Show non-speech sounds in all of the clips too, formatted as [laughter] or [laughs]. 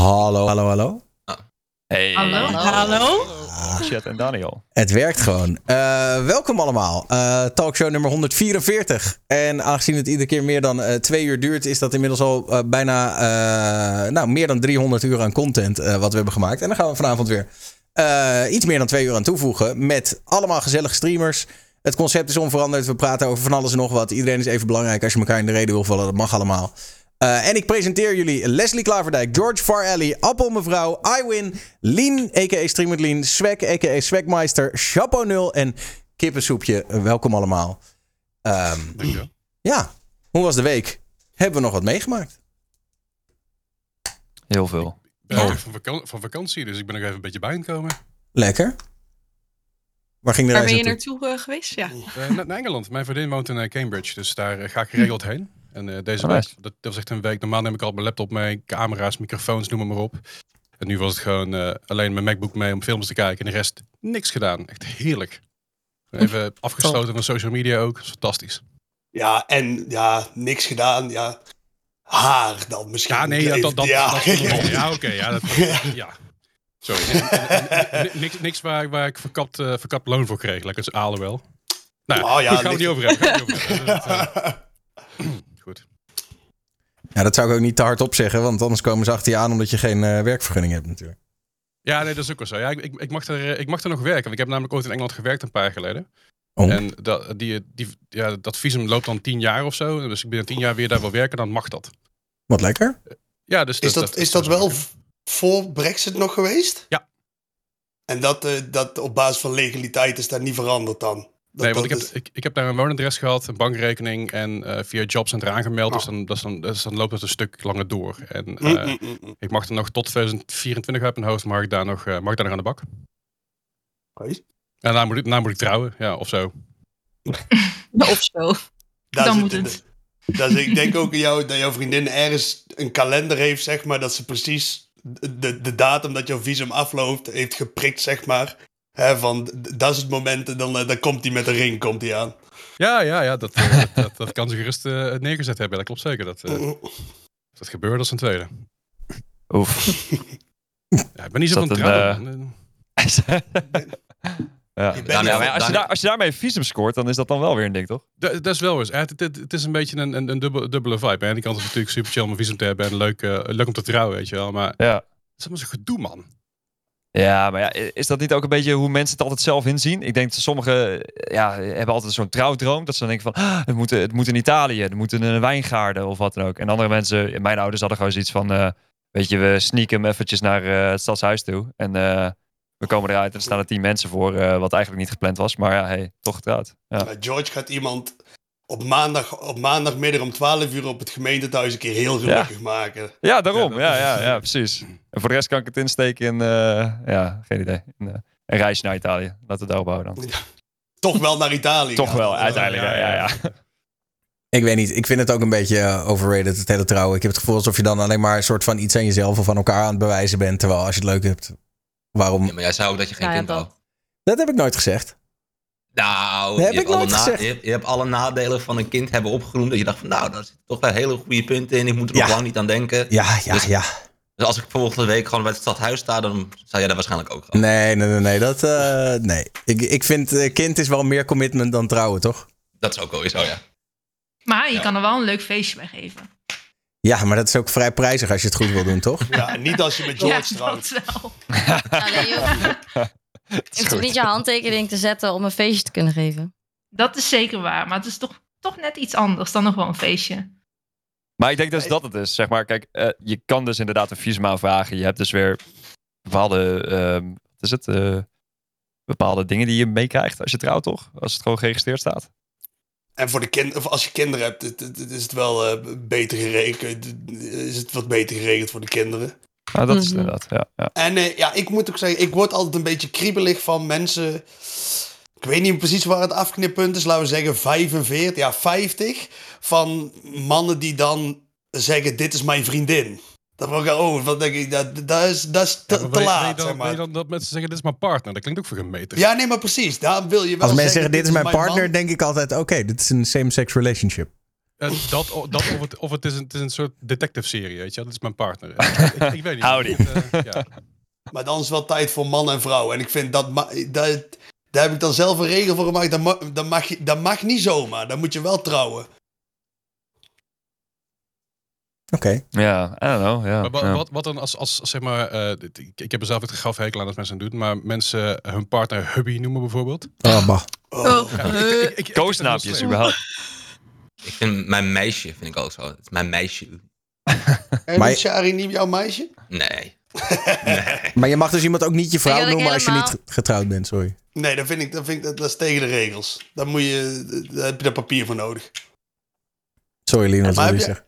Hallo, hallo, hallo. Hey. Hallo? Hallo? Chat en Daniel. Het werkt gewoon. Eh, welkom allemaal. Eh, talkshow nummer 144. En aangezien het iedere keer meer dan eh, twee uur duurt, is dat inmiddels al bijna eh, nou, meer dan 300 uur aan content eh, wat we hebben gemaakt. En dan gaan we vanavond weer eh, iets meer dan twee uur aan toevoegen. Met allemaal gezellige streamers. Het concept is onveranderd. We praten over van alles en nog wat. Iedereen is even belangrijk. Als je elkaar in de reden wil vallen, dat mag allemaal. Uh, en ik presenteer jullie Leslie Klaverdijk, George Farelli, Appel Mevrouw, iWin, Lien, a.k.a. Streamer Lien, Swek, a.k.a. Swekmeister, Chapeau 0 en Kippensoepje. Welkom allemaal. Um, Dankjewel. Ja, hoe was de week? Hebben we nog wat meegemaakt? Heel veel. Ik ben van, vaka van, vakantie, dus ik ben nog even een beetje bijgekomen. Lekker. Waar ging de Waar reis ben je naartoe? naartoe uh, geweest? Ja. Uh, naar, Engeland. Mijn vriendin woont in uh, Cambridge, dus daar ga ik geregeld heen. En uh, deze Oh, week, nice. dat, dat was echt een week. Normaal neem ik al mijn laptop mee, camera's, microfoons, noem maar op. En nu was het gewoon uh, alleen mijn MacBook mee om films te kijken. En de rest niks gedaan. Echt heerlijk. Even afgesloten van social media ook. Dat is fantastisch. Ja, en ja, niks gedaan. Ja, haar dan misschien. Ja, nee, ja, dat, dat, ja. dat, dat [laughs] ja oké. Okay, ja, dat, ja. Sorry. niks, niks waar, waar ik verkapt, uh, verkapt loon voor kreeg. Lekker als alen wel. Nou, oh, ja, goed, gaan we niet over hebben. Gaan we niet over hebben. Ja, dat zou ik ook niet te hard op zeggen, want anders komen ze achter je aan omdat je geen uh, werkvergunning hebt natuurlijk. Ja, nee, dat is ook wel zo. Ja, ik, ik, ik, mag er, ik mag er nog werken. Ik heb namelijk ooit in Engeland gewerkt een paar jaar geleden. Oh. En dat, die, die, ja, dat visum loopt dan tien jaar of zo. Dus ik binnen tien jaar weer daar wil werken, dan mag dat. Wat lekker. Ja, dus is dat, dat, is dat wel voor Brexit nog geweest? Ja. En dat, uh, dat op basis van legaliteit is dat niet veranderd dan? Dat, nee, want ik heb, is... ik, ik heb daar een woonadres gehad, een bankrekening en uh, via Jobcenter aangemeld. Oh. Dus, dan, dus, dan, dus dan loopt het een stuk langer door. En uh, mm, mm, mm. ik mag er nog tot 2024 uit mijn hoofd, mag ik daar nog, uh, mag ik daar nog aan de bak. Okay. En daarna moet, ik, daarna moet ik trouwen, ja, of zo. [laughs] of zo. Dat dan moet het. Dat is, ik denk ook jou, dat jouw vriendin ergens een kalender heeft, zeg maar, dat ze precies de, de datum dat jouw visum afloopt heeft geprikt, zeg maar. Van, dat is het moment en dan, dan komt hij met een ring komt hij aan. Ja, ja, ja dat, uh, [laughs] dat, dat, dat, kan ze gerust uh, neergezet hebben. Dat klopt zeker. Dat, uh, dat gebeurde als een tweede. Oef. [laughs] Ja, ik ben niet zo van trouwen. Ja. Nou, als, je daar, als je daarmee visum scoort, dan is dat dan wel weer een ding, toch? Dat, dat is wel eens. Het, het, het, is een beetje een, een, een dubbele, dubbele vibe. Aan die kant is het natuurlijk super chill om een visum te hebben en leuk, uh, leuk om te trouwen, weet je wel. Maar ja. het is allemaal zo'n gedoe, man. Ja, maar ja, is dat niet ook een beetje hoe mensen het altijd zelf inzien? Ik denk dat sommigen ja, hebben altijd zo'n trouwdroom. Dat ze dan denken van, ah, het, moet, het moet in Italië, het moet in een wijngaarden of wat dan ook. En andere mensen, mijn ouders hadden gewoon zoiets van, uh, weet je, we sneaken hem eventjes naar uh, het stadshuis toe. En we komen eruit en er staan er tien mensen voor, wat eigenlijk niet gepland was. Maar ja, hey, toch getrouwd. Ja. George gaat iemand op maandag, op maandagmiddag om 12 uur op het gemeentethuis een keer heel gelukkig ja. maken. Ja, daarom. Ja, ja, ja, precies. En voor de rest kan ik het insteken in, uh, ja, geen idee, in, uh, een reisje naar Italië. Laten we het daarop houden dan. Toch wel naar Italië. Toch wel, uiteindelijk, ja, ja, ja. Ik weet niet, ik vind het ook een beetje uh, overrated, het hele trouwen. Ik heb het gevoel alsof je dan alleen maar een soort van iets aan jezelf of aan elkaar aan het bewijzen bent. Terwijl als je het leuk hebt, waarom... Ja, maar jij zei ook dat je geen ja, kind wou. Dat heb ik nooit gezegd. Nou, heb je, ik hebt nooit gezegd. je, hebt, je hebt alle nadelen van een kind hebben opgenoemd. Dat je dacht van, nou, daar zitten toch wel hele goede punten in. Ik moet er Ja. nog lang niet aan denken. Ja, ja, Dus- ja. Dus als ik volgende week gewoon bij het stadhuis sta, dan zou jij dat waarschijnlijk ook gaan. Nee, nee, nee, nee. Dat, uh, nee. Ik, ik vind uh, kind is wel meer commitment dan trouwen, toch? Dat is ook wel eens zo, ja. Maar je Ja. kan er wel een leuk feestje bij geven. Ja, maar dat is ook vrij prijzig als je het goed wil doen, toch? Ja, niet als je met George trouwt. dat wel. [laughs] Je [laughs] hoeft toch niet je handtekening te zetten om een feestje te kunnen geven. Dat is zeker waar. Maar het is toch, toch net iets anders dan nog wel een feestje. Maar ik denk dus dat het is. Zeg maar, kijk, uh, je kan dus inderdaad een visum aanvragen. Je hebt dus weer bepaalde, uh, wat is het? Uh, bepaalde dingen die je meekrijgt als je trouwt, toch? Als het gewoon geregistreerd staat. En voor de kind, of als je kinderen hebt, is het wel uh, beter geregeld. Is het wat beter geregeld voor de kinderen. Nou, dat is het inderdaad, ja. ja. En uh, ja, ik moet ook zeggen, ik word altijd een beetje kriebelig van mensen. Ik weet niet precies waar het afknippunt is, laten we zeggen 45, ja 50. Van mannen die dan zeggen: Dit is mijn vriendin. Dan word ik, oh, wat denk ik, dat, dat is, dat is te, Ja, laat. dan, zeg maar. dan dat mensen zeggen, dit is mijn partner. Dat klinkt ook voor gemeten. Ja, nee, maar precies. Daarom wil je wel Als mensen zeggen, dit is mijn man." partner, denk ik altijd, oké, dit is een same-sex relationship. Eh, dat, dat of, het, of het, is een, het is een soort detective-serie, weet je. Dat is mijn partner. [laughs] ik, weet niet. Howdy. Eh, ja. Maar dan is wel tijd voor man en vrouw. En ik vind dat... dat daar heb ik dan zelf een regel voor gemaakt. Dat, ma- dat, mag, je- dat mag niet zomaar. Dan moet je wel trouwen. Oké. Ja, I don't know. Ja, Maar wat, wat dan als, als zeg maar, eh, dit- ik, ik heb er zelf het graf hekel aan dat mensen het doen, maar mensen hun partner hubby noemen bijvoorbeeld. Oh, bah. Oh. Ja, ik- ik- überhaupt. Ik vind mijn meisje vind ik ook zo. Het is mijn meisje. En Maar- is Shari niet jouw meisje? [laughs] Nee. Maar je mag dus iemand ook niet je vrouw Ik noemen als je helemaal- niet getrouwd bent, sorry. Nee, dat vind ik, dat vind ik dat, dat is tegen de regels. Dan moet je, daar heb je dat papier voor nodig. Sorry, Lien, wat Maar wil je heb je- zeggen?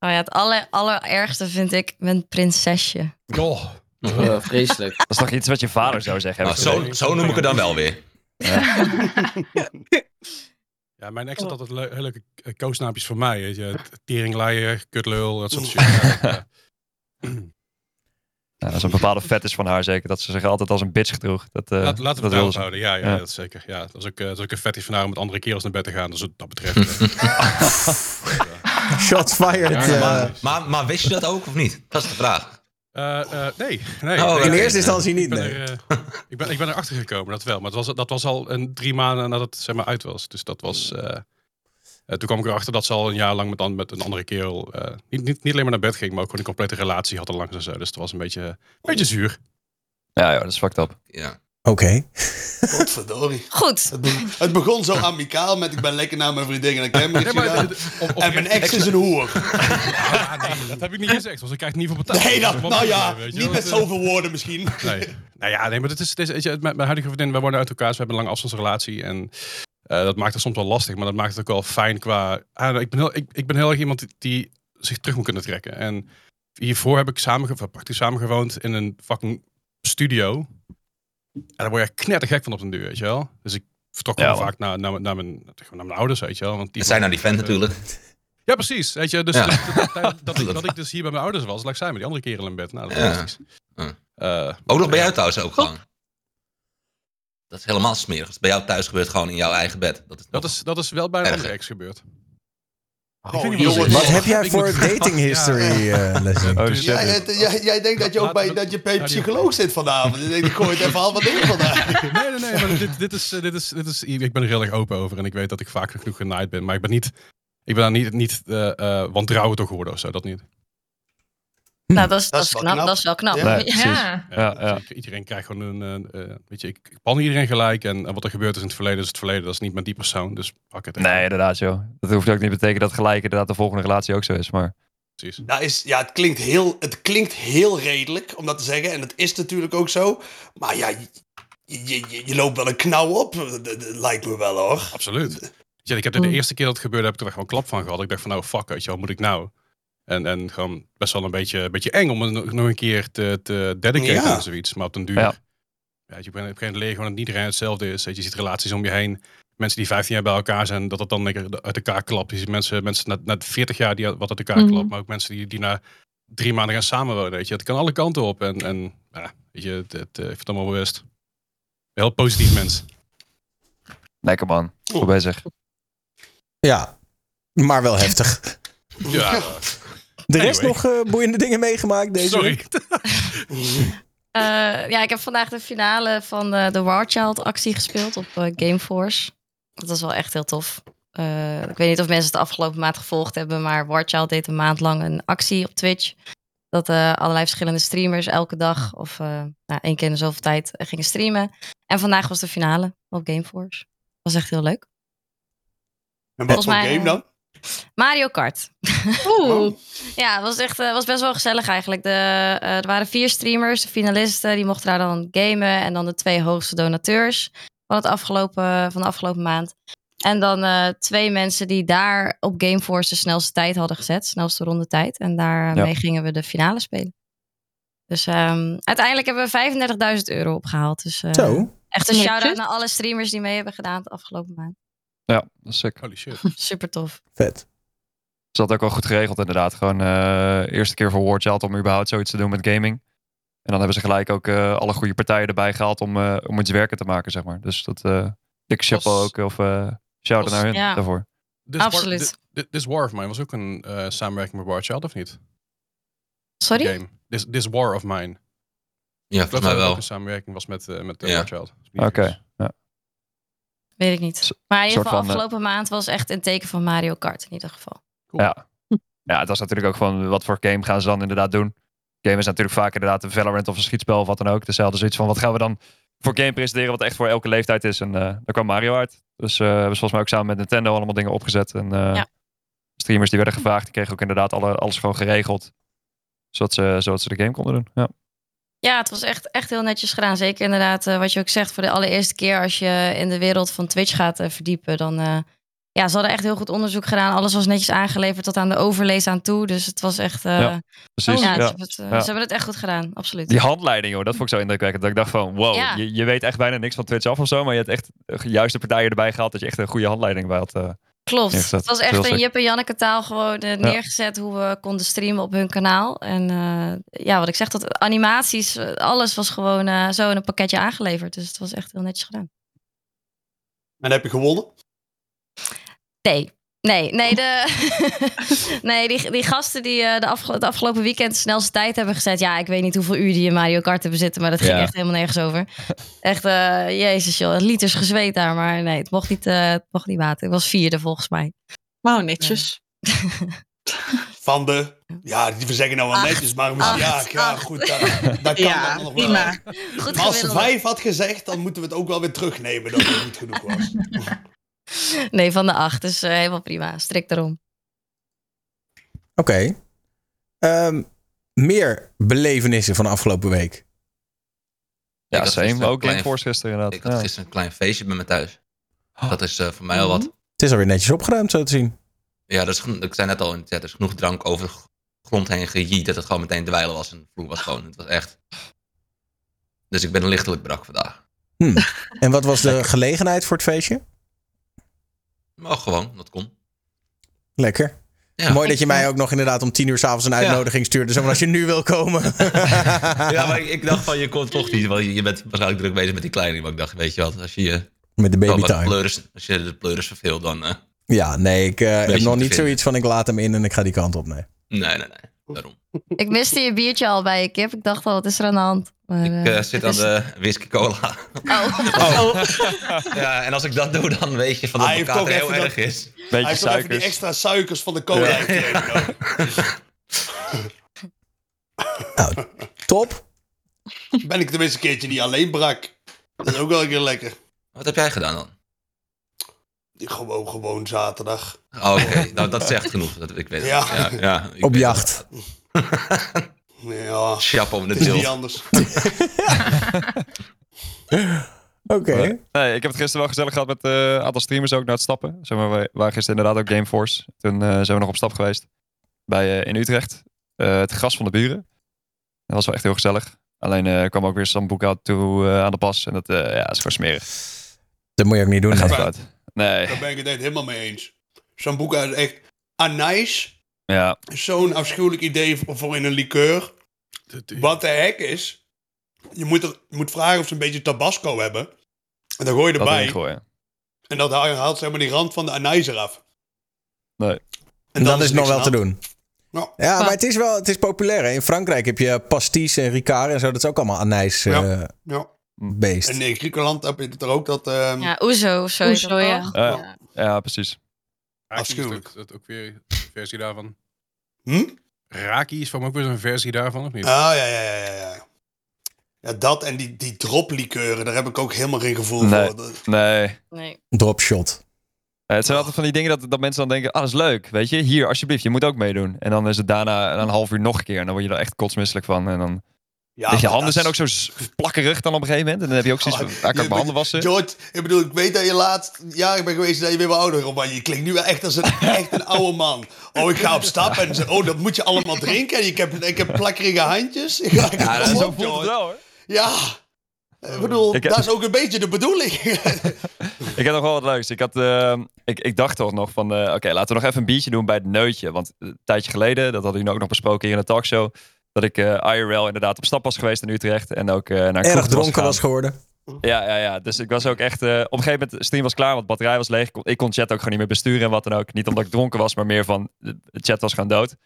Oh ja, het aller, allerergste vind ik mijn prinsesje. Oh, Oh, vreselijk. [laughs] Dat is toch iets wat je vader zou zeggen? Nou, heb ik zo, zo noem ik het dan wel weer. [laughs] ja, mijn ex had altijd le- hele leuke eh, koosnaapjes voor mij. Weet je. [laughs] Teringleier, kutlul, dat soort shit. Ja, ja. Ja, [laughs] dat is een bepaalde fetish van haar zeker. Dat ze zich altijd als een bitch gedroeg. Dat, eh Laat, laten we dat het ze. houden. Ja, ja, Ja. dat is zeker. Ja, dat is ook, eh, dat is ook een fetish van haar om met andere kerels naar bed te gaan. Dus wat dat betreft. [laughs] Shots fired. Ja. Maar, maar, maar wist je dat ook of niet? Dat is de vraag. Eh, eh, nee, nee. Oh, nee, In eerste instantie Ik niet, ben, nee. er, eh, ik, ben, ik ben erachter gekomen, dat wel. Maar het was, dat was al een drie maanden nadat het zeg maar, uit was. Dus dat was... eh, eh, toen kwam ik erachter dat ze al een jaar lang met, met een andere kerel... eh, niet, niet, niet alleen maar naar bed ging, maar ook gewoon een complete relatie had al langs en zo. Dus het was een beetje, een beetje zuur. Ja, ja, dat is fucked up. Ja. Oké. [laughs] Godverdorie. Goed. Het, be- het begon zo amicaal met ik ben lekker naar mijn vriendin en een camping [laughs] Nee, En mijn ex is een hoer. [laughs] Ja, nee, dat heb ik niet gezegd, want ik krijg het niet voor betaald. Nee, Dat nou ja, niet met zoveel woorden misschien. Nee. Nou ja, nee, maar het is, het is weet je, met mijn huidige vriendin, we wonen uit elkaar, dus we hebben een lange afstandsrelatie. En eh, dat maakt het soms wel lastig, maar dat maakt het ook wel fijn qua... Ah, ik, ben heel, ik, ik ben heel erg iemand die, die zich terug moet kunnen trekken. En hiervoor heb ik samen, praktisch samen gewoond in een fucking studio. En daar word je knettergek van op den duur, weet je wel. Dus ik vertrok Ja, vaak naar, naar, naar, mijn, naar mijn ouders, weet je wel. Want die Het zijn nou die vent eh, natuurlijk. Ja, precies. Weet je, dus, Ja. dat, dat, dat, [laughs] ik, dat ik dus hier bij mijn ouders was, lag zij met die andere kerel in bed. Nou, dat Ja. Eh, Ook nog bij jou thuis ook gewoon. Dat is helemaal smerig. Bij jou thuis gebeurt gewoon in jouw eigen bed. Dat is, Dat is, dat is wel bij een andere ex gebeurd. Oh, jongens. Wat heb jij voor [laughs] dating history, eh? Oh Dus- shit. Jij, jij, jij, jij denkt dat je ook bij, dat je bij een psycholoog zit vanavond. Ik gooi het even al wat dingen vandaan. [laughs] Nee, nee, nee. Maar dit, dit, is, eh, dit, is, dit is, ik ben er heel erg open over. En ik weet dat ik vaak genoeg genaaid ben. Maar ik ben niet... Ik ben daar niet, niet uh, uh, door geworden of zo. Dat niet. Nou, dat is, dat is knap. knap. Dat is wel knap. Ja. Nee. Ja. Ja, Iedereen krijgt gewoon een... eh, eh, weet je, ik, ik pan iedereen gelijk. En, en wat er gebeurd is in het verleden is het verleden. Dat is niet met die persoon. Dus pak het echt. Nee, inderdaad, joh. Dat hoeft ook niet te betekenen dat gelijk inderdaad de volgende relatie ook zo is. Maar Precies. Dat is, ja, het klinkt, heel, het klinkt heel redelijk om dat te zeggen. En dat is natuurlijk ook zo. Maar ja, je, je, je, je loopt wel een knauw op. Dat, dat lijkt me wel hoor. Absoluut. Ja, ik heb er de eerste keer dat het gebeurde, heb ik er een klap van gehad. Ik dacht van, nou fuck, weet je, wat moet ik nou? En, en gewoon best wel een beetje, een beetje eng om het nog een keer te, te dedicaten Ja. aan zoiets. Maar op den duur, Ja. ja. je, op een gegeven moment leer je gewoon dat niet iedereen hetzelfde is. Je, ziet relaties om je heen. Mensen die 15 jaar bij elkaar zijn, dat het dan lekker uit elkaar klapt. Je ziet mensen, mensen na, na 40 jaar die wat uit elkaar Mhm. klapt. Maar ook mensen die, die na drie maanden gaan samenwonen. Weet je, het kan alle kanten op. En, en ja, weet je, het, het, eh, ik vind het allemaal bewust. Heel positief mens. lekker man. Goed bezig. Ja, maar wel heftig. Ja, [laughs] De rest Anyway. nog eh, boeiende dingen meegemaakt deze sorry. week? [laughs] Eh, ja, ik heb vandaag de finale van de, de War Child actie gespeeld op eh, Gameforce. Dat was wel echt heel tof. Eh, ik weet niet of mensen het de afgelopen maand gevolgd hebben, maar War Child deed een maand lang een actie op Twitch. Dat eh, allerlei verschillende streamers elke dag of eh nou, één keer in de zoveel tijd eh, gingen streamen. En vandaag was de finale op Gameforce. Was echt heel leuk. En wat voor mij, game dan? Mario Kart. Oeh. [laughs] Ja, het was echt, eh, was best wel gezellig eigenlijk. De, eh, er waren vier streamers, de finalisten, die mochten daar dan gamen. En dan de twee hoogste donateurs van, het afgelopen, van de afgelopen maand. En dan eh, twee mensen die daar op Gameforce de snelste tijd hadden gezet. Snelste ronde tijd. En daarmee gingen we de finale spelen. Dus ehm, uiteindelijk hebben we 35.000 euro opgehaald. Dus eh, Zo. echt een shout-out naar alle streamers die mee hebben gedaan de afgelopen maand. Ja, dat is sick. Holy shit. [laughs] Super tof. Vet. Is dat ook wel goed geregeld inderdaad. Gewoon eh eerste keer voor War Child om überhaupt zoiets te doen met gaming. En dan hebben ze gelijk ook eh, alle goede partijen erbij gehaald om, eh, om iets werken te maken, zeg maar. Dus dat, eh ik chapeau ook, of eh shout-out naar hun Ja. daarvoor. De Absoluut. Thi- This War of Mine was ook een eh, samenwerking met War Child, of niet? Sorry? Game. This, This War of Mine. Ja, volgens mij dat ook wel. een samenwerking was met, eh, met Ja. War Child. Oké. Weet ik niet. Maar in ieder geval, van, eh, afgelopen maand was echt een teken van Mario Kart in ieder geval. Ja. ja, het was natuurlijk ook van wat voor game gaan ze dan inderdaad doen. Game is natuurlijk vaak inderdaad een Valorant of een schietspel of wat dan ook. Dus ze hadden zoiets van wat gaan we dan voor game presenteren wat echt voor elke leeftijd is. En eh daar kwam Mario uit. Dus eh hebben ze volgens mij ook samen met Nintendo allemaal dingen opgezet. En eh, Ja. streamers die werden gevraagd, die kregen ook inderdaad alle, alles gewoon geregeld. Zodat ze, zodat ze de game konden doen. Ja. Ja, het was echt, echt heel netjes gedaan. Zeker inderdaad, eh, wat je ook zegt, voor de allereerste keer als je in de wereld van Twitch gaat eh, verdiepen, dan. eh, ja, ze hadden echt heel goed onderzoek gedaan. Alles was netjes aangeleverd tot aan de overlees aan toe. Dus het was echt. Ja, Precies. ja, ja. Ze, hebben het, Ja. ze hebben het echt goed gedaan, absoluut. Die handleiding, hoor, dat vond ik zo indrukwekkend. Dat ik dacht van, wow, je, je weet echt bijna niks van Twitch af of zo. Maar je hebt echt de juiste partijen erbij gehaald dat je echt een goede handleiding bij had. Klopt. Het was echt een Jip en Janneke taal gewoon eh, neergezet hoe we konden streamen op hun kanaal. En eh, ja, wat ik zeg, dat animaties, eh, alles was gewoon zo in een pakketje aangeleverd. Dus het was echt heel netjes gedaan. En heb je gewonnen? Nee. Nee, nee, de, [laughs] nee die, die gasten die eh, de het afgelopen weekend de snelste tijd hebben gezet. Ja, ik weet niet hoeveel uur die in Mario Kart hebben zitten, maar dat ging Ja. echt helemaal nergens over. Echt, eh, jezus joh, liters gezweet daar. Maar nee, het mocht niet, eh, het mocht niet water. Ik was vierde volgens mij. Nou, netjes. [laughs] Van de... Ja, die zeggen nou wel Acht, netjes, maar misschien- ja, acht, ja, acht. goed. Dat, dat kan Ja, dan nog wel. prima. Goed Maar als vijf had gezegd, dan moeten we het ook wel weer terugnemen dat het niet genoeg was. [laughs] Nee, van de acht. Dus helemaal prima. Strikt erom. Oké. Ehm, meer belevenissen van de afgelopen week. Ja, same. Ook een klein- Gameforce gisteren inderdaad. Ik had Ja. gisteren een klein feestje bij me thuis. Dat is eh, voor mij al wat. Het is alweer netjes opgeruimd, zo te zien. Ja, dat is, ik zei net al chat, er is genoeg drank over de grond heen gejiet dat het gewoon meteen dweilen was. En de vloer was gewoon, het was echt... Dus ik ben lichtelijk brak vandaag. Hm. En wat was de gelegenheid voor het feestje? Maar gewoon, dat kon. Lekker. Ja. Mooi dat je mij ook nog inderdaad om tien uur s'avonds een uitnodiging stuurde. Zo van als je nu wil komen. [laughs] Ja, maar ik, dacht van, je kon toch niet, want je bent waarschijnlijk druk bezig met die kleine. Maar ik dacht, weet je wat, als je je Met de babytime. pleuris, als je de pleuris verveelt, dan... eh, Ja, nee, ik eh, heb nog niet vinden. zoiets van ik laat hem in en ik ga die kant op. Nee. nee, nee, nee. Daarom. Ik miste je biertje al bij je kip. Ik dacht al, wat is er aan de hand? Maar, Ik eh, eh, zit aan is- de whisky cola. [laughs] Oh. Ja, en als ik dat doe, dan weet je van dat het ook heel erg dat- is. Beetje Hij heeft even die extra suikers van de cola Ja. gekregen. [laughs] Nou, top. Ben ik tenminste een keertje niet alleen brak. Dat is ook wel een keer lekker. Wat heb jij gedaan dan? Gewoon, gewoon zaterdag. Oh, Oké, nou dat zegt genoeg. Dat, ik weet het. Ja. Ja, ja, ik Op weet jacht. [laughs] Ja, Chapeau de het is niet anders. [laughs] Oké. Nee, ik heb het gisteren wel gezellig gehad met eh, een aantal streamers ook naar het stappen. Zeg maar, we waren gisteren inderdaad ook Gameforce. Toen eh, zijn we nog op stap geweest bij, eh, in Utrecht. Eh, het gras van de buren. Dat was wel echt heel gezellig. Alleen eh, kwam ook weer Sambuca toe eh, aan de pas. En dat eh, ja, is gewoon smerig. Dat moet je ook niet doen. Dat gaat fout. Nee, Daar ben ik het helemaal mee eens. Sambuca is echt... Anijs ja. zo'n afschuwelijk idee voor, voor in een liqueur. Wat de hek is... Je moet, er, je moet vragen of ze een beetje tabasco hebben. En dan gooi je Dat erbij. En dat haalt haalt zeg maar die rand van de anijs eraf. Nee. En dat is nog wel aan te doen. Ja. Ja, maar het is wel het is populair. Hè? In Frankrijk heb je pastis en ricard en zo. Dat is ook allemaal anijs eh Ja. Ja. beest. En in Griekenland heb je het er ook dat... ehm, Ja, Oezo of zo. Oezo, ja. toch? Ja. Ja, precies. Afschuwelijk. ook, dat ook weer versie daarvan. Hm? Raki is van ook weer zo'n versie daarvan, of niet? Ah, ja, ja, ja, ja, ja. Ja, dat en die, die droplikeuren, daar heb ik ook helemaal geen gevoel Nee. voor. Nee. Nee. Dropshot. Eh, het zijn altijd van die dingen dat, dat mensen dan denken, ah, dat is leuk. Weet je, hier, alsjeblieft, je moet ook meedoen. En dan is het daarna een half uur nog een keer. En dan word je er echt kotsmisselijk van. En dan, Ja, je handen zijn ook zo is- plakkerig dan op een gegeven moment. En dan heb je ook zoiets van, Oh, ah, kan ik mijn handen wassen? George, ik bedoel, ik weet dat je laatst jaar ben geweest dat je weer wat ouder wordt, maar je klinkt nu wel echt als een, [laughs] echt een oude man. Oh, ik ga op stap en ze, oh, dat moet je allemaal drinken. En ik heb, ik heb plakkerige handjes. [laughs] Ja, Ja, dat, zo voelt het George. wel hoor. Ja, ik bedoel, Ik heb- dat is ook een beetje de bedoeling. [laughs] Ik heb nog wel wat leuks. Ik, had, eh, ik, ik dacht toch nog van, eh, oké, laten we nog even een biertje doen bij het neutje. Want een tijdje geleden, dat hadden jullie ook nog besproken hier in de talkshow, dat ik eh, IRL inderdaad op stap was geweest in Utrecht. En ook eh, naar Erg dronken was geworden. Ja, ja, ja. Dus ik was ook echt... eh, op een gegeven moment, de stream was klaar, want de batterij was leeg. Ik kon, ik kon chat ook gewoon niet meer besturen en wat dan ook. Niet omdat ik dronken was, maar meer van... De chat was gewoon dood.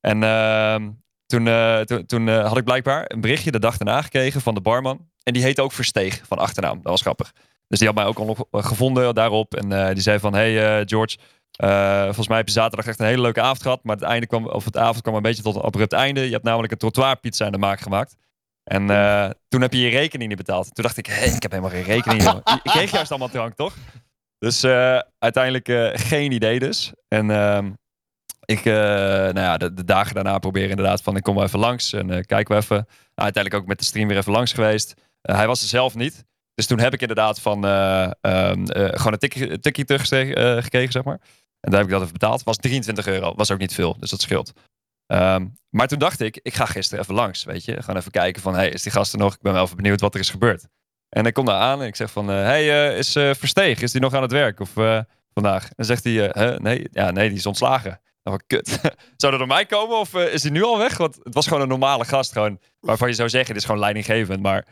En ehm, toen, toen, toen had ik blijkbaar een berichtje de dag daarna gekregen van de barman. En die heette ook Versteeg van achternaam. Dat was grappig. Dus die had mij ook al gevonden daarop. En die zei van... Hey George, eh, volgens mij heb je zaterdag echt een hele leuke avond gehad. Maar het, einde kwam, of het avond kwam een beetje tot een abrupt einde. Je hebt namelijk een trottoirpizza in de maak gemaakt. En eh, toen heb je je rekening niet betaald. Toen dacht ik, hé, ik heb helemaal geen rekening. joh. [laughs] Ik kreeg juist allemaal drank, toch? Dus eh, uiteindelijk geen idee dus. En ehm, ik, nou ja, de, de dagen daarna proberen inderdaad van, ik kom wel even langs en kijken we even. Nou, uiteindelijk ook met de stream weer even langs geweest. Hij was er zelf niet. Dus toen heb ik inderdaad van eh, ehm, eh, gewoon een tikkie, tikkie teruggekregen, gekregen, zeg maar. En daar heb ik dat even betaald. Was 23 euro. Was ook niet veel, dus dat scheelt. Ehm, maar toen dacht ik, ik ga gisteren even langs, weet je. Gewoon even kijken van, hey, is die gast er nog? Ik ben wel even benieuwd wat er is gebeurd. En ik kom daar aan en ik zeg van, eh, hey, eh, is eh, Versteeg, is die nog aan het werk of vandaag? En zegt hij, nee, ja, nee, die is ontslagen. Nou, wat kut. [laughs] Zou dat door mij komen of is hij nu al weg? Want het was gewoon een normale gast, gewoon, waarvan je zou zeggen, dit is gewoon leidinggevend. Maar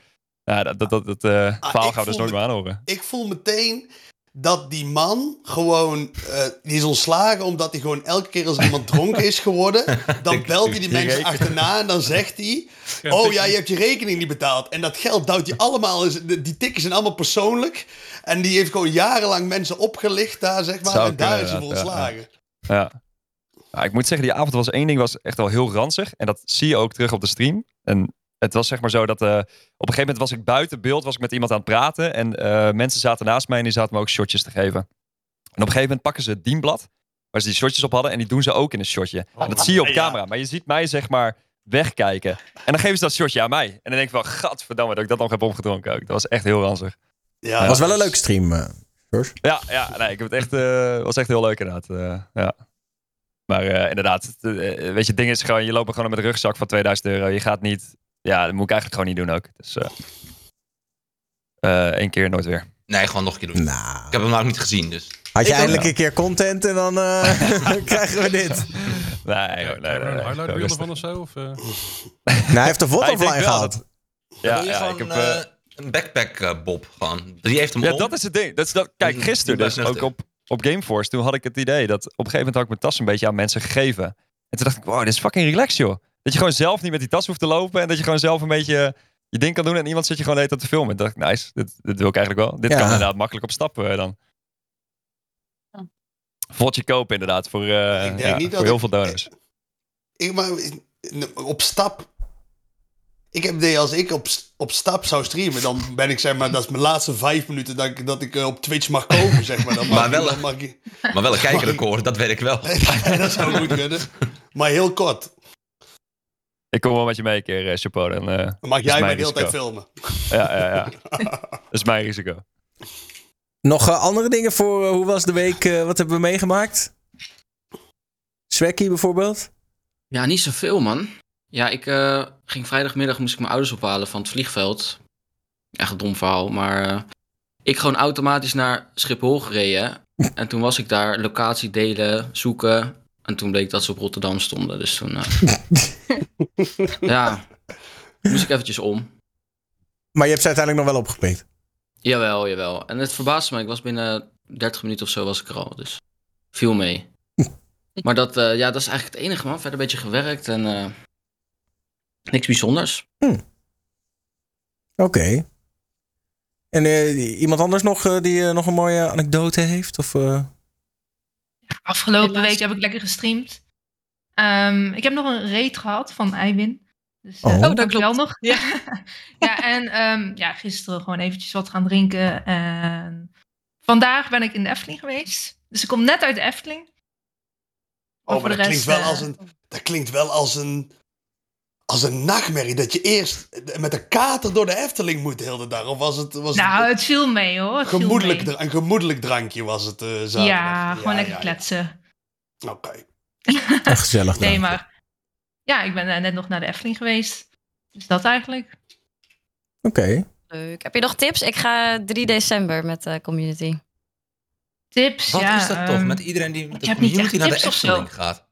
ja, dat, dat, dat, dat Ah, verhaal ik gaan we dus nooit me- meer aanhoren. Ik voel meteen dat die man gewoon... eh, die is ontslagen omdat hij gewoon elke keer als iemand dronken is geworden... [laughs] dan belt hij die Die mensen achterna en dan zegt hij... Oh ja, je hebt je rekening niet betaald. En dat geld duwt hij allemaal... Die tikken zijn allemaal persoonlijk. En die heeft gewoon jarenlang mensen opgelicht daar, zeg maar. Zou en daar is hij inderdaad, ja, ontslagen. Ja. Ja, ik moet zeggen, die avond was één ding was echt wel heel ranzig. En dat zie je ook terug op de stream. En het was zeg maar zo dat eh, op een gegeven moment was ik buiten beeld, was ik met iemand aan het praten. En eh, mensen zaten naast mij en die zaten me ook shotjes te geven. En op een gegeven moment pakken ze het dienblad, waar ze die shotjes op hadden. En die doen ze ook in een shotje. en dat zie je op ja. camera. Maar je ziet mij zeg maar wegkijken. En dan geven ze dat shotje aan mij. En dan denk ik wel, gadverdamme dat ik dat nog heb opgedronken ook. Dat was echt heel ranzig. Ja, was wel een leuke stream, eh, George. Ja, ja nee, ik heb het echt, eh was echt heel leuk inderdaad. eh, ja. Maar eh, inderdaad, het, weet je, het ding is gewoon, je loopt gewoon met een rugzak van 2000 euro. Je gaat niet, ja, dat moet ik eigenlijk gewoon niet doen ook. Dus eh eh, één keer, nooit weer. Nee, gewoon nog een keer doen. Nou, Ik heb hem nog niet gezien, dus. had je ook eindelijk een keer content en dan eh, [laughs] [laughs] krijgen we dit. Nee, nee, nee, nee, rustig. ervan of zo? Of, eh? Nou, hij heeft de offline wel gehaald. Ja, ik heb, een backpack eh, Bob gewoon. Die heeft hem ja, om. dat is het ding. Dat is dat, kijk, Die- gisteren dus ook op, op Gameforce, toen had ik het idee dat op een gegeven moment had ik mijn tas een beetje aan mensen gegeven. En toen dacht ik, wow, dit is fucking relaxed, joh. Dat je gewoon zelf niet met die tas hoeft te lopen en dat je gewoon zelf een beetje je ding kan doen en iemand zit je gewoon de hele tijd te filmen. Toen dacht ik, nice, dit, dit wil ik eigenlijk wel. Dit Ja. kan inderdaad makkelijk op stappen eh, dan. Vodje kopen inderdaad voor, eh, Ik denk ja, niet dat voor heel ik- veel donors. Ik, maar, op stap. Ik heb idee, als ik op, op stap zou streamen, dan ben ik zeg maar, dat is mijn laatste vijf minuten dat ik, dat ik eh, op Twitch mag komen, zeg maar. Dan mag Maar ik- wel- dan mag ik, Maar wel een [laughs] kijkrecord, dat weet ik wel. [laughs] dat zou goed kunnen. Maar heel kort. Ik kom wel met je mee een keer, eh, Chapeau. Dan, eh, Dan mag is jij mij de hele tijd filmen. Ja, ja, ja. [laughs] dat is mijn risico. Nog eh, andere dingen voor eh, hoe was de week? eh, wat hebben we meegemaakt? Swekkie bijvoorbeeld? Ja, niet zoveel, man. Ja, ik eh, ging vrijdagmiddag moest ik mijn ouders ophalen van het vliegveld. Echt een dom verhaal, maar eh, ik gewoon automatisch naar Schiphol gereden. en toen was ik daar locatie delen, zoeken. En toen bleek dat ze op Rotterdam stonden. Dus toen, eh, [laughs] ja, moest ik eventjes om. Maar je hebt ze uiteindelijk nog wel opgepikt. Jawel, jawel. En het verbaasde me, ik was binnen 30 minuten of zo was ik er al. Dus viel mee. [laughs] Maar dat, eh, ja, dat is eigenlijk het enige, man. Verder een beetje gewerkt en eh, niks bijzonders. Oké. En eh, iemand anders nog eh, die nog een mooie anekdote heeft? Of, eh? Afgelopen week heb ik lekker gestreamd. Ehm, ik heb nog een raid gehad van Eiwin. Dus, eh, Oh. Oh, dat je wel klopt. nog. Ja, [laughs] ja en ehm, ja, gisteren gewoon eventjes wat gaan drinken. En vandaag ben ik in de Efteling geweest. Dus ik kom net uit de Efteling. Oh, maar dat rest, klinkt wel eh, als een, dat klinkt wel als een, als een nachtmerrie. Dat je eerst met een kater door de Efteling moet de hele dag. Of was het, was Nou, het het viel mee hoor. Het viel gemoedelijk, mee. een gemoedelijk drankje was het eh zaterdag? Ja, gewoon lekker ja, kletsen. ja. Oké. [laughs] Een gezellig Nee, maar ja, ik ben eh, net nog naar de Efteling geweest. Dus dat eigenlijk. Oké. Leuk. Heb je nog tips? Ik ga 3 december met de community. Tips, Wat ja. is dat toch? ehm, Met iedereen die met de community echt naar de. Efteling gaat.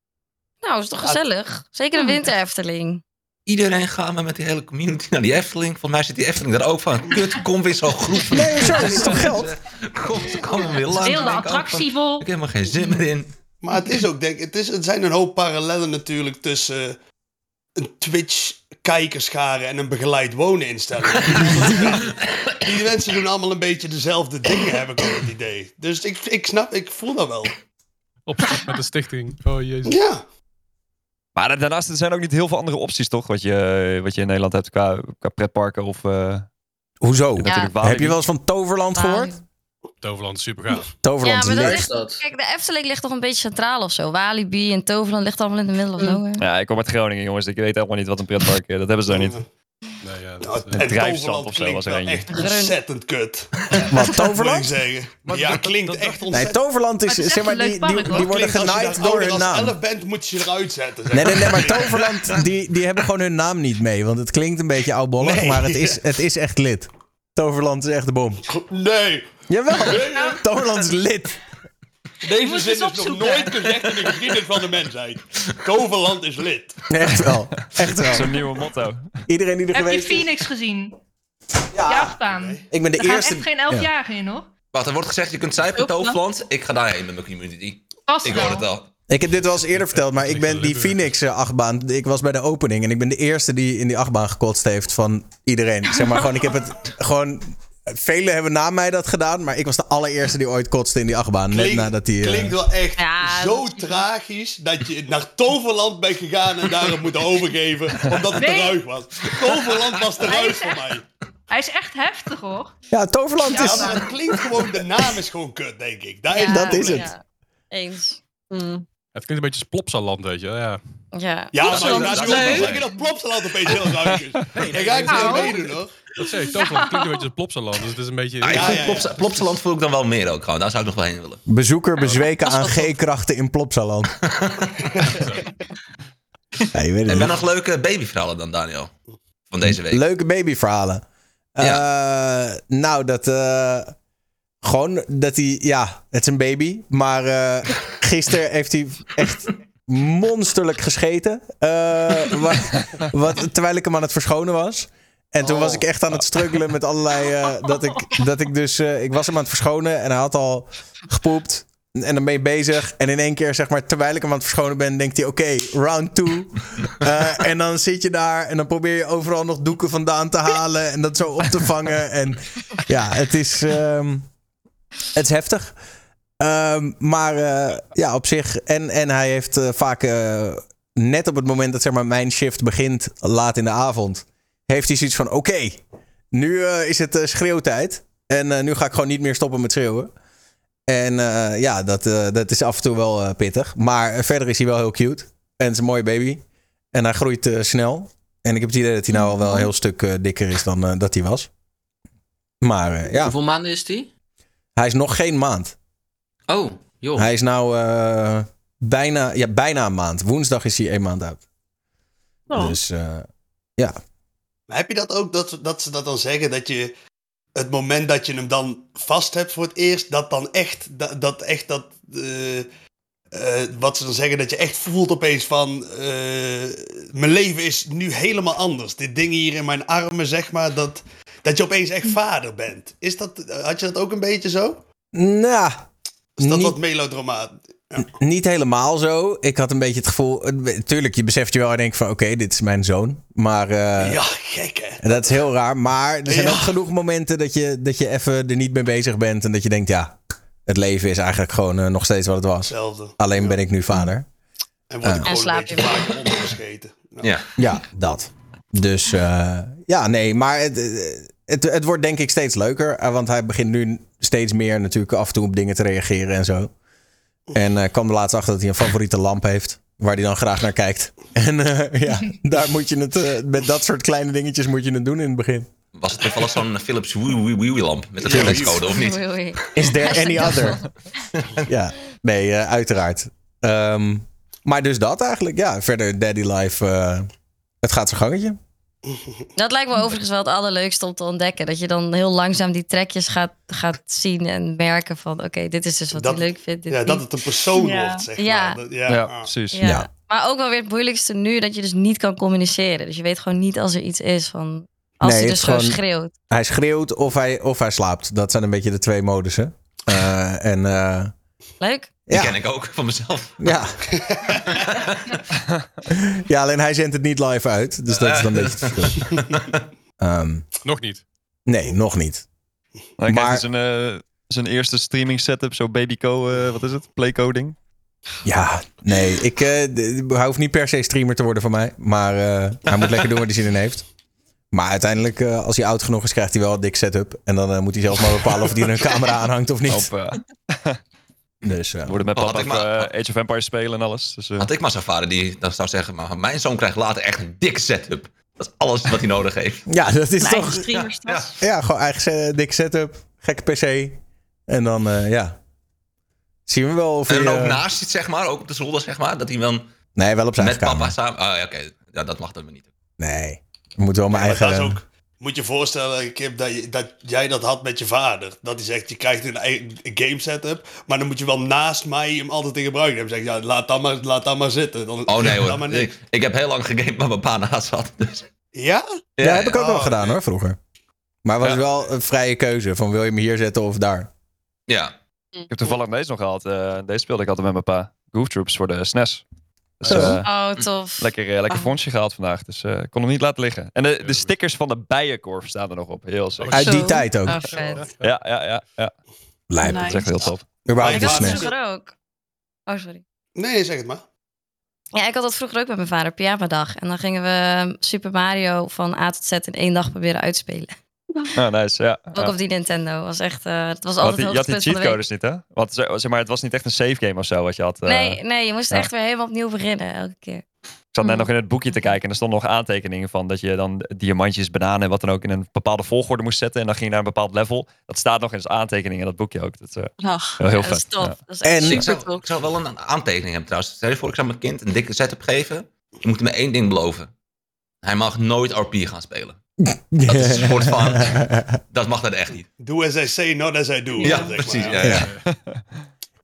Nou, is toch gezellig? Zeker de Hmm. winter Efteling. Iedereen gaat maar met die hele community naar die Efteling. Volgens mij zit die Efteling daar ook van. Kut, kom weer zo'n groep. van Nee, zo, dat is toch geld? Kom, ze komen weer lang. Heel de attractie vol. Ik heb helemaal geen zin meer in. Maar het is ook, denk ik, het, is, het zijn een hoop parallellen natuurlijk tussen een Twitch-kijkerschare en een begeleid wonen instelling. [laughs] Die mensen doen allemaal een beetje dezelfde dingen, heb ik ook het idee. Dus ik, ik snap, ik voel dat wel. Opstart met de stichting. Oh jezus. Ja, Maar daarnaast er zijn ook niet heel veel andere opties, toch? Wat je, wat je in Nederland hebt qua, qua pretparken of... eh, Hoezo? Heb je wel eens van Toverland gehoord? Toverland is super gaaf. Toverland Ja, maar dat lit. Is dat? Kijk, de Efteling ligt toch een beetje centraal of zo. Walibi en Toverland ligt allemaal in de middle of nowhere. Ja, ik kom uit Groningen, jongens. Ik weet helemaal niet wat een pretpark is. Dat hebben ze daar niet. [laughs] Nee, ja, dat, Nou, eh, en drijfzand Toverland of zo klinkt was er eentje. echt ontzettend kut. [laughs] Wat, Moet ik Toverland? zeggen. Maar ja, dat- klinkt dat- echt Nee, ontzettend. Toverland is, zeg maar, die, die, worden als je genaaid door hun als naam. 11 bent, moet je eruit zetten. zeg Nee, nee, nee, maar. Toverland, die, die hebben gewoon hun naam niet mee. Want het klinkt een beetje oudbollig, Nee. maar het is, het is echt lid. Toverland is echt de bom. Nee, Jawel, Toverland is lid. Deze zin is nog nooit gezegd in de geschiedenis van de mensheid. Toverland is lid. Echt wel, echt wel. Zo'n nieuwe motto. Iedereen die er Heb je geweest is. Phoenix gezien? Ja, achtbaan. Ik ben de Er gaan eerste... echt geen ja. elfjarigen in, hoor. Wat, er wordt gezegd, je kunt zuipen Toverland. Ik ga daarheen met mijn community. Ik hoor het al. Ik heb dit wel eens eerder verteld, maar ik ben die Phoenix eh, achtbaan. Ik was bij de opening en ik ben de eerste die in die achtbaan gekotst heeft van iedereen. Zeg maar gewoon, ik heb het gewoon. Velen hebben na mij dat gedaan, maar ik was de allereerste die ooit kotste in die achtbaan. Net nadat die. eh, klinkt wel echt Ja, zo dat tragisch dat je naar Toverland bent gegaan en daar hebt moeten overgeven omdat het Nee. te ruig was. Toverland was te ruig voor mij. Hij is echt heftig, hoor. Ja, Toverland Ja, is. Ja, maar het klinkt gewoon, de naam is gewoon kut, denk ik. Daar is Ja, dat is het. ja. Eens. Mm. het klinkt een beetje als Plopsaland, weet je. wel, Ja. Ja. Ja, maar niet zeggen dat Plopsaland opeens heel ruig is. Daar ga ik niet meedoen, hoor. Dat zeg ik. Toverland klinkt een beetje als Plopsaland. Dus het is een beetje... Ah, Ja, ja, ja. Plopsa- Plopsaland voel ik dan wel meer ook gewoon. Daar zou ik nog wel heen willen. Bezoeker bezweken aan. G-krachten in Plopsaland. [laughs] ja, je weet het Heb niet. jij nog leuke babyverhalen dan, Daniel? Van deze week. Leuke babyverhalen. Eh, nou, dat. eh, gewoon dat hij. Ja, het is een baby. Maar eh [laughs] gisteren heeft hij echt monsterlijk gescheten. eh, wa- wat, terwijl ik hem aan het verschonen was. En toen was ik echt aan het struggelen met allerlei. eh, dat, ik, dat ik dus. eh, ik was hem aan het verschonen en hij had al gepoept. En dan ben je bezig. En in één keer, zeg maar, terwijl ik hem aan het verschonen ben, denkt hij: oké, round two. [laughs] Eh, en dan zit je daar en dan probeer je overal nog doeken vandaan te halen. En dat zo op te vangen. En ja, het is. ehm, het is heftig. Ehm, maar ja, op zich. En, en hij heeft vaak. net op het moment dat zeg maar, mijn shift begint, laat in de avond. Heeft hij zoiets van: oké, nu eh, is het eh, schreeuwtijd. En eh, nu ga ik gewoon niet meer stoppen met schreeuwen. En ja, dat, dat is af en toe wel pittig. Maar verder is hij wel heel cute. En het is een mooie baby. En hij groeit snel. En ik heb het idee dat hij nou al wel een heel stuk dikker is dan dat hij was. Maar ja, Hoeveel maanden is die? hij is nog geen maand. Oh, joh. Hij is nou bijna, ja, bijna een maand. Woensdag is hij één maand oud. Oh. Dus eh, Maar heb je dat ook, dat, dat ze dat dan zeggen, dat je het moment dat je hem dan vast hebt voor het eerst, dat dan echt, dat, dat echt dat, eh, eh, wat ze dan zeggen, dat je echt voelt opeens van, eh, mijn leven is nu helemaal anders. Dit ding hier in mijn armen, zeg maar, dat, dat je opeens echt vader bent. Is dat, had je dat ook een beetje zo? nou, Is dat Niet- wat niet helemaal zo. Ik had een beetje het gevoel... eh, Tuurlijk, je beseft je wel en denkt van... Oké, dit is mijn zoon. Maar eh, ja, gek hè? En dat is heel raar. Maar er zijn Ja. ook genoeg momenten dat je, dat je even er niet mee bezig bent. En dat je denkt, ja, het leven is eigenlijk gewoon eh, nog steeds wat het was. Hetzelfde. Alleen Ja. ben ik nu vader. En ik En gewoon slaap een beetje je vaker ondergescheten. Ja. Ja. Ja, dat. Dus eh, ja, nee, maar het, het, het wordt denk ik steeds leuker. Want hij begint nu steeds meer natuurlijk af en toe op dingen te reageren en zo. En eh kwam er laatst achter dat hij een favoriete lamp heeft. Waar hij dan graag naar kijkt. [laughs] En eh, ja, daar moet je het, eh, met dat soort kleine dingetjes moet je het doen in het begin. Was het toevallig zo'n Philips Wii Wii Wii lamp met een telefoonscode of niet? Is there any other? [laughs] ja, nee, eh, uiteraard. Ehm, maar dus dat eigenlijk, ja. Verder Daddy Life, eh, het gaat zijn gangetje. Dat lijkt me overigens wel het allerleukste om te ontdekken. Dat je dan heel langzaam die trekjes gaat, gaat zien en merken van... oké, dit is dus wat Dat- hij leuk vindt. Dit Ja, niet. dat het een persoon Ja. wordt, zeg Ja. maar. Ja. Ja, precies. Ja. Ja. Maar ook wel weer het moeilijkste nu dat je dus niet kan communiceren. Dus je weet gewoon niet als er iets is van. Als Nee, hij dus gewoon- schreeuwt. Hij schreeuwt of hij, of hij slaapt. Dat zijn een beetje de twee modussen. Eh, en eh, Leuk. Die Ja. ken ik ook van mezelf. ja. ja, alleen hij zendt het niet live uit. Dus dat is dan een beetje het verschil. [laughs] Ehm, Nog niet. nee, nog niet. Dan Maar- zijn, eh, zijn eerste streaming setup, zo babyco, eh wat is het? Playcoding. Ja, nee. Ik eh, hij hoeft niet per se streamer te worden van mij. Maar eh, hij moet lekker doen waar hij zin in heeft. Maar uiteindelijk, eh, als hij oud genoeg is, krijgt hij wel een dik setup. En dan eh, moet hij zelf maar bepalen of hij er een camera aan hangt of niet. Op, eh, Dus eh, worden met papa ik maar- eh, Age of Empires spelen en alles. Dus, eh, Had ik maar vader die dan zou zeggen, maar mijn zoon krijgt later echt een dikke setup. Dat is alles wat hij nodig heeft. [laughs] ja, dat is toch... eigen streamerstas. Ja, gewoon eigen dik setup. Gekke PC. En dan, eh, ja. Zien we wel of En hij... dan ook naast zit, zeg maar, ook op de zolder, zeg maar. Dat hij dan Nee, wel op zijn met eigen papa samen... Oh ja, oké. Ja, dat mag dan weer niet. Nee. Ik moet wel mijn Maar eigen... dat is ook, moet je voorstellen, Kip, dat, je, dat jij dat had met je vader. Dat hij zegt, je krijgt een, eigen game setup, maar dan moet je wel naast mij hem altijd in gebruik hebben. Zeg, ja, laat dat maar, laat dat maar zitten. Dan, Oh nee dan [laughs] hoor. Ik, ik heb heel lang gegamed waar mijn pa naast zat. Dus. Ja? Ja, heb ik ook wel Oh, gedaan oké. hoor, vroeger. Maar het was Ja. wel een vrije keuze. Van wil je me hier zetten of daar? Ja. ik heb toevallig deze nog gehad. eh, deze speelde ik altijd met mijn pa. Goof Troops voor de SNES. Dus, Zo. Oh, tof. lekker, eh, lekker Oh. fondsje gehaald vandaag. Dus eh, ik kon hem niet laten liggen. En de, de stickers van de bijenkorf staan er nog op. Heel sick. Uit die tijd ook. Oh, vet. Ja, ja, ja. ja. Lijp. Dat is echt heel tof. Überhaupt Ik had dat SNES. vroeger ook. Oh, sorry. Nee, zeg het maar. Ja, ik had dat vroeger ook met mijn vader, pyjama-dag. En dan gingen we Super Mario van A tot Z in één dag proberen uitspelen. Ah, [laughs] nice, ja. Ook ja. op die Nintendo. Was echt, eh het was Je had altijd die, je had die cheatcodes niet, hè? Want zeg zeg maar, het was niet echt een save game of zo wat je had. eh. Nee, nee, je moest ja. echt weer helemaal opnieuw beginnen elke keer. Ik zat net Mm. nog in het boekje te kijken en er stonden nog aantekeningen van dat je dan diamantjes, bananen en wat dan ook in een bepaalde volgorde moest zetten. En dan ging je naar een bepaald level. Dat staat nog in zijn aantekeningen in dat boekje ook. Dat is eh, Ach, wel heel Ja, dat is vet. Dat is En- Ik zou, top. ik zou wel een aantekening hebben trouwens. Stel je voor, ik zou mijn kind een dikke setup geven. Je moet hem één ding beloven. Hij mag nooit RP gaan spelen. Dat is een [laughs] soort van- Dat mag dat echt niet. Do as I say, not as I do. Ja, zeg maar. precies. Ja, ja.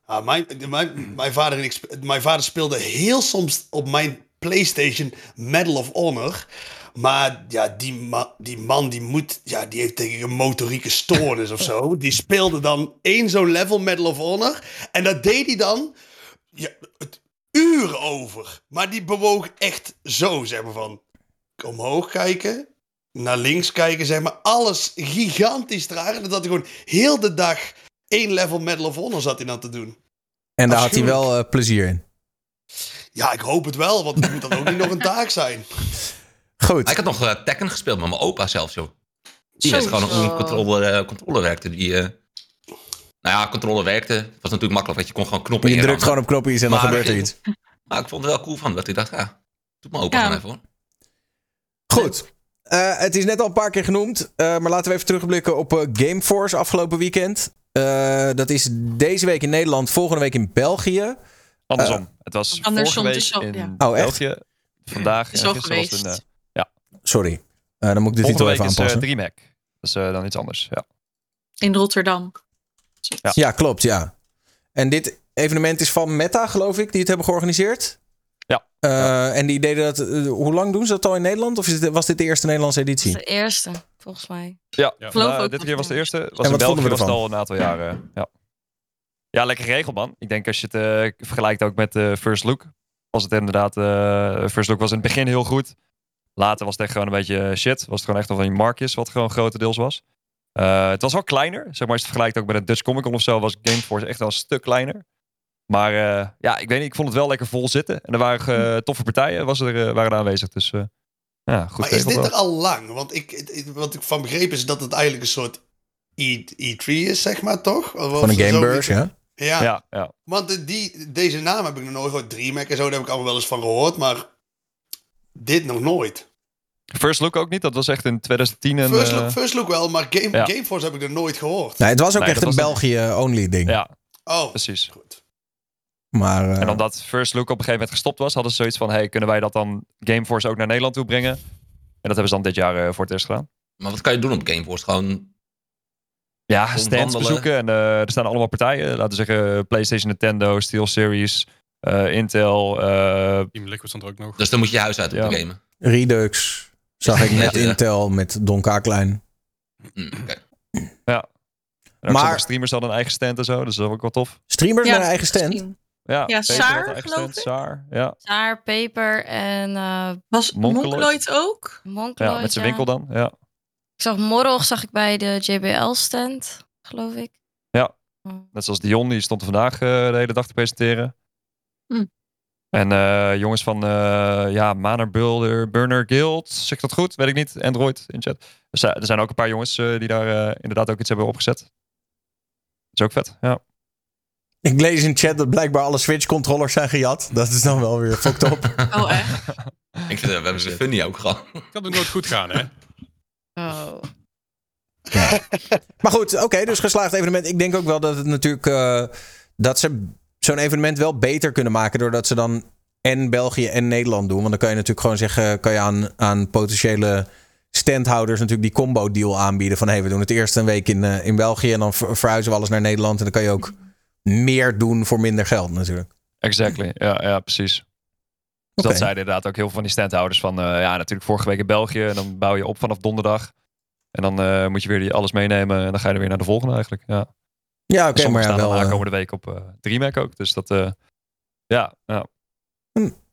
Ah, mijn, mijn, mijn, vader en ik, mijn vader speelde heel soms op mijn PlayStation Medal of Honor. Maar ja, die, ma die man die moet, ja, die heeft denk ik een motorieke stoornis of zo. [laughs] Die speelde dan één zo'n level Medal of Honor. En dat deed hij dan ja, het uren over. Maar die bewoog echt zo, zeg maar van omhoog kijken, naar links kijken, zeg maar. Alles gigantisch traag. En dat had hij gewoon heel de dag één level Medal of Honor zat hij dan te doen. En daar had hij wel eh, plezier in. Ja, ik hoop het wel, want het moet dan ook niet nog een taak zijn. [laughs] Goed. Ik had nog eh, Tekken gespeeld met mijn opa zelfs, joh. Die wist gewoon hoe een controle, eh, controle werkte. Die, eh, nou ja, controle werkte. Het was natuurlijk makkelijk, want je kon gewoon knoppen Je drukt gewoon op knopjes en dan gebeurt er iets. Maar ik vond het wel cool van, dat ik dacht, ja, doet mijn opa Ja. gewoon even hoor. Goed. Eh, het is net al een paar keer genoemd. eh, maar laten we even terugblikken op eh, Gameforce afgelopen weekend. Eh, dat is deze week in Nederland, volgende week in België. Andersom. het was Andersom, vorige week in ja. Oh, echt? België. Vandaag [laughs] Is en was het in, geweest. eh, Sorry. Eh, dan moet ik de volgende titel week even is aanpassen. DreamHack. Dat is eh, dan iets anders. Ja. In Rotterdam. Ja. Ja, klopt, ja. En dit evenement is van Meta, geloof ik, die het hebben georganiseerd. Ja. Eh, En die deden dat. eh, hoe lang doen ze dat al in Nederland? Of dit, was dit de eerste Nederlandse editie? de eerste, volgens mij. Ja, ook dit keer was de eerste. Was En in wat België we was het al een aantal jaren. Ja, ja lekker geregeld man. Ik denk als je het eh, vergelijkt ook met de First Look. Was het inderdaad, eh, First Look was in het begin heel goed. Later was het echt gewoon een beetje shit. Was het gewoon echt nog van die markjes, wat gewoon grotendeels was. Eh, het was wel kleiner. Zeg maar als je het vergelijkt ook met een Dutch Comic Con of zo, was Gameforce echt wel een stuk kleiner. Maar eh, ja, ik weet niet, ik vond het wel lekker vol zitten. En er waren eh, toffe partijen was er, eh, waren er aanwezig. Dus eh, ja, goed maar is dit wel. er al lang? Want ik, wat ik van begrepen is dat het eigenlijk een soort E, E3 is, zeg maar, toch? Of- Van een zoiets. ja. Ja, Ja, ja. want die, deze naam heb ik nog nooit gehoord. DreamHack en zo, daar heb ik allemaal wel eens van gehoord. Maar dit nog nooit. First Look ook niet. Dat was echt in 2010. En, First, look, first Look wel, maar Game, ja. Gameforce heb ik er nooit gehoord. Nee, het was ook Nee, echt een België-only ding. ja, Oh, precies. goed. Maar eh, En omdat First Look op een gegeven moment gestopt was, hadden ze zoiets van: hey, kunnen wij dat dan Gameforce ook naar Nederland toe brengen? En dat hebben ze dan dit jaar eh, voor het eerst gedaan. Maar wat kan je doen op Gameforce? Gewoon, Ja, stands bezoeken. En eh, er staan allemaal partijen. Laten we zeggen PlayStation, Nintendo, SteelSeries, eh, Intel. eh, Team Liquid stond er ook nog. Dus dan moet je je huis uit Ja. te gamen. Redux zag ik met Ja. Intel, met Don Kaaklijn. Hm, oké. en ook Maar- sommige streamers hadden een eigen stand en zo. Dus dat is ook wel tof. Streamers Ja, met een eigen stand. Ja, Saar, geloof ik. Saar, ja. Saar, Peper en eh Was. Mongoloid ook? Mongoloid. ja, met zijn ja. winkel dan. Ja. Ik zag Morrog zag ik bij de JBL-stand, geloof ik. Ja. Oh. Net zoals Dion, die stond er vandaag eh, de hele dag te presenteren. Hm. En eh, jongens van uh, ja, Maner Burner, Burner Guild, zeg ik dat goed? Weet ik niet. Android in chat. Dus, er zijn ook een paar jongens eh, die daar inderdaad ook iets hebben opgezet. Dat is ook vet, ja. Ik lees in chat dat blijkbaar alle Switch-controllers zijn gejat. Dat is dan wel weer fucked up. [laughs] Oh, echt? Ik vind, we hebben ze funny ook gewoon. Kan het nooit goed gaan, hè? Oh. Maar goed, oké, dus geslaagd evenement. Ik denk ook wel dat het natuurlijk... eh, dat ze zo'n evenement wel beter kunnen maken... doordat ze dan en België en Nederland doen. Want dan kan je natuurlijk gewoon zeggen... kan je aan, aan potentiële standhouders natuurlijk die combo-deal aanbieden. Van, hé, hey, we doen het eerst een week in, eh, in België... en dan ver- verhuizen we alles naar Nederland. En dan kan je ook meer doen voor minder geld natuurlijk. Exactly, ja, ja precies. Dus dat zeiden inderdaad ook heel veel van die standhouders van... eh, ja, natuurlijk vorige week in België. En dan bouw je op vanaf donderdag. En dan eh, moet je weer die alles meenemen. En dan ga je er weer naar de volgende eigenlijk. Ja. Ja, oké, Sommigen maar ja, staan dan wel... eh, week op eh DreamHack ook. Dus dat, eh, ja, ja.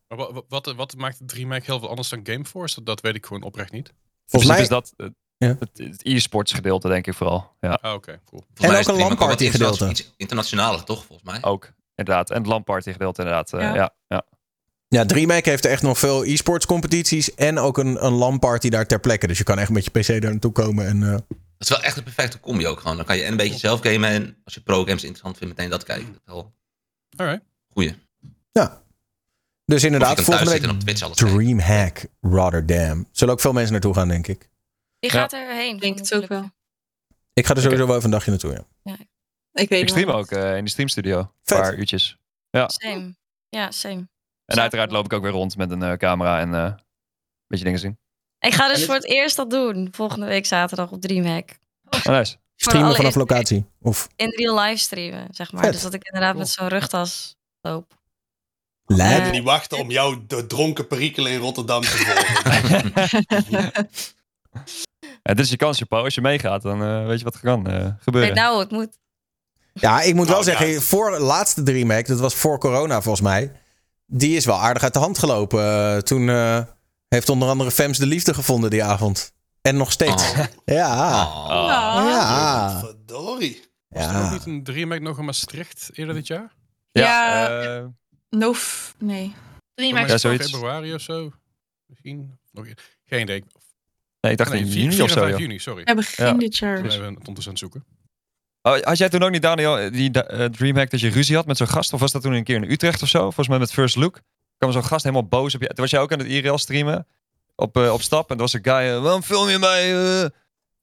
Maar wat, wat, wat, maakt DreamHack heel veel anders dan Gameforce? Dat, dat weet ik gewoon oprecht niet. volgens mij... is dat eh, Ja. het, het e-sports gedeelte denk ik vooral. Ja, Ah, oké, cool. Volgens En mij ook is een LAN-party gedeelte. Iets internationaler, toch? Volgens mij. ook. Inderdaad. En het LAN-party gedeelte inderdaad. eh, Ja. ja. Ja, Ja, DreamHack heeft echt nog veel e-sports competities en ook een, een LAN-party daar ter plekke. Dus je kan echt met je PC daar naartoe komen. En, eh, Dat is wel echt een perfecte combi ook gewoon. Dan kan je en een beetje zelf gamen en als je pro-games interessant vindt, meteen dat kijken. Dat is wel Alright. goeie. dus Of je inderdaad, volgende week. DreamHack Rotterdam. Zullen ook veel mensen naartoe gaan, denk ik. Die Ja. gaat erheen. Ik denk het ook wel. Ik ga er sowieso wel even een dagje naartoe, ja. Ik weet Ik stream ook eh, in die streamstudio. Een paar uurtjes. Same. Ja, same. En uiteraard loop ik ook weer rond met een eh, camera en eh, een beetje dingen zien. Ik ga dus voor het eerst dat doen. Volgende week zaterdag op DreamHack. Oh, nice. Streamen vanaf locatie. Of In real live streamen, zeg maar. Vet. Dus dat ik inderdaad met zo'n rugtas loop. Lijp. moeten niet wachten om jou de dronken perikelen in Rotterdam te volgen. [laughs] [laughs] [laughs] Ja, dit is je kans, Paul. Als je meegaat, dan eh, weet je wat er kan eh, Weet gebeuren. nou, het moet. Ja, ik moet wel Nou, zeggen, ja. voor de laatste DreamHack, dat was voor corona volgens mij. Die is wel aardig uit de hand gelopen. Eh, toen eh, heeft onder andere Fems de liefde gevonden die avond. En nog steeds. Oh. [laughs] Ja. Oh. Ah. Ja. Verdorie. Was er ook Ja. niet een DreamHack nog in Maastricht eerder dit jaar? Ja, Ja. eh, No, f- nee. DreamHack. Ja, zoiets. Februari of zo? Misschien? Nog, geen idee. Nee, ik dacht Nee, in 4 juni of zo. 5 joh. juni, sorry. Ja, begin Ja. dit jaar. Ik ben even het ondertussen aan het zoeken. Oh, had jij toen ook niet, Daniel, die eh, Dreamhack dat je ruzie had met zo'n gast? Of was dat toen een keer in Utrecht of zo? Volgens mij met First Look. kwam zo'n gast helemaal boos op je. Toen was jij ook aan het IRL streamen op, eh, op stap. En er was een guy, eh, waarom film je mij?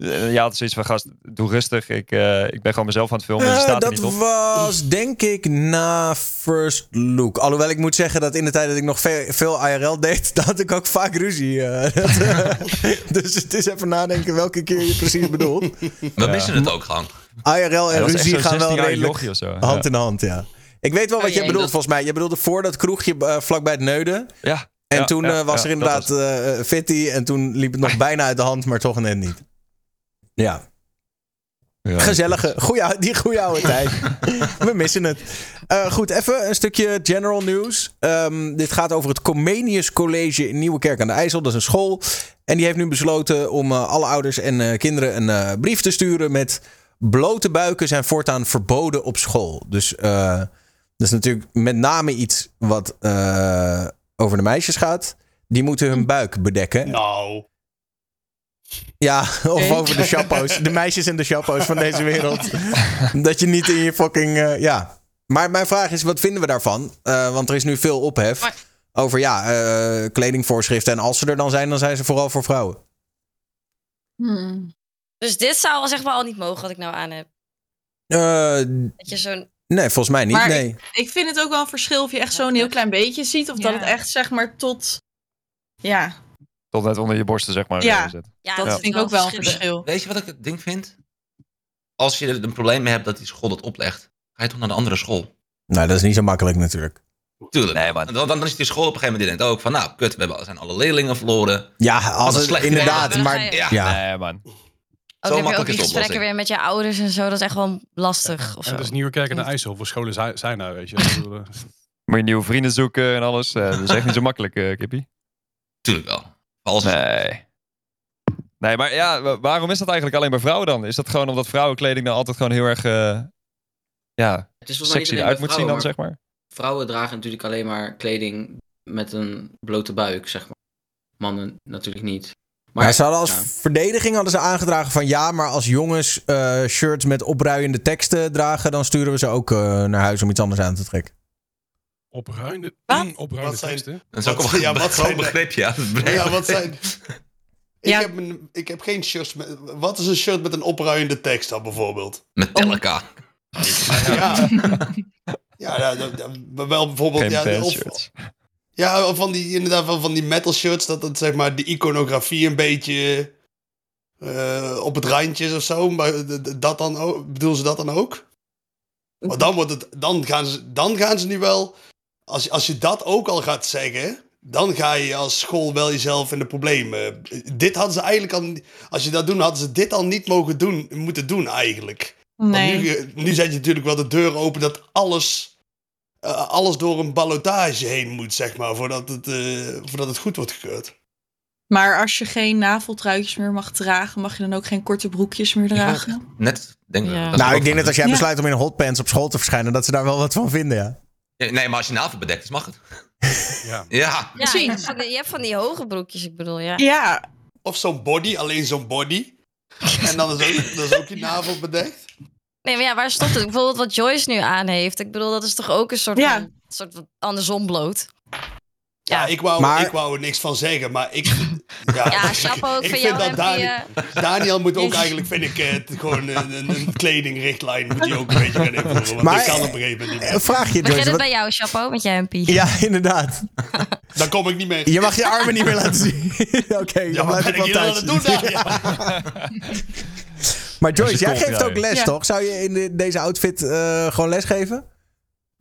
Eh?" Ja, het is zoiets van, gast, doe rustig. Ik, eh, ik ben gewoon mezelf aan het filmen. je Eh, staat er dat niet op. was denk ik na First Look. Alhoewel ik moet zeggen dat in de tijd dat ik nog ve- veel IRL deed, [laughs] dat had ik ook vaak ruzie. [laughs] Dat, [laughs] dus het is even nadenken welke keer je precies bedoelt. We missen het ook gewoon. IRL en ruzie gaan wel 16-jarig redelijk jochie of zo. hand ja. in hand, ja. Ik weet wel wat Oh, jij bedoelt volgens mij. Je bedoelde voor dat kroegje vlakbij het Neuden. Ja, En ja, toen ja, was ja, er dat inderdaad eh Fitty. En toen liep het nog bijna uit de hand, maar toch net niet. Ja, Ja. gezellige, goeie, die goede oude tijd. [laughs] We missen het. Eh, goed, even een stukje general news. Ehm, dit gaat over het Comenius College in Nieuwekerk aan de IJssel. Dat is een school. En die heeft nu besloten om eh, alle ouders en eh, kinderen een eh, brief te sturen met... blote buiken zijn voortaan verboden op school. Dus eh, dat is natuurlijk met name iets wat eh, over de meisjes gaat. Die moeten hun buik bedekken. Nou. Ja, [laughs] of over de chappo's. De meisjes en de chappo's van deze wereld. [laughs] dat je niet in je fucking... eh, ja. Maar mijn vraag is, wat vinden we daarvan? Eh, want er is nu veel ophef Maar- over ja, eh, kledingvoorschriften. En als ze er dan zijn, dan zijn ze vooral voor vrouwen. Hmm. Dus dit zou zeg maar al niet mogen wat ik nou aan heb. Eh, Dat je zo'n... nee, volgens mij niet. Maar nee. Ik vind het ook wel een verschil of je echt zo'n heel klein beetje ziet. Of dat het echt zeg maar tot... Ja, Tot net onder je borsten, zeg maar. Ja. dat vind ik ook wel een verschil. Weet je wat ik het ding vind? Als je er een probleem mee hebt dat die school dat oplegt, ga je toch naar de andere school. Nou, dat is niet zo makkelijk natuurlijk. Tuurlijk. Nee, man. En Dan, dan is die school op een gegeven moment die denkt ook van, nou, kut, we hebben, zijn alle leerlingen verloren. Ja, als het, slechte inderdaad. Maar Ja. ja. Nee, man. Ook Zo heb je ook die gesprekken weer met je ouders en zo. Dat is echt wel lastig. Of zo. dat is Nieuwekerk en de IJssel. Voor scholen zijn, daar, weet je. [laughs] Eh, Moet je nieuwe vrienden zoeken en alles. Eh, dat is echt niet zo makkelijk, eh Kippie. Tuurlijk wel. Als, Nee. Nee, maar ja, wa- waarom is dat eigenlijk alleen bij vrouwen dan? Is dat gewoon omdat vrouwenkleding dan altijd gewoon heel erg eh, ja, Het is sexy eruit moet zien dan, vrouwen, zeg maar? Vrouwen dragen natuurlijk alleen maar kleding met een blote buik, zeg maar. Mannen natuurlijk niet. Maar ze hadden als ja. verdediging hadden ze aangedragen van ja, maar als jongens eh, shirts met opruiende teksten dragen, dan sturen we ze ook eh, naar huis om iets anders aan te trekken. Opruimende, Wat? opruimende Wat zijn- teksten. dat is ook Wat- wel ja, wat zijn begrip, [laughs] ja. Ja, wat zijn... Ik, Ja. heb een, ik heb geen shirts met... Wat is een shirt met een opruiende tekst dan bijvoorbeeld? Metallica. Ja. Ja, ja, ja, ja, maar wel bijvoorbeeld... Geen ja, de- of, ja, of van die, inderdaad van, van die metal shirts, dat het zeg maar de iconografie een beetje eh, op het randje is of zo. Maar dat dan ook, bedoelen ze dat dan ook? Maar dan, wordt het, dan, gaan ze, dan gaan ze nu wel... Als, je- als je dat ook al gaat zeggen, dan ga je als school wel jezelf in de problemen. Dit hadden ze eigenlijk al... Als je dat doen, hadden ze dit al niet mogen doen, moeten doen eigenlijk. Want Nee. nu, nu zet je natuurlijk wel de deur open dat alles, eh, alles door een ballotage heen moet, zeg maar, voordat het, eh, voordat het goed wordt gekeurd. Maar als je geen naveltruitjes meer mag dragen, mag je dan ook geen korte broekjes meer dragen? Net, denk ik. Ja. dat is nou, ik denk dat als jij Ja. besluit om in hotpants op school te verschijnen, dat ze daar wel wat van vinden, ja. Nee, maar als je navel bedekt is, mag het. [laughs] Ja. Ja. Ja, je Precies. hebt, van die, je hebt van die hoge broekjes, ik bedoel, ja. Ja, Of zo'n body, alleen zo'n body. [laughs] En dan is ook, dan is ook je navel bedekt. Nee, maar ja, waar stopt het? Bijvoorbeeld wat Joyce nu aan heeft. Ik bedoel, dat is toch ook een soort Ja. van, soort van andersom bloot. Ja, Ja. ik, wou, Maar- ik wou er niks van zeggen, maar ik... [laughs] Ja, Ja, chapeau ook ik voor vind jou, dat. Dani- eh, Daniel moet ook [laughs] eigenlijk, vind ik, eh, het gewoon een, een, een kledingrichtlijn moet hij ook een beetje gaan invoeren. Want Maar- ik kan op een gegeven moment niet Een meer. vraagje, Begin Joyce. het wat- bij jou, chapeau, met je MP. Ja, [laughs] inderdaad. Dan kom ik niet meer. Je mag je armen niet meer laten zien. Oké, Ja, dan maar blijf ik ik wel thuis. doen? Maar Joyce, je jij geeft ook les, Ja. toch? Zou je in de- deze outfit eh, gewoon les geven?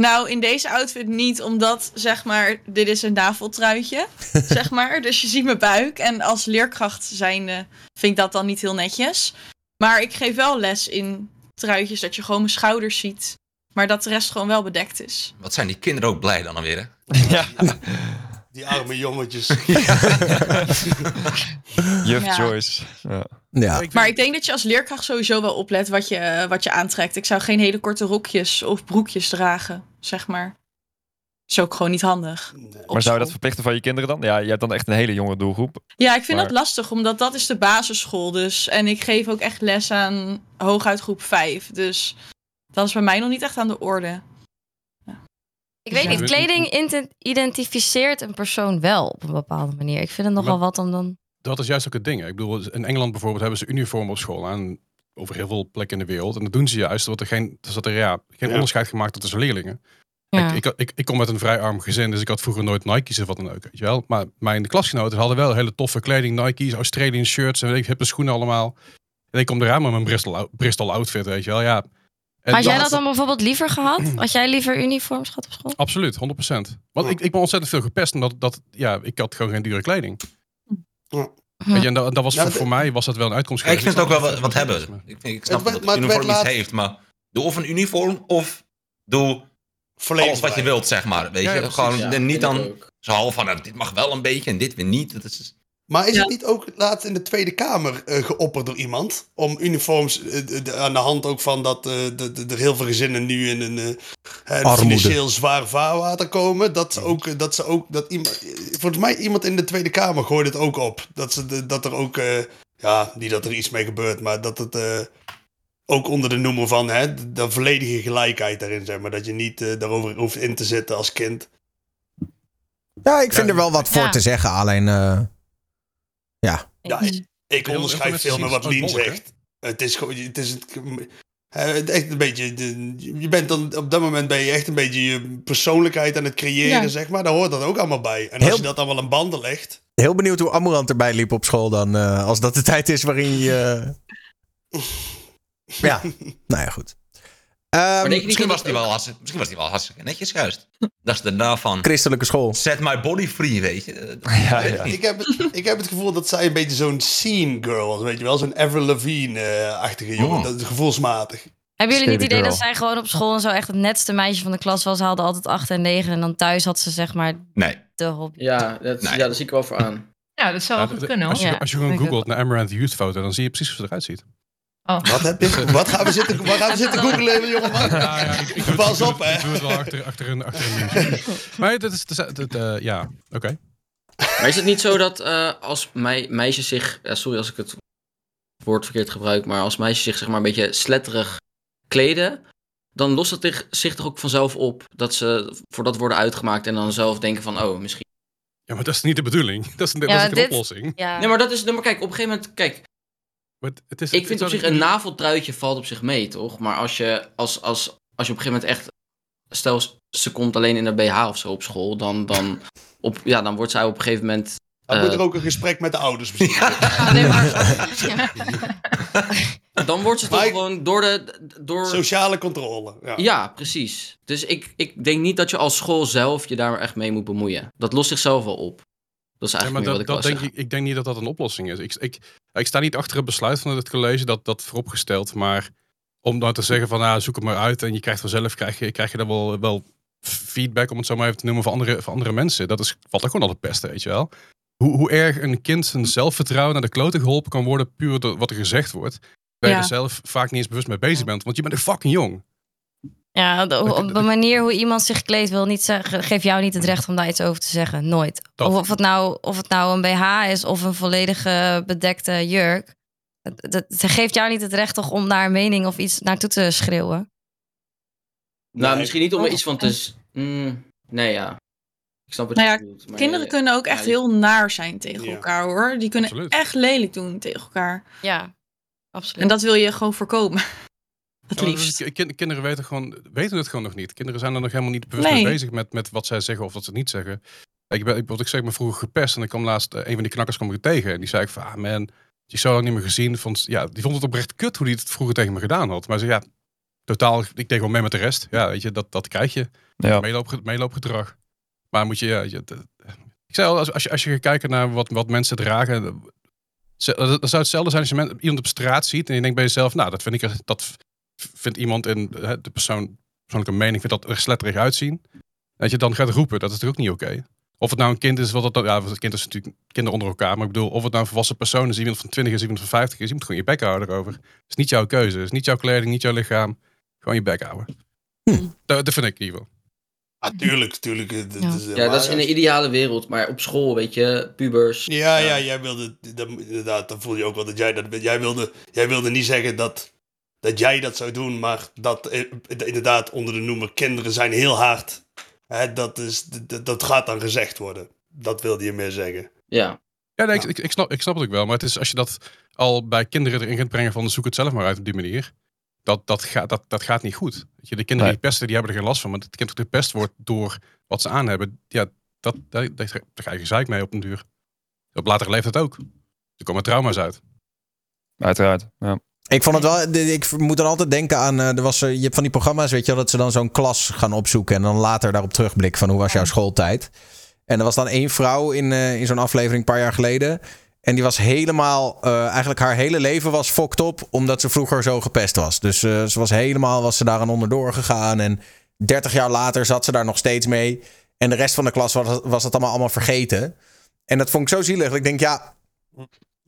Nou in deze outfit niet, omdat zeg maar, dit is een naveltruitje, [laughs] zeg maar. Dus je ziet mijn buik en als leerkracht zijnde vind ik dat dan niet heel netjes. Maar ik geef wel les in truitjes dat je gewoon mijn schouders ziet, maar dat de rest gewoon wel bedekt is. Wat zijn die kinderen ook blij dan alweer, hè? [laughs] Ja, Die arme jongetjes. [laughs] juf Ja. Joyce. Ja. Ja. Maar ik denk dat je als leerkracht sowieso wel oplet wat je, eh, wat je aantrekt. Ik zou geen hele korte rokjes of broekjes dragen, zeg maar. Is ook gewoon niet handig. Nee. Maar zou je dat verplichten van je kinderen dan? Ja, je hebt dan echt een hele jonge doelgroep. Ja, ik vind Maar- dat lastig, omdat dat is de basisschool. Dus, en ik geef ook echt les aan hooguit groep 5. Dus dat is bij mij nog niet echt aan de orde. Ik weet niet, kleding ident- identificeert een persoon wel op een bepaalde manier. Ik vind het nogal Maar- wat om dan... Dat is juist ook het ding. hè. Ik bedoel, in Engeland bijvoorbeeld hebben ze uniform op school aan over heel veel plekken in de wereld. En dat doen ze juist, omdat er geen, dat er ja, geen Ja. onderscheid gemaakt tussen leerlingen. Ja. Ik, ik, ik, ik kom uit een vrij arm gezin, dus ik had vroeger nooit Nike's of wat dan ook. Weet je wel? Maar mijn klasgenoten hadden wel hele toffe kleding, Nike's, Australian shirts en weet ik, hippe schoenen allemaal. En ik kom eraan met mijn Bristol, Bristol outfit, weet je wel. Ja. En Had jij dat- dan bijvoorbeeld liever gehad? [clears throat] Had jij liever uniforms gehad op school? Absoluut, 100%. Want Ja. ik, ik ben ontzettend veel gepest omdat dat, ja, ik had gewoon geen dure kleding. Hm. Weet je, en dat, dat was Ja, voor, mij was dat wel een uitkomst. Ik vind het ook wel wat, hebben. Ik, vind, ik snap Het dat maar het uniform iets laat- heeft, maar doe of een uniform of doe Volledig alles wat je wilt, zeg maar. Weet Ja, je, ja, precies. gewoon niet dan zo half van, nou, dit mag wel een beetje en dit weer niet. Dat is, Maar is Ja. het niet ook laatst in de Tweede Kamer eh, geopperd door iemand? Om uniforms eh, de- de- aan de hand ook van dat eh, de, de, er heel veel gezinnen nu in een, eh, financieel zwaar vaarwater komen. Dat ze ook, eh, dat ze ook, dat iemand, eh, volgens mij iemand in de Tweede Kamer gooit het ook op. Dat, ze de, dat er ook, eh, ja, niet dat er iets mee gebeurt, maar dat het eh, ook onder de noemer van hè, de, de volledige gelijkheid daarin, zeg maar. Dat je niet eh, daarover hoeft in te zitten als kind. Ja, ik vind Ja, er wel wat voor ja. te zeggen. Alleen, eh, ja. Ja, ik, ik onderscheid veel met wat Lien zegt. Het is gewoon, het is het, echt een beetje, je bent dan, op dat moment ben je echt een beetje je persoonlijkheid aan het creëren, Ja. zeg maar. Daar hoort dat ook allemaal bij. En als Heel- je dat dan wel aan banden legt. Heel benieuwd hoe Amorant erbij liep op school dan. eh, als dat de [laughs] tijd is waarin je... [laughs] Ja, nou ja, goed. Ehm, denk je Misschien was die wel hartstikke, misschien was die wel hartstikke netjes juist. Dat is daarna van, christelijke school. set my body free, weet je. [laughs] Ja, ja. Ik, heb het, ik heb het gevoel dat zij een beetje zo'n scene girl was, weet je wel? Zo'n Avril Lavigne-achtige jongen. Oh. Dat is gevoelsmatig. Hebben jullie niet het idee dat zij gewoon op school en zo echt het netste meisje van de klas was? Ze hadden altijd 8 en 9 en dan thuis had ze zeg maar Nee. de hobby. Ja, dat, Nee. ja, daar zie ik wel voor aan. Ja, dat zou wel Ja, goed de- kunnen hoor. als, je, als je gewoon googelt naar Amaranth Youth foto, dan zie je precies hoe ze eruit ziet. Oh. Wat, heb je, wat gaan we zitten, wat gaan we zitten googlen, jongeman? Ja, ja, ik, ik doe Pas het, op, hè. Ik doe het wel achter, achter een, achter een. Maar dat is, dat, is- dat, eh, ja, oké. Maar is het niet zo dat eh, als mei- meisjes zich... sorry als ik het woord verkeerd gebruik, maar als meisjes zich zeg maar een beetje sletterig kleden, dan lost het zich- zich toch ook vanzelf op dat ze voor dat worden uitgemaakt en dan zelf denken van, oh, misschien... Ja, maar dat is niet de bedoeling. [laughs] Dat is, dat Ja, is een dit- oplossing. Ja. Nee, maar dat is... nee, maar kijk, op een gegeven moment... Kijk, het is, ik vind op zich een naveltruitje valt op zich mee, toch? Maar als je, als, als, als je op een gegeven moment echt... Stel, ze komt alleen in een BH of zo op school, dan, dan, op, ja, dan wordt zij op een gegeven moment... Dan eh, moet er ook een gesprek met de ouders misschien. [laughs] Ja, nee, maar- dan wordt ze toch ik- gewoon door de... Door, Sociale controle. Ja. Ja, precies. Dus ik, ik denk niet dat je als school zelf je daar echt mee moet bemoeien. Dat lost zichzelf wel op. Dat is Ja, eigenlijk maar meer dat, wat dat ik wil denk ik, ik denk niet dat dat een oplossing is. Ik, ik, ik sta niet achter het besluit van het college, dat, dat vooropgesteld. Maar om dan te zeggen van, nou, zoek het maar uit en je krijgt vanzelf, krijg je, krijg je dan wel, wel feedback, om het zo maar even te noemen, van andere, van andere mensen. Dat is, valt er gewoon altijd best, weet je wel. Hoe, hoe erg een kind zijn zelfvertrouwen naar de kloten geholpen kan worden, puur door wat er gezegd wordt. Waar je Ja. er zelf vaak niet eens bewust mee bezig bent, want je bent een fucking jong. Ja, de- op de manier hoe iemand zich kleedt wil niet zeggen, geeft jou niet het recht om daar iets over te zeggen. Nooit. Of, of, het nou, of het nou een BH is of een volledige bedekte jurk. Het, het, het geeft jou niet het recht toch om daar een mening of iets naartoe te schreeuwen. Nou, Nee. misschien niet om er iets van te... Mm, nee, ja. Ik snap wat Nou ja, bedoelt. maar, Kinderen kunnen ook echt heel naar zijn tegen Ja. elkaar hoor. Die kunnen Absoluut. echt lelijk doen tegen elkaar. Ja, absoluut. En dat wil je gewoon voorkomen. Liefst. kind- kinderen weten, gewoon, weten het gewoon nog niet. Kinderen zijn er nog helemaal niet bewust Nee. mee bezig met, met wat zij zeggen of wat ze niet zeggen. Ik ben, ik, wat ik zeg, ik ben vroeger gepest en ik kwam laatst, eh, een van die knakkers kwam ik tegen. En die zei ik van, ah man, die zo lang niet meer gezien. Vond, ja, die vond het oprecht kut hoe die het vroeger tegen me gedaan had. Maar ze ja, totaal, ik deed gewoon mee met de rest. Ja, weet je, dat, dat krijg je. Ja. Meeloop, meeloopgedrag. Maar moet je, ja, je de- ik zei al, als, als, je, als je gaat kijken naar wat, wat mensen dragen, ze- dat zou hetzelfde zijn als je iemand op straat ziet en je denkt bij jezelf, nou, dat vind ik, er- dat vindt iemand in eh, de persoon, persoonlijke mening, vindt dat er sletterig uitzien. Dat je dan gaat roepen, dat is natuurlijk ook niet oké. Of het nou een kind is, wat het, dan- ja, het kind is natuurlijk kinderen onder elkaar, maar ik bedoel, of het nou een volwassen persoon is, iemand van 20 is, iemand van 50 is, je moet gewoon je bek houden erover. Het is niet jouw keuze, het is niet jouw kleding, niet jouw lichaam. Gewoon je bek houden. Hm. Dat, dat vind ik in ieder geval. Ah, tuurlijk, tuurlijk. het- het Ja. is, eh, Ja, dat is in een ideale wereld. Maar op school, weet je, pubers. Ja, ja, jij wilde, dat, inderdaad, dan voel je ook wel dat jij dat, jij wilde, jij wilde niet zeggen dat, dat jij dat zou doen, maar dat eh, inderdaad onder de noemer kinderen zijn heel hard. Hè, dat, is, dat, dat gaat dan gezegd worden. Dat wilde je meer zeggen. Ja. Ja, nee, ik, Ja. ik, ik, snap, ik snap het ook wel. Maar het is als je dat al bij kinderen erin gaat brengen van zoek het zelf maar uit op die manier. Dat, dat, gaat, dat, dat gaat niet goed. Je, de kinderen Nee. die pesten, die hebben er geen last van. Maar het kind dat gepest wordt door wat ze aan hebben. Ja, dat, daar, daar ga je gezeik mee op een duur. Op latere leeftijd ook. Er komen trauma's uit. Uiteraard. Ja. Ik vond het wel. Ik moet dan altijd denken aan. eh, Er was, eh, je hebt van die programma's, weet je wel, dat ze dan zo'n klas gaan opzoeken. En dan later daarop terugblikken van hoe was jouw schooltijd. En er was dan één vrouw in, eh, in zo'n aflevering een paar jaar geleden. En die was helemaal. eigenlijk haar hele leven was fokt op. Omdat ze vroeger zo gepest was. Dus ze was helemaal. Was ze daar aan onderdoor gegaan. En 30 jaar later zat ze daar nog steeds mee. En de rest van de klas was, was het allemaal, allemaal vergeten. En dat vond ik zo zielig. Dat ik denk, ja.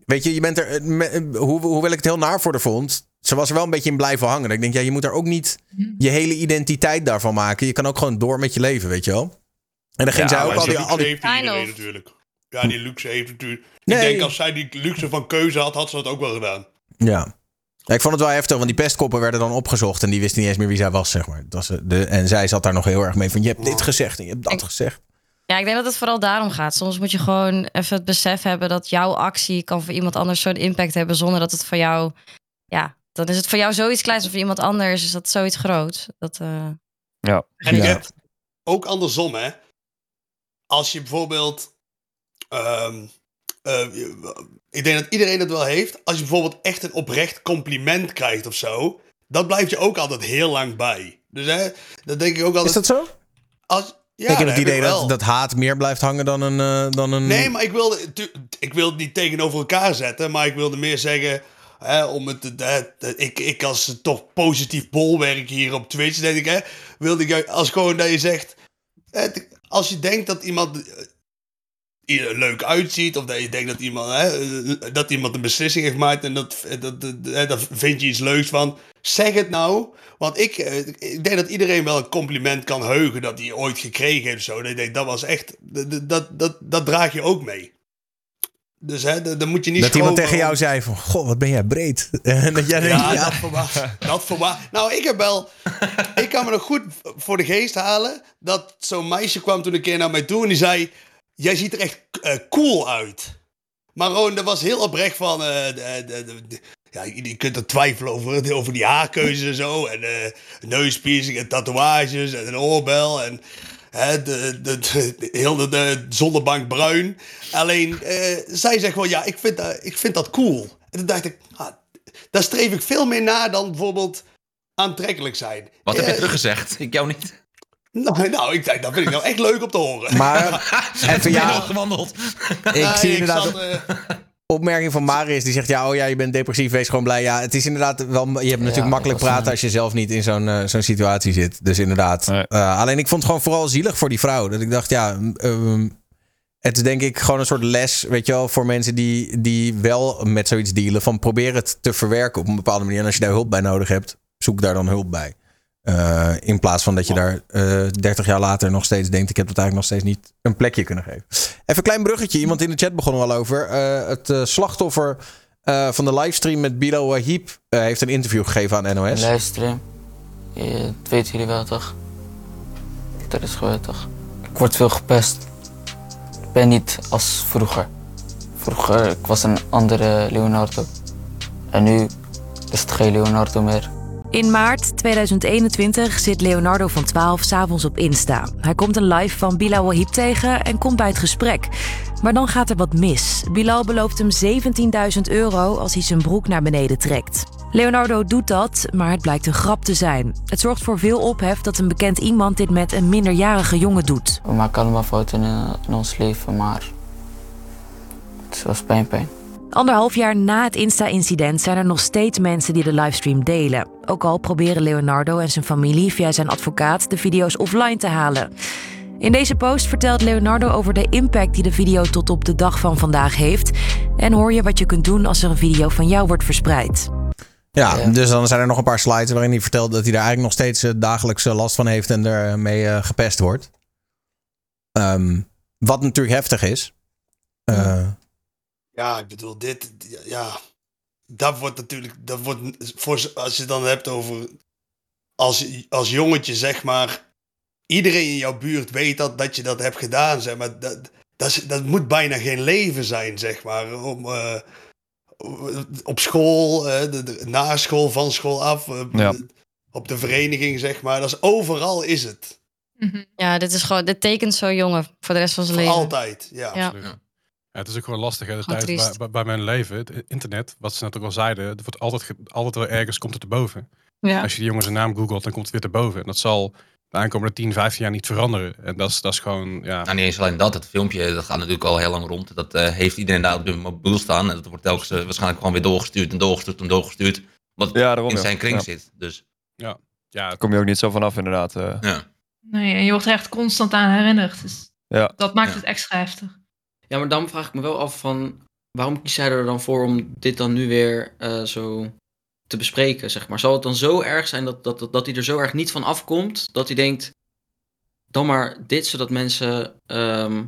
Weet je, je bent er. eh, me- eh, Hoe, hoewel ik het heel naar voor haar vond. Ze was er wel een beetje in blijven hangen. Ik denk, ja, je moet er ook niet je hele identiteit daarvan maken. Je kan ook gewoon door met je leven, weet je wel. En dan ging Ja, zij ook al die, die al die iedereen natuurlijk. Ja, die luxe heeft natuurlijk... Nee. Ik denk als zij die luxe van keuze had, had ze dat ook wel gedaan. Ja. Ja, ik vond het wel heftig, want die pestkoppen werden dan opgezocht en die wisten niet eens meer wie zij was, zeg maar. Dat was eh, de, en zij zat daar nog heel erg mee van, je hebt dit gezegd en je hebt dat Ik- gezegd. Ja, ik denk dat het vooral daarom gaat. Soms moet je gewoon even het besef hebben dat jouw actie kan voor iemand anders zo'n impact hebben zonder dat het voor jou. Ja, dan is het voor jou zoiets kleins en voor iemand anders is dat zoiets groots. Dat, eh, Ja. En Ja. je hebt ook andersom, hè. Als je bijvoorbeeld... ehm, eh, ik denk dat iedereen het wel heeft. Als je bijvoorbeeld echt een oprecht compliment krijgt of zo... dat blijft je ook altijd heel lang bij. Dus hè, dat denk ik ook altijd. Is dat zo? Als, ja, ik heb dat het idee dat, dat haat meer blijft hangen dan een... eh, dan een... Nee, maar ik wilde, ik wilde het niet tegenover elkaar zetten, maar ik wilde meer zeggen. Hè, om het, hè, dat ik, ik als toch positief bolwerk hier op Twitch, denk ik, hè, wilde ik als gewoon dat je zegt. hè, als je denkt dat iemand eh, er leuk uitziet, of dat je denkt dat iemand, hè, dat iemand een beslissing heeft gemaakt en dat, dat, dat, daar vind je iets leuks van, zeg het nou. Want ik, eh, ik denk dat iedereen wel een compliment kan heugen dat hij ooit gekregen heeft. Zo. Dat, ik denk, dat was echt, dat, dat, dat, dat draag je ook mee. Dus hè, dan moet je niet dat iemand tegen jou om- zei van... Goh, wat ben jij breed. [laughs] En dat jij denkt, ja, ja, dat verbaast. Dat verbaast. Nou, ik heb wel. Ik kan me nog goed voor de geest halen. Dat zo'n meisje kwam toen een keer naar mij toe en die zei: Jij ziet er echt eh, cool uit. Maar dat was heel oprecht van. eh, de, de, de- de- ja, je kunt er twijfelen over, over die haarkeuze en zo. En eh neuspiercing en tatoeages en een oorbel. En hè, de, de, de, de- heel de, de zonnebank bruin. Alleen, eh, zij zegt gewoon, ja, ik vind, dat, ik vind dat cool. En toen dacht ik, ah, daar streef ik veel meer naar dan bijvoorbeeld aantrekkelijk zijn. Wat heb je Eh, teruggezegd? Ik jou niet. Nou, nou, ik dacht, dat vind ik nou echt leuk om te horen. Maar [laughs] even ja, al gewandeld? ik Nee, zie inderdaad opmerking van Marius. Die zegt, ja, oh ja, je bent depressief, wees gewoon blij. Ja, het is inderdaad wel... Je hebt natuurlijk makkelijk praten als je zelf niet in zo'n eh, zo'n situatie zit. Dus inderdaad. Nee. Eh, alleen ik vond het gewoon vooral zielig voor die vrouw. Dat ik dacht, ja... ehm, het is denk ik gewoon een soort les, weet je wel, voor mensen die, die wel met zoiets dealen. Van probeer het te verwerken op een bepaalde manier. En als je daar hulp bij nodig hebt, zoek daar dan hulp bij. Eh, in plaats van dat je daar eh 30 jaar later nog steeds denkt: ik heb het eigenlijk nog steeds niet een plekje kunnen geven. Even een klein bruggetje. Iemand in de chat begon er al over. Eh, het eh, slachtoffer eh, van de livestream met Bilal Wahib eh, heeft een interview gegeven aan NOS. Livestream. Eh, dat weten jullie wel toch? Dat is gebeurd toch? Ik word veel gepest. Ik ben niet als vroeger. Vroeger, ik was een andere Leonardo. En nu is het geen Leonardo meer. In maart 2021 zit Leonardo van 12 s'avonds op Insta. Hij komt een live van Bilal Wahib tegen en komt bij het gesprek. Maar dan gaat er wat mis. Bilal belooft hem 17.000 euro als hij zijn broek naar beneden trekt. Leonardo doet dat, maar het blijkt een grap te zijn. Het zorgt voor veel ophef dat een bekend iemand dit met een minderjarige jongen doet. We maken allemaal fouten in, in ons leven, maar het was pijn, pijn. Anderhalf jaar na het Insta-incident zijn er nog steeds mensen die de livestream delen. Ook al proberen Leonardo en zijn familie via zijn advocaat de video's offline te halen. In deze post vertelt Leonardo over de impact die de video tot op de dag van vandaag heeft. En hoor je wat je kunt doen als er een video van jou wordt verspreid. Ja, Ja. dus dan zijn er nog een paar slides waarin hij vertelt dat hij daar eigenlijk nog steeds eh, dagelijks eh, last van heeft en ermee eh gepest wordt. Ehm, wat natuurlijk heftig is. Eh, Ja, ik bedoel, dit, ja, dat wordt natuurlijk, dat wordt, voor, als je het dan hebt over, als, als jongetje zeg maar, iedereen in jouw buurt weet dat, dat je dat hebt gedaan, zeg maar, dat, dat, is- dat moet bijna geen leven zijn, zeg maar, om, eh, op school, de, de- na school, van school af, eh, Ja. op de vereniging, zeg maar, dat is overal is het, Mhm. Ja, dit is gewoon, dit tekent zo'n jongen voor de rest van zijn voor leven. altijd, ja. Ja. Ja, het is ook gewoon lastig. Hè? De tijd bij, triest. bij, bij mijn leven, het internet, wat ze net ook al zeiden, het wordt altijd, altijd wel ergens komt het erboven. Ja. Als je die jongen zijn naam googelt, dan komt het weer erboven. En dat zal de aankomende 10, 15 jaar niet veranderen. En dat is, dat is gewoon, ja. Nou, niet eens alleen dat. Het filmpje dat gaat natuurlijk al heel lang rond. Dat eh, heeft iedereen daar op de mobiel staan. En dat wordt telkens eh, waarschijnlijk gewoon weer doorgestuurd en doorgestuurd en doorgestuurd. Wat Ja, daarom. in ja. zijn kring Ja. zit. Dus ja Daar kom je ook niet zo vanaf, inderdaad. eh. ja. Nee, en je wordt er echt constant aan herinnerd. Dus Ja. dat maakt Ja. het extra heftig. Ja, maar dan vraag ik me wel af van... Waarom kies hij er dan voor om dit dan nu weer eh, zo te bespreken, zeg maar? Zal het dan zo erg zijn dat, dat, dat, dat hij er zo erg niet van afkomt... dat hij denkt, dan maar dit, zodat mensen... ehm,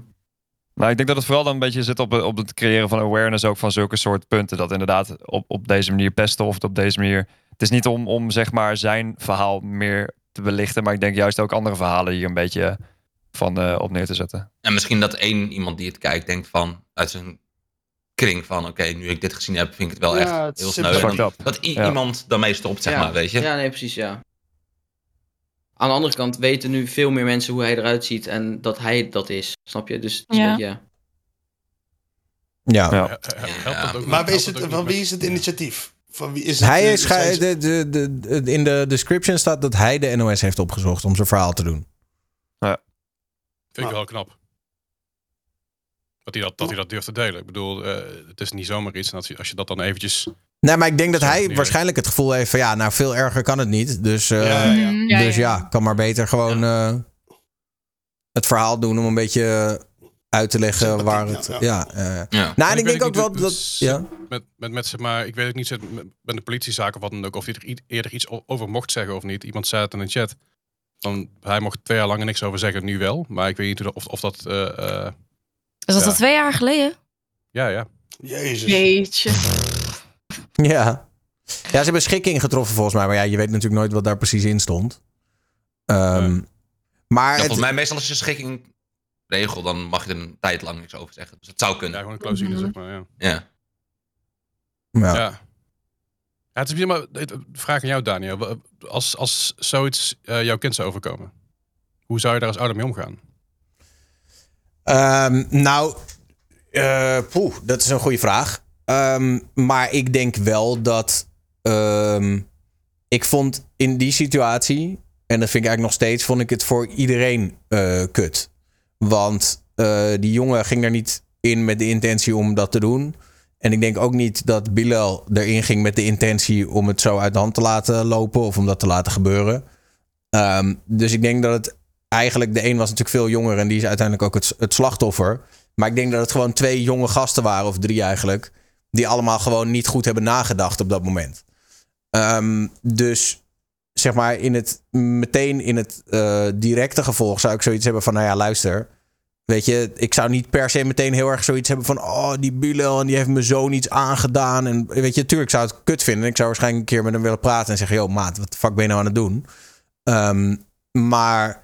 Maar ik denk dat het vooral dan een beetje zit op, op het creëren van awareness ook van zulke soort punten. Dat inderdaad op, op deze manier pesten of op deze manier. Het is niet om, om zeg maar zijn verhaal meer te belichten. Maar ik denk juist ook andere verhalen hier een beetje van eh, op neer te zetten. En misschien dat één iemand die het kijkt denkt van uit zijn kring van oké, nu ik dit gezien heb, vind ik het wel Ja, echt heel sneu. Dan-. Dat i- Ja. iemand daarmee stopt, zeg ja. maar, weet je. Ja, nee, precies, ja. Aan de andere kant weten nu veel meer mensen hoe hij eruit ziet... en dat hij dat is, snap je? Dus het is Ja. een beetje- ja. Ja. Ook Maar is het, van wie is het initiatief? Van wie is het? Hij is, de, de, de, de- in de description staat dat hij de NOS heeft opgezocht om zijn verhaal te doen. Vind ik wel knap. Dat hij dat, dat hij dat durft te delen. Ik bedoel, eh, het is niet zomaar iets. En als je, als je dat dan eventjes... Nee, maar ik denk dat hij neer. waarschijnlijk het gevoel heeft van ja, nou veel erger kan het niet. Dus, eh, Ja, ja. Mhm, ja, dus ja. kan maar beter gewoon eh, het verhaal doen om een beetje uit te leggen Sympathiek, waar het. ja. Ja, eh, Ja. nou, en ik ik denk weet ook wel het- dat. het- Ja. Met, met, met zeg maar, ik weet ook niet met, met de politiezaak of wat dan ook, of hij er eerder iets over mocht zeggen of niet. Iemand zei het in de chat. Hij mocht twee jaar lang er niks over zeggen, nu wel. Maar ik weet niet dat- of, of dat... eh, eh, Is dat Ja. al twee jaar geleden? ja, ja. Jezus. Jeetje. Ja. ja, ze hebben schikking getroffen volgens mij. Maar ja, je weet natuurlijk nooit wat daar precies in stond. Ehm, Nee. Maar Ja, het, volgens mij meestal als je schikking regel, dan mag je er een tijd lang niks over zeggen. Dus het zou ja, kunnen. gewoon een clausule, Mhm. zeg maar. Ja. Ja. ja. Het is maar vraag aan jou, Daniel. Als, als zoiets eh, jouw kind zou overkomen, hoe zou je daar als ouder mee omgaan? Ehm, nou, eh, dat is een goede vraag. Ehm, maar ik denk wel dat. ehm, ik vond in die situatie, en dat vind ik eigenlijk nog steeds, vond ik het voor iedereen eh, kut. Want die jongen ging er niet in met de intentie om dat te doen. En ik denk ook niet dat Bilal erin ging met de intentie om het zo uit de hand te laten lopen of om dat te laten gebeuren. Ehm, dus ik denk dat het eigenlijk, de een was natuurlijk veel jonger en die is uiteindelijk ook het, het slachtoffer. Maar ik denk dat het gewoon twee jonge gasten waren, of drie eigenlijk, die allemaal gewoon niet goed hebben nagedacht op dat moment. Ehm, dus zeg maar, in het, meteen in het eh, directe gevolg zou ik zoiets hebben van, nou ja, luister. Weet je, ik zou niet per se meteen heel erg zoiets hebben van... oh, die Bilal en die heeft mijn zoon iets aangedaan. En weet je, natuurlijk zou het kut vinden. Ik zou waarschijnlijk een keer met hem willen praten en zeggen... joh, maat, wat de fuck ben je nou aan het doen? Ehm, maar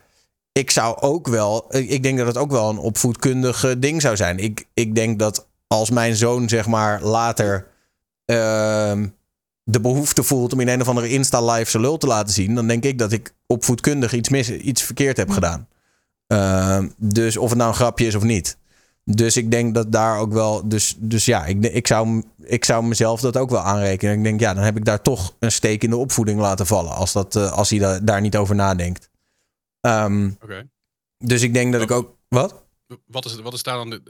ik zou ook wel... Ik denk dat het ook wel een opvoedkundig ding zou zijn. Ik, ik denk dat als mijn zoon, zeg maar, later... ehm, de behoefte voelt om in een of andere Insta-live zijn lul te laten zien... dan denk ik dat ik opvoedkundig iets, mis, iets verkeerd heb gedaan. Ehm, dus of het nou een grapje is of niet. Dus ik denk dat daar ook wel. Dus, dus ja, ik, ik, zou, ik zou mezelf dat ook wel aanrekenen. Ik denk, ja, dan heb ik daar toch een steek in de opvoeding laten vallen. Als, dat, eh, als hij da- daar niet over nadenkt. Ehm, dus ik denk dat ik ook. Wat? Wat is, wat is daar dan de?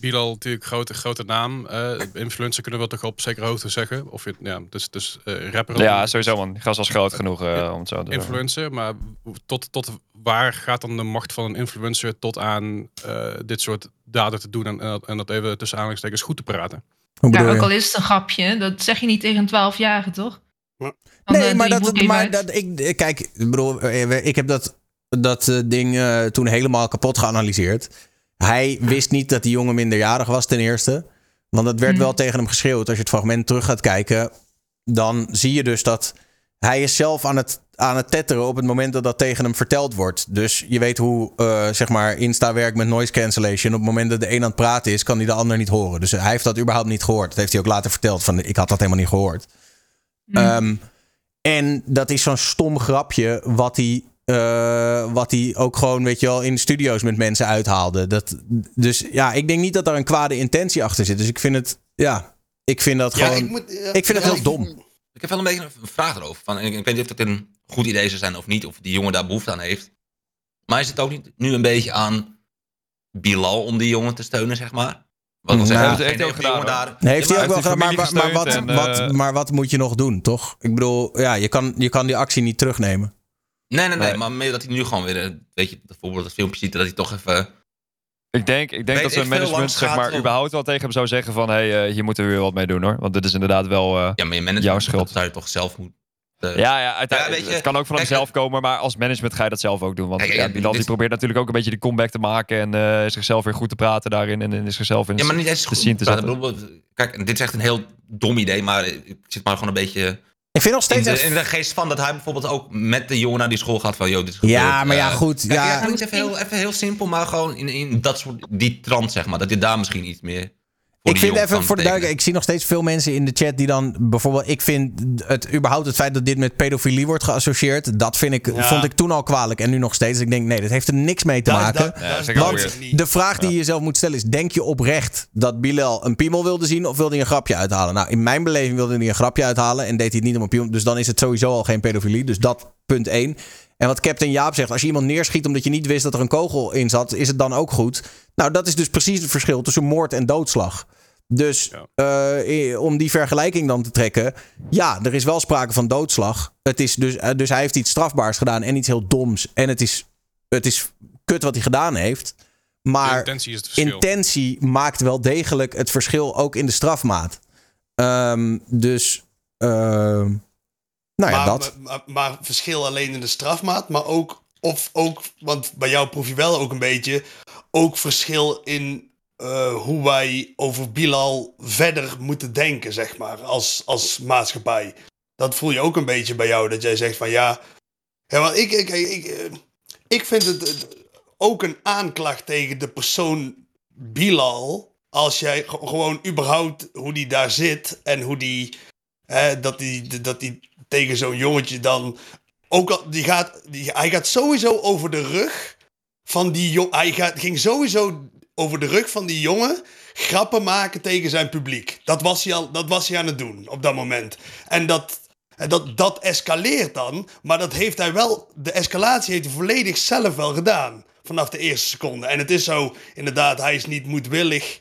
Bilal natuurlijk grote, grote naam. eh influencer kunnen we toch op zekere hoogte zeggen. Of je, ja, dus, dus eh, rapper. Ja, sowieso man. Gast was groot genoeg eh, om het zo te doen. Influencer, maar tot, tot waar gaat dan de macht van een influencer tot aan eh, dit soort daden te doen en, en dat- en dat even tussen aanhalingstekens goed te praten? Hoe Ja, ook je? al is het een grapje, dat zeg je niet tegen een 12-jarige, toch? Ja. Nee, maar, dat, maar dat, ik, kijk, ik bedoel, ik heb dat, dat ding toen helemaal kapot geanalyseerd. Hij wist niet dat die jongen minderjarig was, ten eerste. Want dat werd Mhm. wel tegen hem geschreeuwd. Als je het fragment terug gaat kijken, dan zie je dus dat hij is zelf aan het, aan het tetteren op het moment dat dat tegen hem verteld wordt. Dus je weet hoe, eh, zeg maar, Insta werkt met noise cancellation. Op het moment dat de een aan het praten is, kan hij de ander niet horen. Dus hij heeft dat überhaupt niet gehoord. Dat heeft hij ook later verteld. Van, ik had dat helemaal niet gehoord. Mm. Ehm, en dat is zo'n stom grapje wat hij, eh, wat hij ook gewoon, weet je wel, in studio's met mensen uithaalde. Dat, dus ja, ik denk niet dat daar een kwade intentie achter zit. Dus ik vind het, ja, ik vind dat gewoon, ik, moet, ja, vind het heel dom. Ik heb wel een beetje een vraag erover. Van, ik, ik weet niet of het een goed idee zou zijn of niet. Of die jongen daar behoefte aan heeft. Maar is het ook niet nu een beetje aan Bilal om die jongen te steunen, zeg maar? Wat wil Nou, dat heeft hij ook gedaan, daar... Heeft Ja, hij ook wel gedaan, maar, maar, maar, wat, wat, eh, maar wat moet je nog doen, toch? Ik bedoel, ja, je kan, je kan die actie niet terugnemen. Nee, nee, nee, maar meer dat hij nu gewoon weer, eh, weet je, bijvoorbeeld dat filmpje ziet, dat hij toch even... Ik denk, ik denk dat zijn management zeg maar, om- überhaupt wel tegen hem zou zeggen van... hé, hey, eh, hier moeten we weer wat mee doen hoor. Want dit is inderdaad wel... eh, Ja, maar je management, Jouw schuld. dat zou je toch zelf moeten... ja, ja, uiteindelijk, Ja, het kan ook van kijk, hemzelf komen, maar als management ga je dat zelf ook doen. Want Kijk, ja, die dit- probeert natuurlijk ook een beetje die comeback te maken en zichzelf weer goed te praten daarin en, en is zichzelf in Ja, maar niet eens de goed te praten. zetten. Kijk, dit is echt een heel dom idee, maar ik zit maar gewoon een beetje Ik vind nog in steeds... de, in de geest van dat hij bijvoorbeeld ook met de jongen naar die school gaat van, joh, dit is Ja, maar ja, Eh, goed. Ja, Ja, doe het even heel, even heel simpel, maar gewoon in, in dat soort, die trant, zeg maar. Dat je daar misschien iets meer... Ik vind even voor de duidelijkheid, ik zie nog steeds veel mensen in de chat die dan bijvoorbeeld, ik vind het überhaupt het feit dat dit met pedofilie wordt geassocieerd, dat vind ik, Ja. vond ik toen al kwalijk en nu nog steeds. Ik denk, nee, dat heeft er niks mee te maken. Ja, dat niet. De vraag die je jezelf moet stellen is: denk je oprecht dat Bilal een piemel wilde zien of wilde hij een grapje uithalen? Nou, in mijn beleving wilde hij een grapje uithalen en deed hij het niet om een piemel. Dus dan is het sowieso al geen pedofilie. Dus dat punt één. En wat Captain Jaap zegt: als je iemand neerschiet omdat je niet wist dat er een kogel in zat, is het dan ook goed? Nou, dat is dus precies het verschil tussen moord en doodslag. Dus eh, om die vergelijking dan te trekken. Ja, er is wel sprake van doodslag. Het is dus, eh, dus hij heeft iets strafbaars gedaan en iets heel doms. En het is, het is kut wat hij gedaan heeft. Maar intentie is het verschil. intentie maakt wel degelijk het verschil ook in de strafmaat. Ehm, dus, ehm, nou ja, maar, dat. Maar, maar, maar verschil alleen in de strafmaat, maar ook, of ook, want bij jou proef je wel ook een beetje, ook verschil in eh, hoe wij over Bilal verder moeten denken, zeg maar, als, als maatschappij. Dat voel je ook een beetje bij jou, dat jij zegt van ja, ja want ik, ik, ik, eh, ik vind het eh, ook een aanklacht tegen de persoon Bilal, als jij ge- gewoon überhaupt hoe die daar zit en hoe die, hè, dat die, dat die tegen zo'n jongetje dan. Ook al, die gaat, die, hij gaat sowieso over de rug van die jongen. Hij gaat, ging sowieso over de rug van die jongen grappen maken tegen zijn publiek. Dat was hij, al, dat was hij aan het doen op dat moment. En dat, dat, dat escaleert dan. Maar dat heeft hij wel. De escalatie heeft hij volledig zelf wel gedaan. Vanaf de eerste seconde. En het is zo, inderdaad, hij is niet moedwillig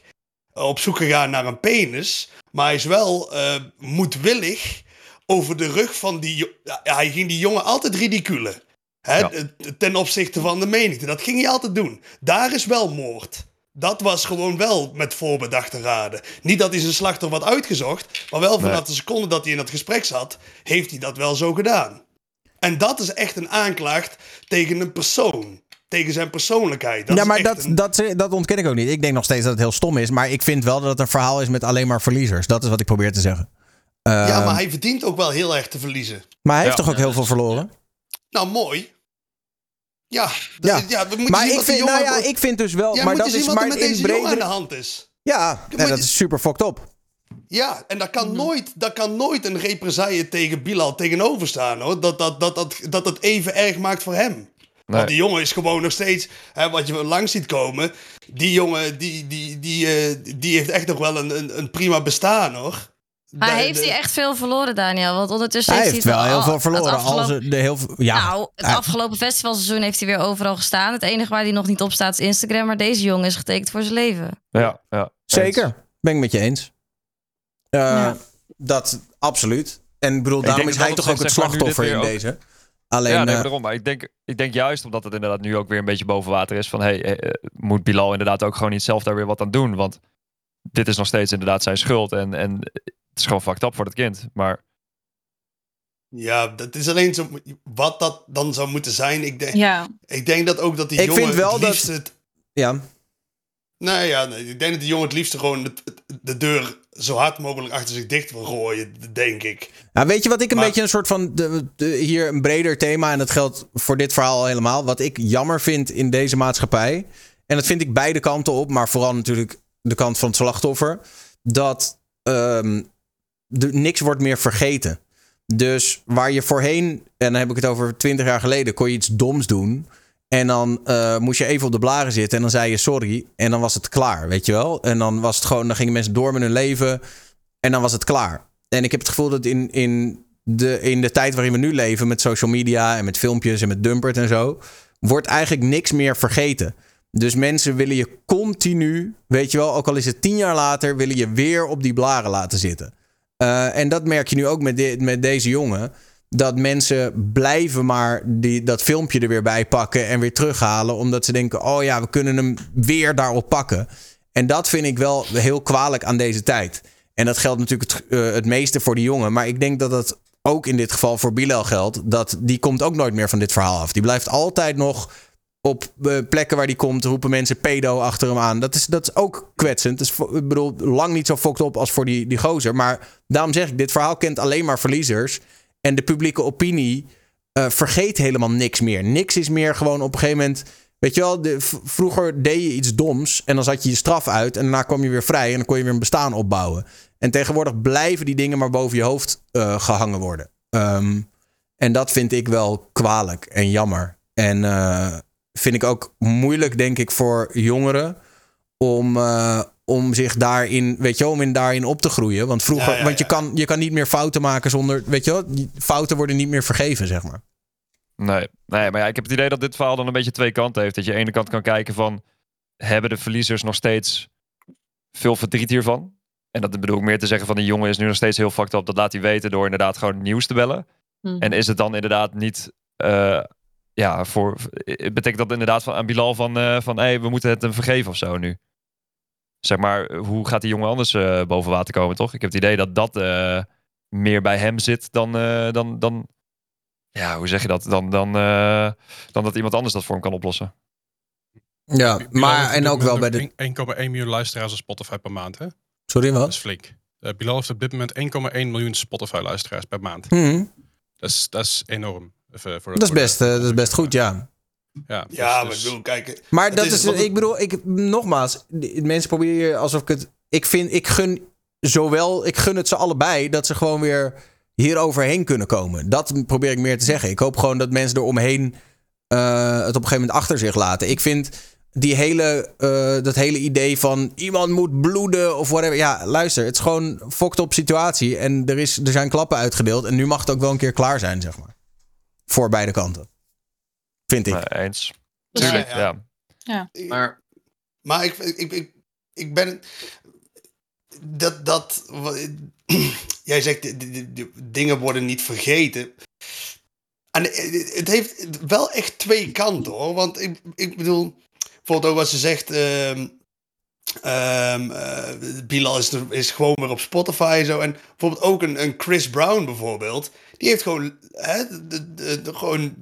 op zoek gegaan naar een penis. Maar hij is wel eh, moedwillig over de rug van die... Ja, hij ging die jongen altijd ridiculen. Hè, Ja. Ten opzichte van de menigte. Dat ging hij altijd doen. Daar is wel moord. Dat was gewoon wel met voorbedachte raden. Niet dat hij zijn slachtoffer had uitgezocht. Maar wel vanaf Nee. de seconde dat hij in dat gesprek zat... heeft hij dat wel zo gedaan. En dat is echt een aanklacht tegen een persoon. Tegen zijn persoonlijkheid. Dat ja, maar dat, een- dat, dat ontken ik ook niet. Ik denk nog steeds dat het heel stom is. Maar ik vind wel dat het een verhaal is met alleen maar verliezers. Dat is wat ik probeer te zeggen. Ja, Ehm, maar hij verdient ook wel heel erg te verliezen. maar hij heeft Ja. toch ook heel veel verloren? Nou, mooi. Ja, Ja. ja. we moeten Maar zien ik vind, nou ja, ik vind dus wel. Ja, maar dat je is er maar met in deze jongen aan de hand is. Ja, ja, dat is super fucked up. Ja, en daar kan, nooit, daar kan nooit een represaille tegen Bilal tegenover staan, hoor. Dat dat, dat, dat, dat het even erg maakt voor hem. Nee. Want die jongen is gewoon nog steeds, hè, wat je langs ziet komen. Die jongen, die, die, die, eh, die heeft echt nog wel een, een, een prima bestaan, hoor. Maar heeft de- hij echt veel verloren, Daniel? Want ondertussen Hij heeft heeft hij wel het heel al- veel het verloren. afgelopen- Als de heel, ja, nou, het hij- afgelopen festivalseizoen heeft hij weer overal gestaan. Het enige waar hij nog niet op staat is Instagram. Maar deze jongen is getekend voor zijn leven. Ja, ja. Zeker, ben ik met je eens. Eh, Ja. Dat absoluut. En ik bedoel, Ik daarom is hij toch ook het slachtoffer in deze. Alleen, ja, nee, eh, maar daarom. Maar ik denk, ik denk juist omdat het inderdaad nu ook weer een beetje boven water is. Van hey, eh, moet Bilal inderdaad ook gewoon niet zelf daar weer wat aan doen? Want dit is nog steeds inderdaad zijn schuld. En, en het is gewoon fucked up voor het kind. Maar Ja, dat is alleen zo. Wat dat dan zou moeten zijn. Ik denk, Ja. ik denk dat ook dat die Ik jongen vind wel het dat- liefst het ja. Nou ja, nee, ik denk dat die jongen het liefst gewoon het- de deur zo hard mogelijk achter zich dicht wil gooien, denk ik. Nou, weet je wat ik een Maar- beetje een soort van. De, de- hier een breder thema. En dat geldt voor dit verhaal al helemaal. Wat ik jammer vind in deze maatschappij. En dat vind ik beide kanten op. Maar vooral natuurlijk de kant van het slachtoffer. Dat ehm, de, niks wordt meer vergeten. Dus waar je voorheen. En dan heb ik het over twintig jaar geleden. Kon je iets doms doen. En dan eh, moest je even op de blaren zitten. En dan zei je sorry. En dan was het klaar. Weet je wel? En dan was het gewoon. Dan gingen mensen door met hun leven. En dan was het klaar. En ik heb het gevoel dat in, in, de, in de tijd waarin we nu leven, met social media en met filmpjes en met Dumpert en zo, wordt eigenlijk niks meer vergeten. Dus mensen willen je continu, weet je wel, ook al is het tien jaar later, willen je weer op die blaren laten zitten. Eh, en dat merk je nu ook met, met deze jongen. Dat mensen blijven maar die, dat filmpje er weer bij pakken en weer terughalen. Omdat ze denken: oh ja, we kunnen hem weer daarop pakken. En dat vind ik wel heel kwalijk aan deze tijd. En dat geldt natuurlijk het, eh, het meeste voor die jongen. Maar ik denk dat dat ook in dit geval voor Bilal geldt. Dat die komt ook nooit meer van dit verhaal af. Die blijft altijd nog op eh, plekken waar die komt, roepen mensen pedo achter hem aan. Dat is, dat is ook kwetsend. Voor- ik bedoel, lang niet zo fokt op als voor die, die gozer. Maar daarom zeg ik, dit verhaal kent alleen maar verliezers. En de publieke opinie eh, vergeet helemaal niks meer. Niks is meer gewoon op een gegeven moment... Weet je wel, vroeger deed je iets doms en dan zat je je straf uit en daarna kwam je weer vrij en dan kon je weer een bestaan opbouwen. En tegenwoordig blijven die dingen maar boven je hoofd eh, gehangen worden. Ehm, en dat vind ik wel kwalijk en jammer. En vind ik ook moeilijk, denk ik, voor jongeren om, eh, om zich daarin, weet je wel, om in daarin op te groeien. Want vroeger, Ja, ja, want je kan, je kan niet meer fouten maken zonder, weet je wel, die fouten worden niet meer vergeven, zeg maar. Nee, nee, maar ja, ik heb het idee dat dit verhaal dan een beetje twee kanten heeft. Dat je aan de ene kant kan kijken van... hebben de verliezers nog steeds veel verdriet hiervan? En dat bedoel ik meer te zeggen van... die jongen is nu nog steeds heel fucked up. Dat laat hij weten door inderdaad gewoon nieuws te bellen. Mhm. En is het dan inderdaad niet... eh, ja, voor, betekent dat inderdaad van, aan Bilal van... eh, van hey, we moeten het hem vergeven of zo nu? Zeg maar, hoe gaat die jongen anders eh, boven water komen, toch? Ik heb het idee dat dat eh, meer bij hem zit dan... eh, dan, dan ja, hoe zeg je dat? Dan, dan, eh, dan dat iemand anders dat voor hem kan oplossen. Ja, Bilal maar en ook wel bij de. 1,1 miljoen luisteraars op Spotify per maand, hè? Sorry, Dat wat? is flink. Eh, Bilal heeft op dit moment 1,1 miljoen Spotify-luisteraars per maand. Mhm. Dat, is, dat is enorm. Even voor Dat is de- best, eh, dat is best goed, ja. Ja, dus- Ja, maar dus- ik bedoel, kijk. Maar dat is is, wat het- ik bedoel, ik, nogmaals, mensen proberen alsof ik het. Ik vind, ik gun zowel, ik gun het ze allebei dat ze gewoon weer hier overheen kunnen komen. Dat probeer ik meer te zeggen. Ik hoop gewoon dat mensen eromheen eh het op een gegeven moment achter zich laten. Ik vind die hele, eh, dat hele idee van iemand moet bloeden of whatever. Ja, luister, het is gewoon een fucked op situatie. En er, is, er zijn klappen uitgedeeld. En nu mag het ook wel een keer klaar zijn, zeg maar. Voor beide kanten. Vind ik. Nee, eens. Dus- Tuurlijk, Ja, ja. ja. Ja. Maar Maar ik, ik, ik, ik ben. Dat. dat wat- [clears throat] jij zegt, de, de- de- de dingen worden niet vergeten. En het heeft wel echt twee kanten hoor. Want ik, ik bedoel, bijvoorbeeld ook wat ze zegt. ehm ehm, eh, Bilal is, is gewoon weer op Spotify en zo. En bijvoorbeeld ook een, een Chris Brown bijvoorbeeld. Die heeft gewoon. Hè, de, de, de- gewoon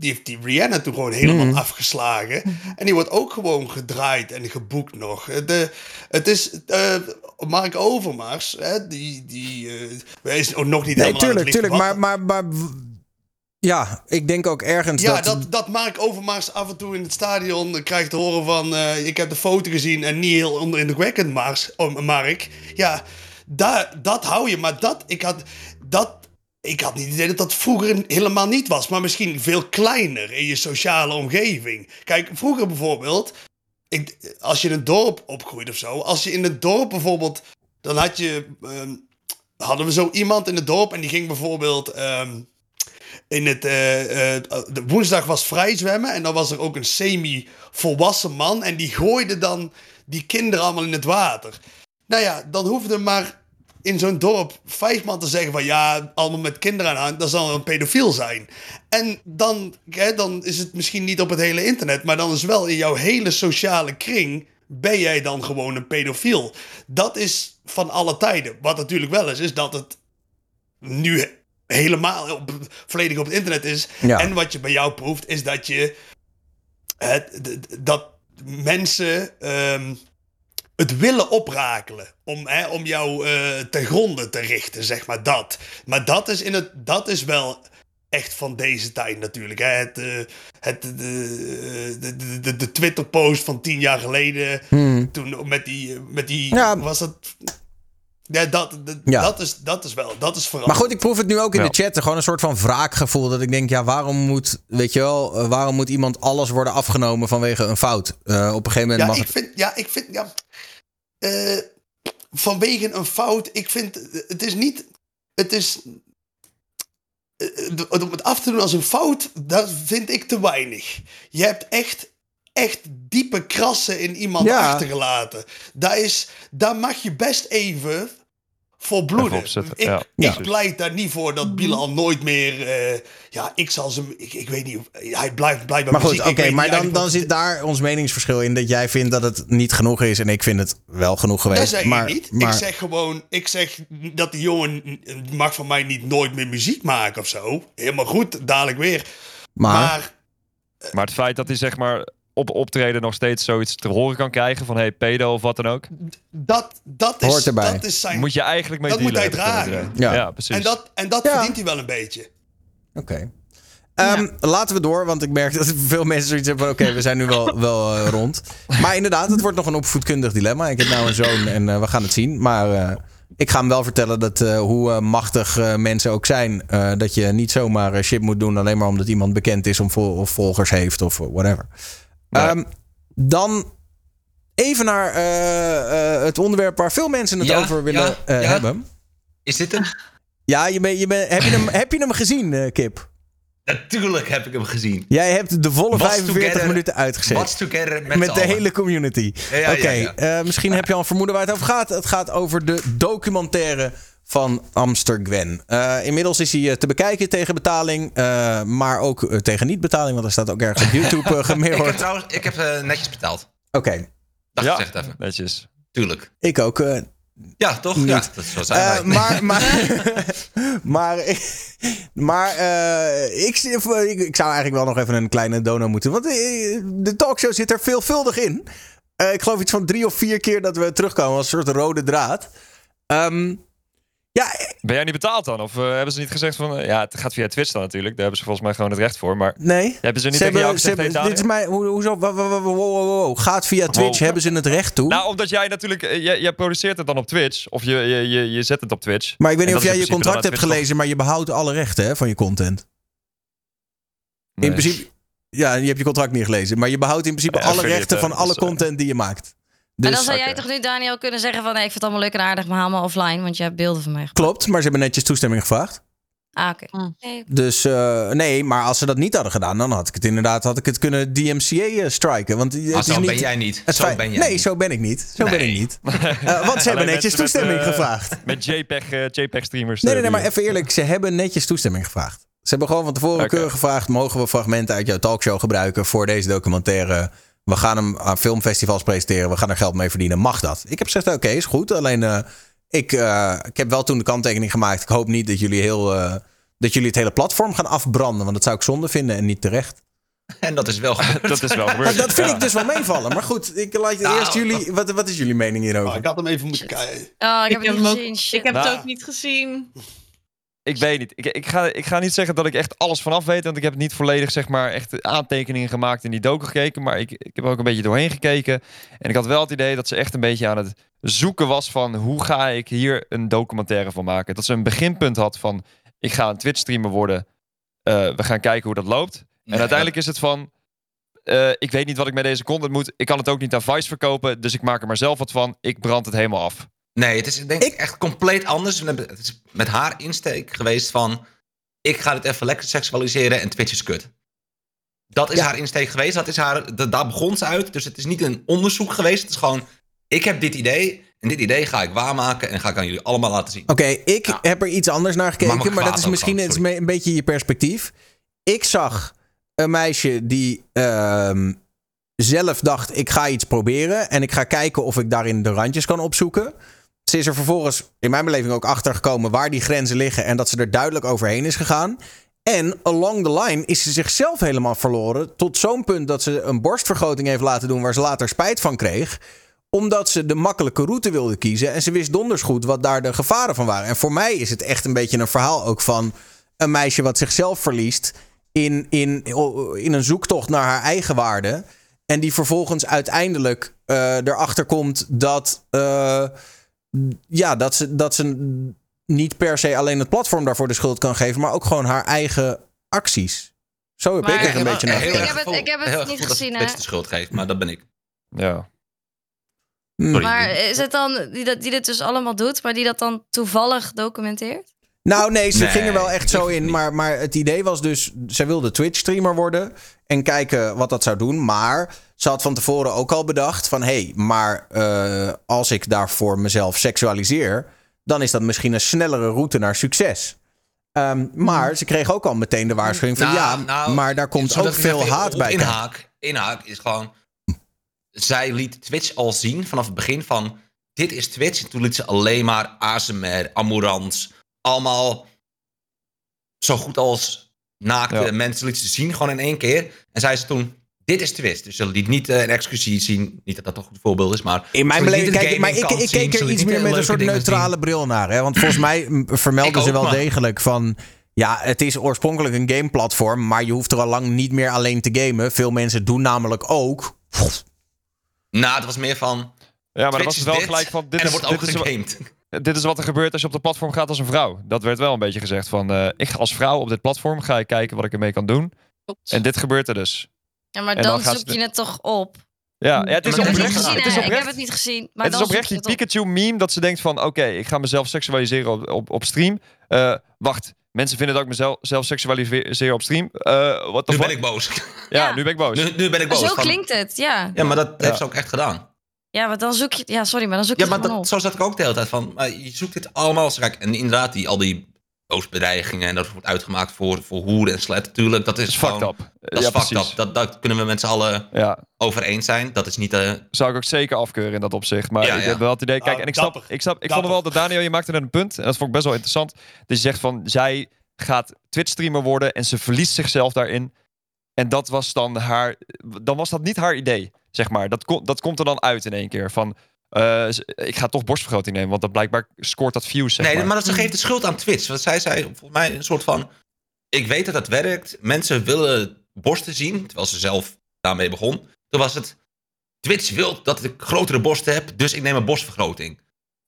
die heeft die Rihanna toen gewoon helemaal Mhm. afgeslagen. En die wordt ook gewoon gedraaid en geboekt nog. De, het is eh, Mark Overmars, hè, die, die hij is ook nog niet Nee, helemaal aan het tuurlijk, licht tuurlijk. Maar, maar, maar ja, ik denk ook ergens Ja, dat... dat, dat Mark Overmars af en toe in het stadion krijgt te horen van... eh, ik heb de foto gezien en niet heel onderindrukwekkend, Mars, oh, Mark. Ja, daar, dat hou je. Maar dat, ik had, dat, ik had niet het idee dat dat vroeger helemaal niet was. Maar misschien veel kleiner in je sociale omgeving. Kijk, vroeger bijvoorbeeld... Ik, als je in een dorp opgroeit of zo... Als je in het dorp bijvoorbeeld... Dan had je... ehm, hadden we zo iemand in het dorp en die ging bijvoorbeeld... ehm, in het, eh, eh, de woensdag was vrij zwemmen en dan was er ook een semi-volwassen man en die gooide dan die kinderen allemaal in het water. Nou ja, dan hoefde maar in zo'n dorp vijf man te zeggen van ja, allemaal met kinderen aan dat zal een pedofiel zijn. En dan, hè, dan is het misschien niet op het hele internet, maar dan is wel in jouw hele sociale kring ben jij dan gewoon een pedofiel. Dat is van alle tijden. Wat natuurlijk wel is, is dat het nu helemaal op, volledig op het internet is. Ja. En wat je bij jou proeft, is dat je het, dat mensen ehm, het willen oprakelen. Om, hè, om jou eh ten gronde te richten, zeg maar dat. Maar dat is, in het, dat is wel echt van deze tijd natuurlijk. Hè. Het, eh, het, de, de, de, de, de Twitter-post van tien jaar geleden. Hmm. Toen met die, met die Ja. was dat... Ja, dat, dat, Ja. dat, is, dat is wel, dat is Maar veranderd. goed, ik proef het nu ook in Ja. de chat. Gewoon een soort van wraakgevoel. Dat ik denk, ja, waarom moet, weet je wel, eh, waarom moet iemand alles worden afgenomen vanwege een fout? Eh, op een gegeven moment Ja, mag ik het. vind, ja, ik vind, ja, eh, vanwege een fout, ik vind, het is niet, het is, eh, om het af te doen als een fout, dat vind ik te weinig. Je hebt echt, echt diepe krassen in iemand Ja. achtergelaten. Daar, is, daar mag je best even voor Even bloeden. opzetten, Ik, ja, ik pleit daar niet voor dat Bilal nooit meer, eh, ja, ik zal ze, ik, ik weet niet, hij blijft blijkbaar Maar goed, muziek, oké, maar dan, dan wat- zit daar ons meningsverschil in. Dat jij vindt dat het niet genoeg is. En ik vind het wel genoeg geweest. Dat zeg maar, ik niet. Maar, Ik zeg gewoon, ik zeg dat die jongen mag van mij niet nooit meer muziek maken of zo. Helemaal goed, dadelijk weer. maar, Maar, Maar het feit dat hij zeg maar op optreden nog steeds zoiets te horen kan krijgen van hey pedo of wat dan ook, dat, dat, is, Hoort erbij. dat is zijn... moet je eigenlijk mee Dat moet dealen. hij dragen. Ja. Ja, precies. en dat, en dat Ja. verdient hij wel een beetje. oké. Ehm, Laten we door, want ik merk dat [laughs] veel mensen zoiets hebben van... oké, we zijn nu wel, [laughs] wel eh, rond. Maar inderdaad, het wordt nog een opvoedkundig dilemma. Ik heb nou een zoon en eh, we gaan het zien. Maar eh, ik ga hem wel vertellen dat eh, hoe machtig eh, mensen ook zijn... eh, dat je niet zomaar shit moet doen... alleen maar omdat iemand bekend is om vol- of volgers heeft of whatever. Ehm, dan even naar eh, eh, het onderwerp waar veel mensen het Ja, over willen ja, eh, hebben. Is dit hem? Ja, je ben, je ben, heb, je hem, [laughs] heb je hem gezien, Kip? Natuurlijk heb ik hem gezien. Jij hebt de volle What's 45 together- minuten uitgezet. What's together met, Met de allen. hele community. Oké, misschien heb je al een vermoeden waar het over gaat. Het gaat over de documentaire van Amster Gwen. Eh, inmiddels is hij eh, te bekijken tegen betaling, eh, maar ook tegen niet-betaling, want er staat ook ergens op YouTube [laughs] uh, Ik heb trouwens ik heb, netjes betaald. Oké, Dat Ja. gezegd even. Netjes. Tuurlijk. ik ook. eh, Ja, toch? Niet. Ja, dat is zo zijn Eh, wij. [laughs] maar maar, maar, maar eh, ik, ik, ik zou eigenlijk wel nog even een kleine dono moeten. Want de talkshow zit er veelvuldig in. Eh, ik geloof iets van drie of vier keer dat we terugkomen als een soort rode draad. Ehm, ja, Ben jij niet betaald dan? Of eh, hebben ze niet gezegd van... eh, ja, het gaat via Twitch dan natuurlijk. Daar hebben ze volgens mij gewoon het recht voor. Maar nee. hebben ze niet Ze tegen jou hebben, ze gezegd... hebben, hey, dit is Daniel? mij, hoe, hoezo? Wow, wow, wow. Gaat via Twitch, hebben ze het recht toe. Nou, omdat jij natuurlijk... eh, jij, jij produceert het dan op Twitch. Of je, je, je, je zet het op Twitch. maar ik weet niet of jij je contract hebt gelezen, maar je behoudt alle rechten hè, van je content. In principe, ja, je hebt je contract niet gelezen, maar je behoudt in principe alle rechten van alle dus, content die je maakt. En Dus dan zou jij toch nu, Daniel, kunnen zeggen van... Nee, ik vind het allemaal leuk en aardig, maar haal me offline. Want je hebt beelden van mij. klopt, maar ze hebben netjes toestemming gevraagd. Ah, oké. Mm. Dus eh, nee, maar als ze dat niet hadden gedaan, dan had ik het inderdaad had ik het kunnen DMCA eh, striken. Want het Ah, is zo niet, ben jij niet. het Zo feit- ben jij nee, niet. zo ben ik niet. Zo ben ik niet. [laughs] Eh, want ze hebben netjes met, toestemming gevraagd. Met JPEG, eh, JPEG streamers. Nee, nee, nee, maar even eerlijk. Ze hebben netjes toestemming gevraagd. Ze hebben gewoon van tevoren Oké. keurig gevraagd... mogen we fragmenten uit jouw talkshow gebruiken voor deze documentaire? We gaan hem aan filmfestivals presenteren. We gaan er geld mee verdienen. Mag dat? Ik heb gezegd, oké, is goed. Alleen, eh, ik, eh, ik heb wel toen de kanttekening gemaakt. Ik hoop niet dat jullie, heel, eh, dat jullie het hele platform gaan afbranden. Want dat zou ik zonde vinden en niet terecht. [laughs] En dat is wel gebeurd. Dat is wel Maar [laughs] gebeurd. dat vind Ja. ik dus wel meevallen. Maar goed, ik laat Nou, eerst jullie... Wat, wat is jullie mening hierover? Oh, ik had hem even moeten kijken. Oh, ik heb Ik hem ook-. Ik heb Nou. het ook niet gezien. Ik weet niet. Ik, ik, ga, ik ga niet zeggen dat ik echt alles vanaf weet. Want ik heb niet volledig zeg maar, echt aantekeningen gemaakt in die docu gekeken. Maar ik, ik heb ook een beetje doorheen gekeken. En ik had wel het idee dat ze echt een beetje aan het zoeken was van... hoe ga ik hier een documentaire van maken? Dat ze een beginpunt had van... ik ga een Twitch-streamer worden. Eh, we gaan kijken hoe dat loopt. En uiteindelijk is het van... eh, ik weet niet wat ik met deze content moet. Ik kan het ook niet aan Vice verkopen. Dus ik maak er maar zelf wat van. Ik brand het helemaal af. Nee, het is denk ik echt compleet anders. Het is met haar insteek geweest van... ik ga het even lekker seksualiseren en Twitch is kut. Dat is Ja. haar insteek geweest. Dat is haar, da- daar begon ze uit. Dus het is niet een onderzoek geweest. Het is gewoon, ik heb dit idee... en dit idee ga ik waarmaken en ga ik aan jullie allemaal laten zien. Oké, ik Ja. heb er iets anders naar gekeken, Maar dat is misschien een beetje je perspectief. Ik zag een meisje die ehm, zelf dacht: ik ga iets proberen en ik ga kijken of ik daarin de randjes kan opzoeken. Ze is er vervolgens in mijn beleving ook achter gekomen waar die grenzen liggen en dat ze er duidelijk overheen is gegaan. En along the line is ze zichzelf helemaal verloren. Tot zo'n punt dat ze een borstvergroting heeft laten doen waar ze later spijt van kreeg omdat ze de makkelijke route wilde kiezen. En ze wist donders goed wat daar de gevaren van waren. En voor mij is het echt een beetje een verhaal ook van een meisje wat zichzelf verliest. In, in, in een zoektocht naar haar eigen waarde. En die vervolgens uiteindelijk eh, erachter komt dat. eh, ja, dat ze, dat ze niet per se alleen het platform daarvoor de schuld kan geven. Maar ook gewoon haar eigen acties. Zo heb Maar- ik er een beetje naar ik gekeken. heb het- ik heb het heel niet dat gezien, Twitch hè. de schuld geeft, maar dat ben ik. Ja. Sorry. Maar is het dan die, dat, die dit dus allemaal doet, maar die dat dan toevallig documenteert? Nou, nee, ze Nee, gingen wel echt zo ik in. Maar, maar het idee was dus, zij wilde Twitch-streamer worden. En kijken wat dat zou doen. Maar ze had van tevoren ook al bedacht van... hé, hey, maar eh, als ik daarvoor mezelf seksualiseer... dan is dat misschien een snellere route naar succes. Ehm, maar ze kreeg ook al meteen de waarschuwing van... Nou, ja, nou, maar daar komt ook veel haat bij. Inhaak, inhaak is gewoon... Zij liet Twitch al zien vanaf het begin van... Dit is Twitch. En toen liet ze alleen maar ASMR, Amorans... Allemaal zo goed als naakte Ja. mensen liet ze zien. Gewoon in één keer. En zei ze toen... Dit is Twitch. Dus ze liet niet eh, een excusie zien. Niet dat dat toch een goed voorbeeld is, maar... In mijn beleving, kijk, maar ik, ik keek er iets meer met een soort neutrale zien. bril naar. Hè? Want volgens mij mm, vermelden ze wel maar- degelijk van... Ja, het is oorspronkelijk een gameplatform, maar je hoeft er al lang niet meer alleen te gamen. Veel mensen doen namelijk ook. Nou, het was meer van... Ja, maar Twitch was wel dit, gelijk van... Dit en er is, wordt ook dit, is, gegamed. dit is wat er gebeurt als je op de platform gaat als een vrouw. Dat werd wel een beetje gezegd van... eh, ik ga als vrouw op dit platform ga ik kijken wat ik ermee kan doen. En dit gebeurt er dus. Ja, maar dan, zoek je het toch op. Ja, ja het is ik heb het niet oprecht. gezien, Het hè. is Ik heb het niet gezien. Maar het is oprecht die. Pikachu-meme dat ze denkt van... Oké, ik ga mezelf seksualiseren op, op, op stream. Eh, wacht, mensen vinden dat ik mezelf zelf seksualiseer op stream. Eh wat Nu ben ik boos. [laughs] Ja, nu ben ik boos. Nu, nu ben ik boos. zo van- klinkt het, ja. Ja, maar dat heeft ze ook echt gedaan. Ja, maar dan zoek je... Ja, sorry, maar dan zoek je Ja, het maar dat, zo zat ik ook de hele tijd van. Maar je zoekt dit allemaal. En inderdaad, die, al die boosbedreigingen en dat wordt uitgemaakt voor, voor hoeren en slet. Natuurlijk, dat is, Dat is fucked up. Dat is Ja, fucked up. Dat, dat kunnen we met z'n allen Ja, over eens zijn. Dat is niet eh, de. zou ik ook zeker afkeuren in dat opzicht. Maar Ja, ik ja. heb wel het idee... Kijk, en ik snap... dapper. Ik, snap, ik vond wel dat Daniel, je maakte net een punt. En dat vond ik best wel interessant. Dus je zegt van, zij gaat Twitch-streamer worden... en ze verliest zichzelf daarin. En dat was dan haar... Dan was dat niet haar idee, zeg maar. Dat, kon, dat komt er dan uit in één keer. Van, eh, ik ga toch borstvergroting nemen. Want dat blijkbaar scoort dat views, zeg nee, maar. maar dat ze geeft de schuld aan Twitch. Want zij zei volgens mij een soort van. Ik weet dat dat werkt. Mensen willen borsten zien. Terwijl ze zelf daarmee begon. Toen was het. Twitch wil dat ik grotere borsten heb. Dus ik neem een borstvergroting.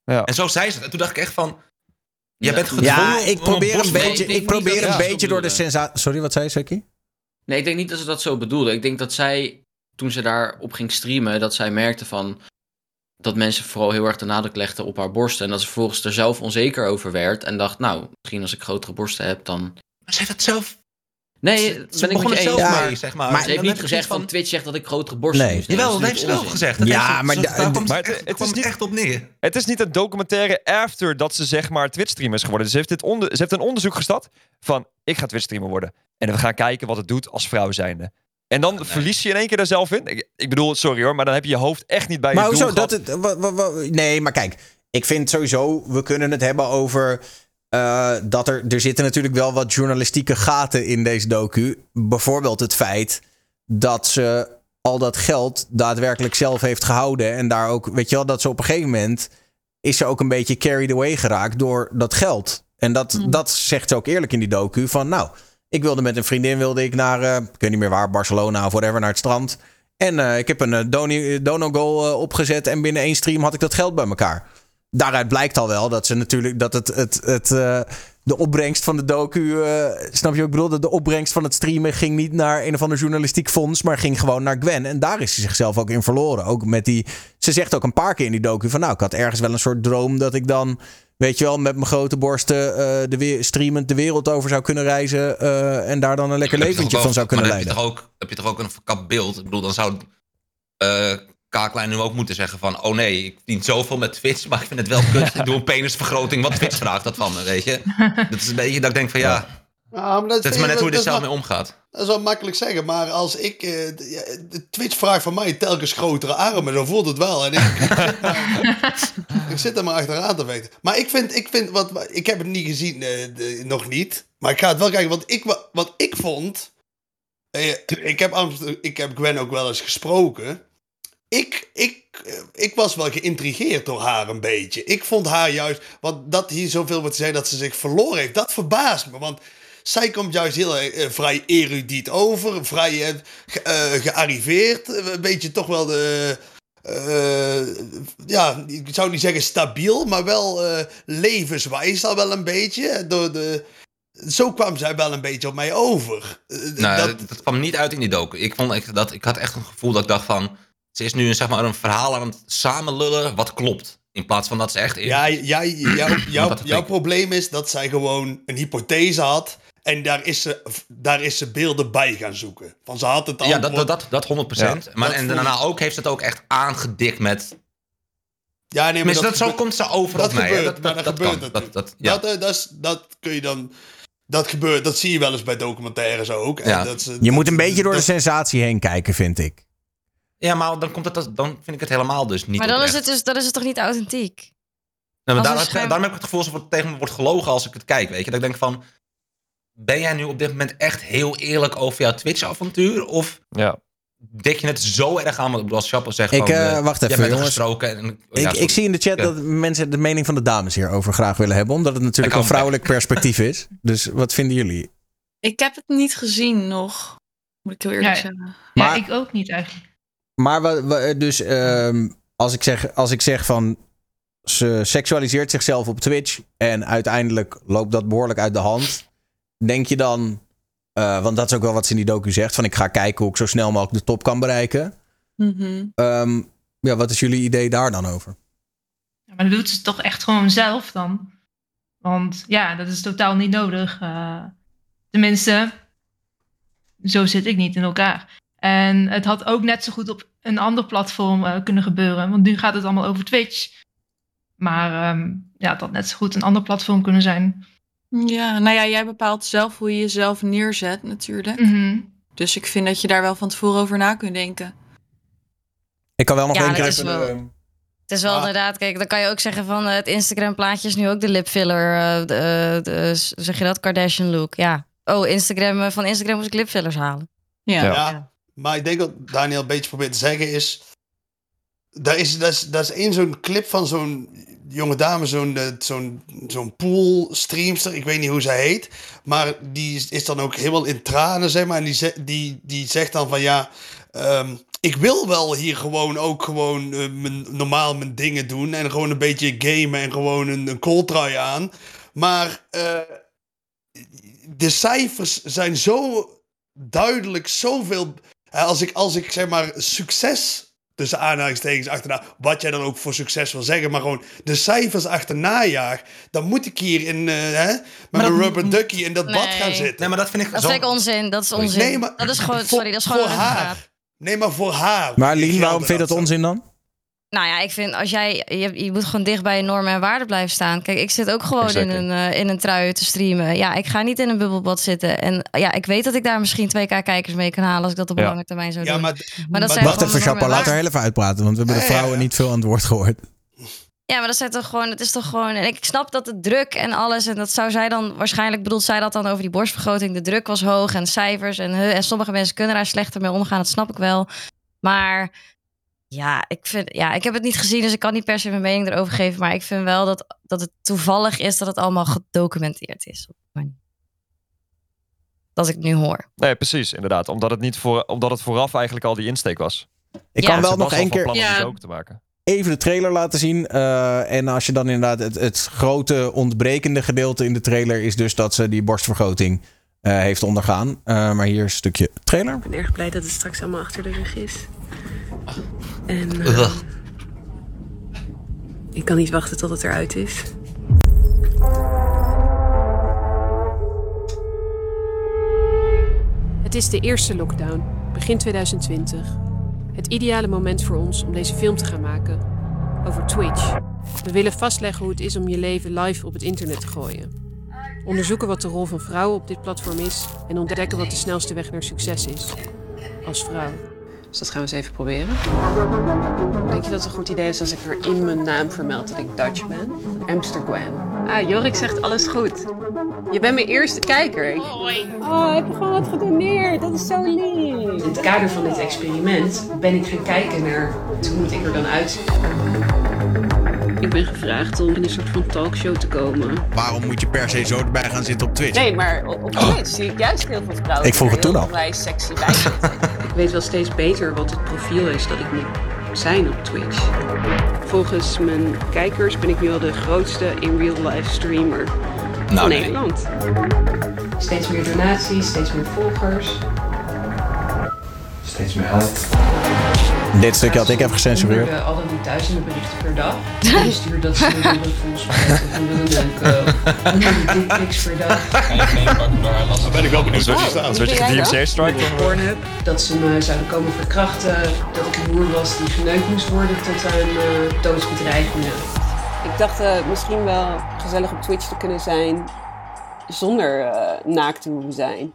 Ja. En zo zei ze. En toen dacht ik echt van. Jij bent gedwongen Ja, ik probeer een beetje, ik probeer een beetje door de sensatie. Sorry, wat zei je, Seki? Nee, ik denk niet dat ze dat zo bedoelde. Ik denk dat zij, toen ze daarop ging streamen, dat zij merkte van dat mensen vooral heel erg de nadruk legden op haar borsten. En dat ze vervolgens er zelf onzeker over werd. En dacht, nou, misschien als ik grotere borsten heb, dan... Maar ze heeft het zelf. Nee, Ze- ben ik met je zelf eens. Ja, mee, zeg maar. maar Ze heeft niet gezegd van Twitch zegt dat ik grotere borsten Nee. Jawel, dat heeft ze wel gezegd. Dat Ja, heeft maar daar komt maar het, echt, het is niet- echt op neer. Het is niet een documentaire after dat ze zeg maar Twitch-streamer is geworden. Ze heeft, dit onder, ze heeft een onderzoek gestart van ik ga Twitch-streamer worden. En we gaan kijken wat het doet als vrouw zijnde. En dan verlies je in één keer er zelf in. Ik, ik bedoel, sorry hoor, maar dan heb je je hoofd echt niet bij Maar je doel. Dat het, nee, maar kijk. Ik vind sowieso, we kunnen het hebben over... eh, dat er, er zitten natuurlijk wel wat journalistieke gaten in deze docu. Bijvoorbeeld het feit dat ze al dat geld daadwerkelijk zelf heeft gehouden. En daar ook, weet je wel, dat ze op een gegeven moment... is ze ook een beetje carried away geraakt door dat geld. En dat, dat zegt ze ook eerlijk in die docu. Van nou, ik wilde met een vriendin wilde ik naar, eh, ik weet niet meer waar, Barcelona of whatever, naar het strand. En eh, ik heb een eh, dono-goal opgezet en binnen één stream had ik dat geld bij elkaar. Daaruit blijkt al wel dat ze natuurlijk dat het, het, het, de opbrengst van de docu, eh, snap je wat ik bedoel? Dat de opbrengst van het streamen ging niet naar een of ander journalistiek fonds, maar ging gewoon naar Gwen. En daar is ze zichzelf ook in verloren. Ook met die, ze zegt ook een paar keer in die docu van nou, ik had ergens wel een soort droom dat ik dan, weet je wel, met mijn grote borsten eh, de weer, streamend de wereld over zou kunnen reizen eh, en daar dan een lekker leventje van zou ook- kunnen maar leiden. Heb je, toch ook, heb je toch ook een verkapt beeld? Ik bedoel, dan zou Kaaklijn nu ook moeten zeggen van... Oh nee, ik verdien zoveel met Twitch, maar ik vind het wel kut. ik doe een penisvergroting, wat Twitch vraagt dat van me, weet je? [laughs] Dat is een beetje dat ik denk van ja, Ja, maar dat is maar net hoe je er dat zelf mee omgaat. Dat is wel makkelijk zeggen, maar als ik... eh, de, Twitch vraagt van mij telkens grotere armen, dan voelt het wel. En ik, [laughs] ik, zit, er maar achteraan te weten. Maar ik vind, ik vind wat... Ik heb het niet gezien, eh, de- nog niet. Maar ik ga het wel kijken, want ik, wa- wat ik vond... eh, ik, heb, Amst- ik heb Gwen ook wel eens gesproken. Ik, ik, eh, ik was wel geïntrigeerd door haar een beetje. Ik vond haar juist... Want dat hier zoveel wordt gezegd dat ze zich verloren heeft, dat verbaast me. Want zij komt juist heel eh, vrij erudiet over. Vrij eh, ge- eh, gearriveerd. eh, Een beetje toch wel de... eh, ja, ik zou niet zeggen stabiel, maar wel eh, levenswijs al wel een beetje. Door de, zo kwam zij wel een beetje op mij over. Eh, Nou, dat- dat, kwam niet uit in die docu. Ik, vond dat, ik had echt een gevoel dat ik dacht van... Ze is nu een, zeg maar, een verhaal aan het samenlullen wat klopt. In plaats van dat ze echt... Ja, ja, [clears throat] jouw, Want jouw, dat jouw ik- probleem is dat zij gewoon een hypothese had. En daar is ze, daar is ze beelden bij gaan zoeken. Van ze had het Ja, dat, dat, dat, dat 100%. Ja, maar, dat en daarna ook heeft ze het ook echt aangedikt met... Ja, nee, maar dat, zo komt ze over dat op mij. gebeurt, Dat, maar dat, dat dat, gebeurt kan. Dat, dat, ja. dat, eh, dat, is, dat kun je dan... Dat gebeurt, dat zie je wel eens bij documentaires ook. En Ja. dat ze- Je moet een beetje door de sensatie heen kijken, vind ik. Ja, maar dan, komt het, dan vind ik het helemaal dus niet Maar dan is, oprecht. het dus, dan is het toch niet authentiek? Nee, maar als daar, een scherm- daarom heb ik het gevoel alsof het tegen me wordt gelogen als ik het kijk, weet je. Dat ik denk van, ben jij nu op dit moment echt heel eerlijk over jouw Twitch-avontuur? Of Ja. dik je het zo erg aan, want als Chappel zegt Ik, van... eh, eh, wacht jij even, bent jongens. gesproken en, Ik, ja, ik zie in de chat Ja. dat mensen de mening van de dames hierover graag willen hebben. Omdat het natuurlijk een vrouwelijk [laughs] perspectief is. Dus wat vinden jullie? Ik heb het niet gezien nog. Moet ik heel eerlijk Ja, zeggen. Maar- ja, ik ook niet eigenlijk. Maar wa- dus ehm, als, ik zeg, als ik zeg van ze seksualiseert zichzelf op Twitch en uiteindelijk loopt dat behoorlijk uit de hand, denk je dan, eh, want dat is ook wel wat ze in die docu zegt, van ik ga kijken hoe ik zo snel mogelijk de top kan bereiken. Mhm. Ehm, ja, wat is jullie idee daar dan over? Ja, maar dat doet ze toch echt gewoon zelf dan. Want ja, dat is totaal niet nodig. Eh, tenminste, zo zit ik niet in elkaar. En het had ook net zo goed op een ander platform eh, kunnen gebeuren. Want nu gaat het allemaal over Twitch. Maar ehm, ja, het had net zo goed een ander platform kunnen zijn. Ja, nou ja, jij bepaalt zelf hoe je jezelf neerzet natuurlijk. Mhm. Dus ik vind dat je daar wel van tevoren over na kunt denken. Ik kan wel nog Ja, één keer dat is even, wel- Het is wel Ah. inderdaad, kijk, dan kan je ook zeggen van eh, het Instagram plaatje is nu ook de lipfiller. eh, de, eh, de- s- zeg je dat? Kardashian look. Ja. Oh, Instagram, van Instagram moet ik lipfillers halen. Ja. Ja. Ja, maar ik denk dat Daniel een beetje probeert te zeggen is... Daar is, daar is, is één zo'n clip van zo'n jonge dame, zo'n eh, zo'n zo'n pool streamster. Ik weet niet hoe zij heet. Maar die is, dan ook helemaal in tranen, zeg maar. En die, ze- die, die zegt dan van ja... ehm, ik wil wel hier gewoon ook gewoon eh, mijn, normaal mijn dingen doen. En gewoon een beetje gamen en gewoon een, een kooltrui aan. Maar eh, de cijfers zijn zo duidelijk zoveel. Hè, Als ik, als ik zeg maar succes tussen aanhalingstekens achterna, wat jij dan ook voor succes wil zeggen, maar gewoon de cijfers achterna jaag, dan moet ik hier in, eh, hè, met Maar mijn dat- rubber ducky in dat bad gaan zitten. Nee, maar dat vind ik Dat zo... vind ik onzin. Dat is onzin. Nee, maar dat is gewoon, voor- sorry, dat is gewoon voor een haar. Nee, maar voor haar. Maar Lien, waarom vind je dat onzin dan? Nou ja, ik vind als jij, je, je moet gewoon dicht bij je normen en waarden blijven staan. Kijk, ik zit ook gewoon in een, eh, in een trui te streamen. Ja, ik ga niet in een bubbelbad zitten. En ja, ik weet dat ik daar misschien 2k kijkers mee kan halen als ik dat op Ja. lange termijn zou Ja, doen. maar, Maar dat zijn Wacht even, Chapa, laat haar heel even uitpraten. Want we hebben de vrouwen niet veel aan het woord gehoord. Ja, maar dat zijn toch gewoon, het is toch gewoon. En ik snap dat de druk en alles. En dat zou zij dan waarschijnlijk bedoelt zij dat dan over die borstvergroting. De druk was hoog en cijfers. En, en sommige mensen kunnen daar slechter mee omgaan. Dat snap ik wel. Maar ja, ik vind. Ja, ik heb het niet gezien, dus ik kan niet per se mijn mening erover geven. Maar ik vind wel dat, dat het toevallig is dat het allemaal gedocumenteerd is. Dat ik het nu hoor. Nee, precies, inderdaad. Omdat het, niet voor, omdat het vooraf eigenlijk al die insteek was. Ik Ja. kan wel nog één keer plan om Ja. docu te maken. even de trailer laten zien. Eh, en als je dan inderdaad het, het grote ontbrekende gedeelte in de trailer is dus dat ze die borstvergroting eh, heeft ondergaan. Eh, maar hier is een stukje trailer. Ik ben erg blij dat het straks allemaal achter de rug is. En eh, ik kan niet wachten tot het eruit is. Het is de eerste lockdown, begin 2020. Het ideale moment voor ons om deze film te gaan maken. Over Twitch. We willen vastleggen hoe het is om je leven live op het internet te gooien. Onderzoeken wat de rol van vrouwen op dit platform is en ontdekken wat de snelste weg naar succes is. Als vrouw. Dus dat gaan we eens even proberen. Denk je dat het een goed idee is als ik er in mijn naam vermeld dat ik Dutch ben? Amsterdam. Ah, Jorik zegt alles goed. Je bent mijn eerste kijker. Oh, heb je gewoon wat gedoneerd? Dat is zo lief. In het kader van dit experiment ben ik gaan kijken naar hoe moet ik er dan uitzien. Ik ben gevraagd om in een soort van talkshow te komen. Waarom moet je per se zo erbij gaan zitten op Twitch? Nee, maar op, op Twitch zie ik juist heel veel vrouwen. Ik vroeg die het toen al. vrij sexy bij [laughs] ik weet wel steeds beter wat het profiel is dat ik moet zijn op Twitch. Volgens mijn kijkers ben ik nu al de grootste in real life streamer van Nou, nee. Nederland. Steeds meer donaties, steeds meer volgers. Steeds meer haat. Dit stukje had ik even gecensureerd. We al dan niet duizenden berichten per dag. Je stuurt dat ze een willen volspreiden of een willen leuke. Honderden dickpics per dag. Dan ben ik wel benieuwd wat je staat. Een soort DMC-strike. Pornhub. Dat ze me zouden komen verkrachten. Dat ik een boer was die geneukt moest worden tot aan uh, doodsbedreigingen. Ik dacht eh, misschien wel gezellig op Twitch te kunnen zijn zonder uh, naakt te hoeven zijn.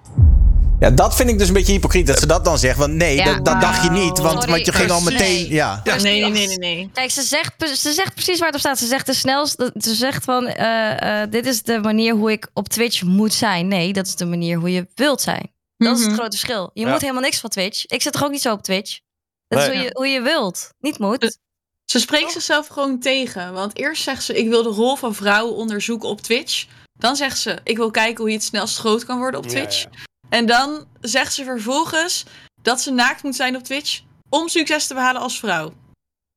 Ja, dat vind ik dus een beetje hypocriet dat ze dat dan zegt. Want nee, Ja. dat, dat dacht je niet. Want, Sorry. want je ging al Nee. meteen. Ja. Ja, nee, nee, nee, nee, nee. Kijk, ze zegt, ze zegt precies waar het op staat. Ze zegt de snelste. Ze zegt van: eh, eh, dit is de manier hoe ik op Twitch moet zijn. Nee, dat is de manier hoe je wilt zijn. Dat is het Mhm. grote verschil. Je Ja. moet helemaal niks van Twitch. Ik zit toch ook niet zo op Twitch? Dat is Nee. hoe je, hoe je wilt. Niet moet. Ze spreekt zichzelf gewoon tegen. Want eerst zegt ze: Ik wil de rol van vrouwen onderzoeken op Twitch. Dan zegt ze: Ik wil kijken hoe je het snelst groot kan worden op Ja, Twitch. ja. En dan zegt ze vervolgens dat ze naakt moet zijn op Twitch. Om succes te behalen als vrouw.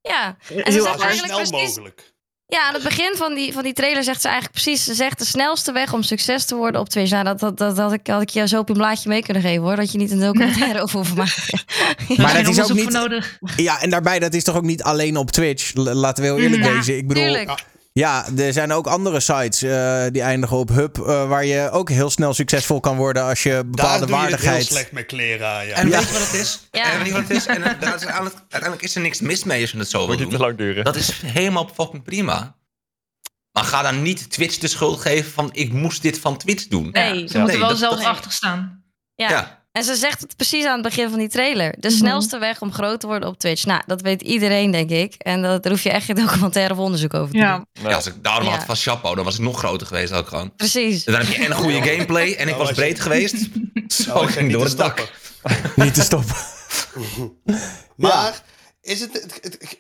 Ja. En ze Heel zegt eigenlijk snel precies... mogelijk. Ja, aan het begin van die, van die trailer zegt ze eigenlijk precies... Ze zegt de snelste weg om succes te worden op Twitch. Nou, dat, dat, dat, had, ik, had ik jou zo op een blaadje mee kunnen geven, hoor. Dat je niet een documentaire [laughs] over hoeft maken. Maar [laughs] dat is ook niet. voor nodig. Ja, en daarbij, dat is toch ook niet alleen op Twitch? Laten we heel eerlijk Ja, wezen. Ik bedoel, tuurlijk. Ja, er zijn ook andere sites eh, die eindigen op Hub, eh, waar je ook heel snel succesvol kan worden als je Daar bepaalde doe je het heel waardigheid. slecht met kleren ja. En Ja. weet je wat het is? Ja. En weet je wat het is? En daar is uiteindelijk, uiteindelijk is er niks mis mee als je het zo wil Moet niet te doen. lang duren. Dat is helemaal fucking prima. Maar ga dan niet Twitch de schuld geven van ik moest dit van Twitch doen. Nee. Ze Ja. moeten Nee, wel dat- zelf dat- achter staan. Ja. Ja. En ze zegt het precies aan het begin van die trailer. De Mhm. snelste weg om groot te worden op Twitch. Nou, dat weet iedereen, denk ik. En dat, daar hoef je echt geen documentaire of onderzoek over te doen. Ja. Ja, als ik daarom Ja. had van Chapo, dan was ik nog groter geweest ook gewoon. Precies. Dan heb je en een goede [laughs] gameplay en ik was breed geweest. [laughs] Zo je ging niet door te het dak. stoppen. [laughs] Niet te stoppen. Maar is het, het- het-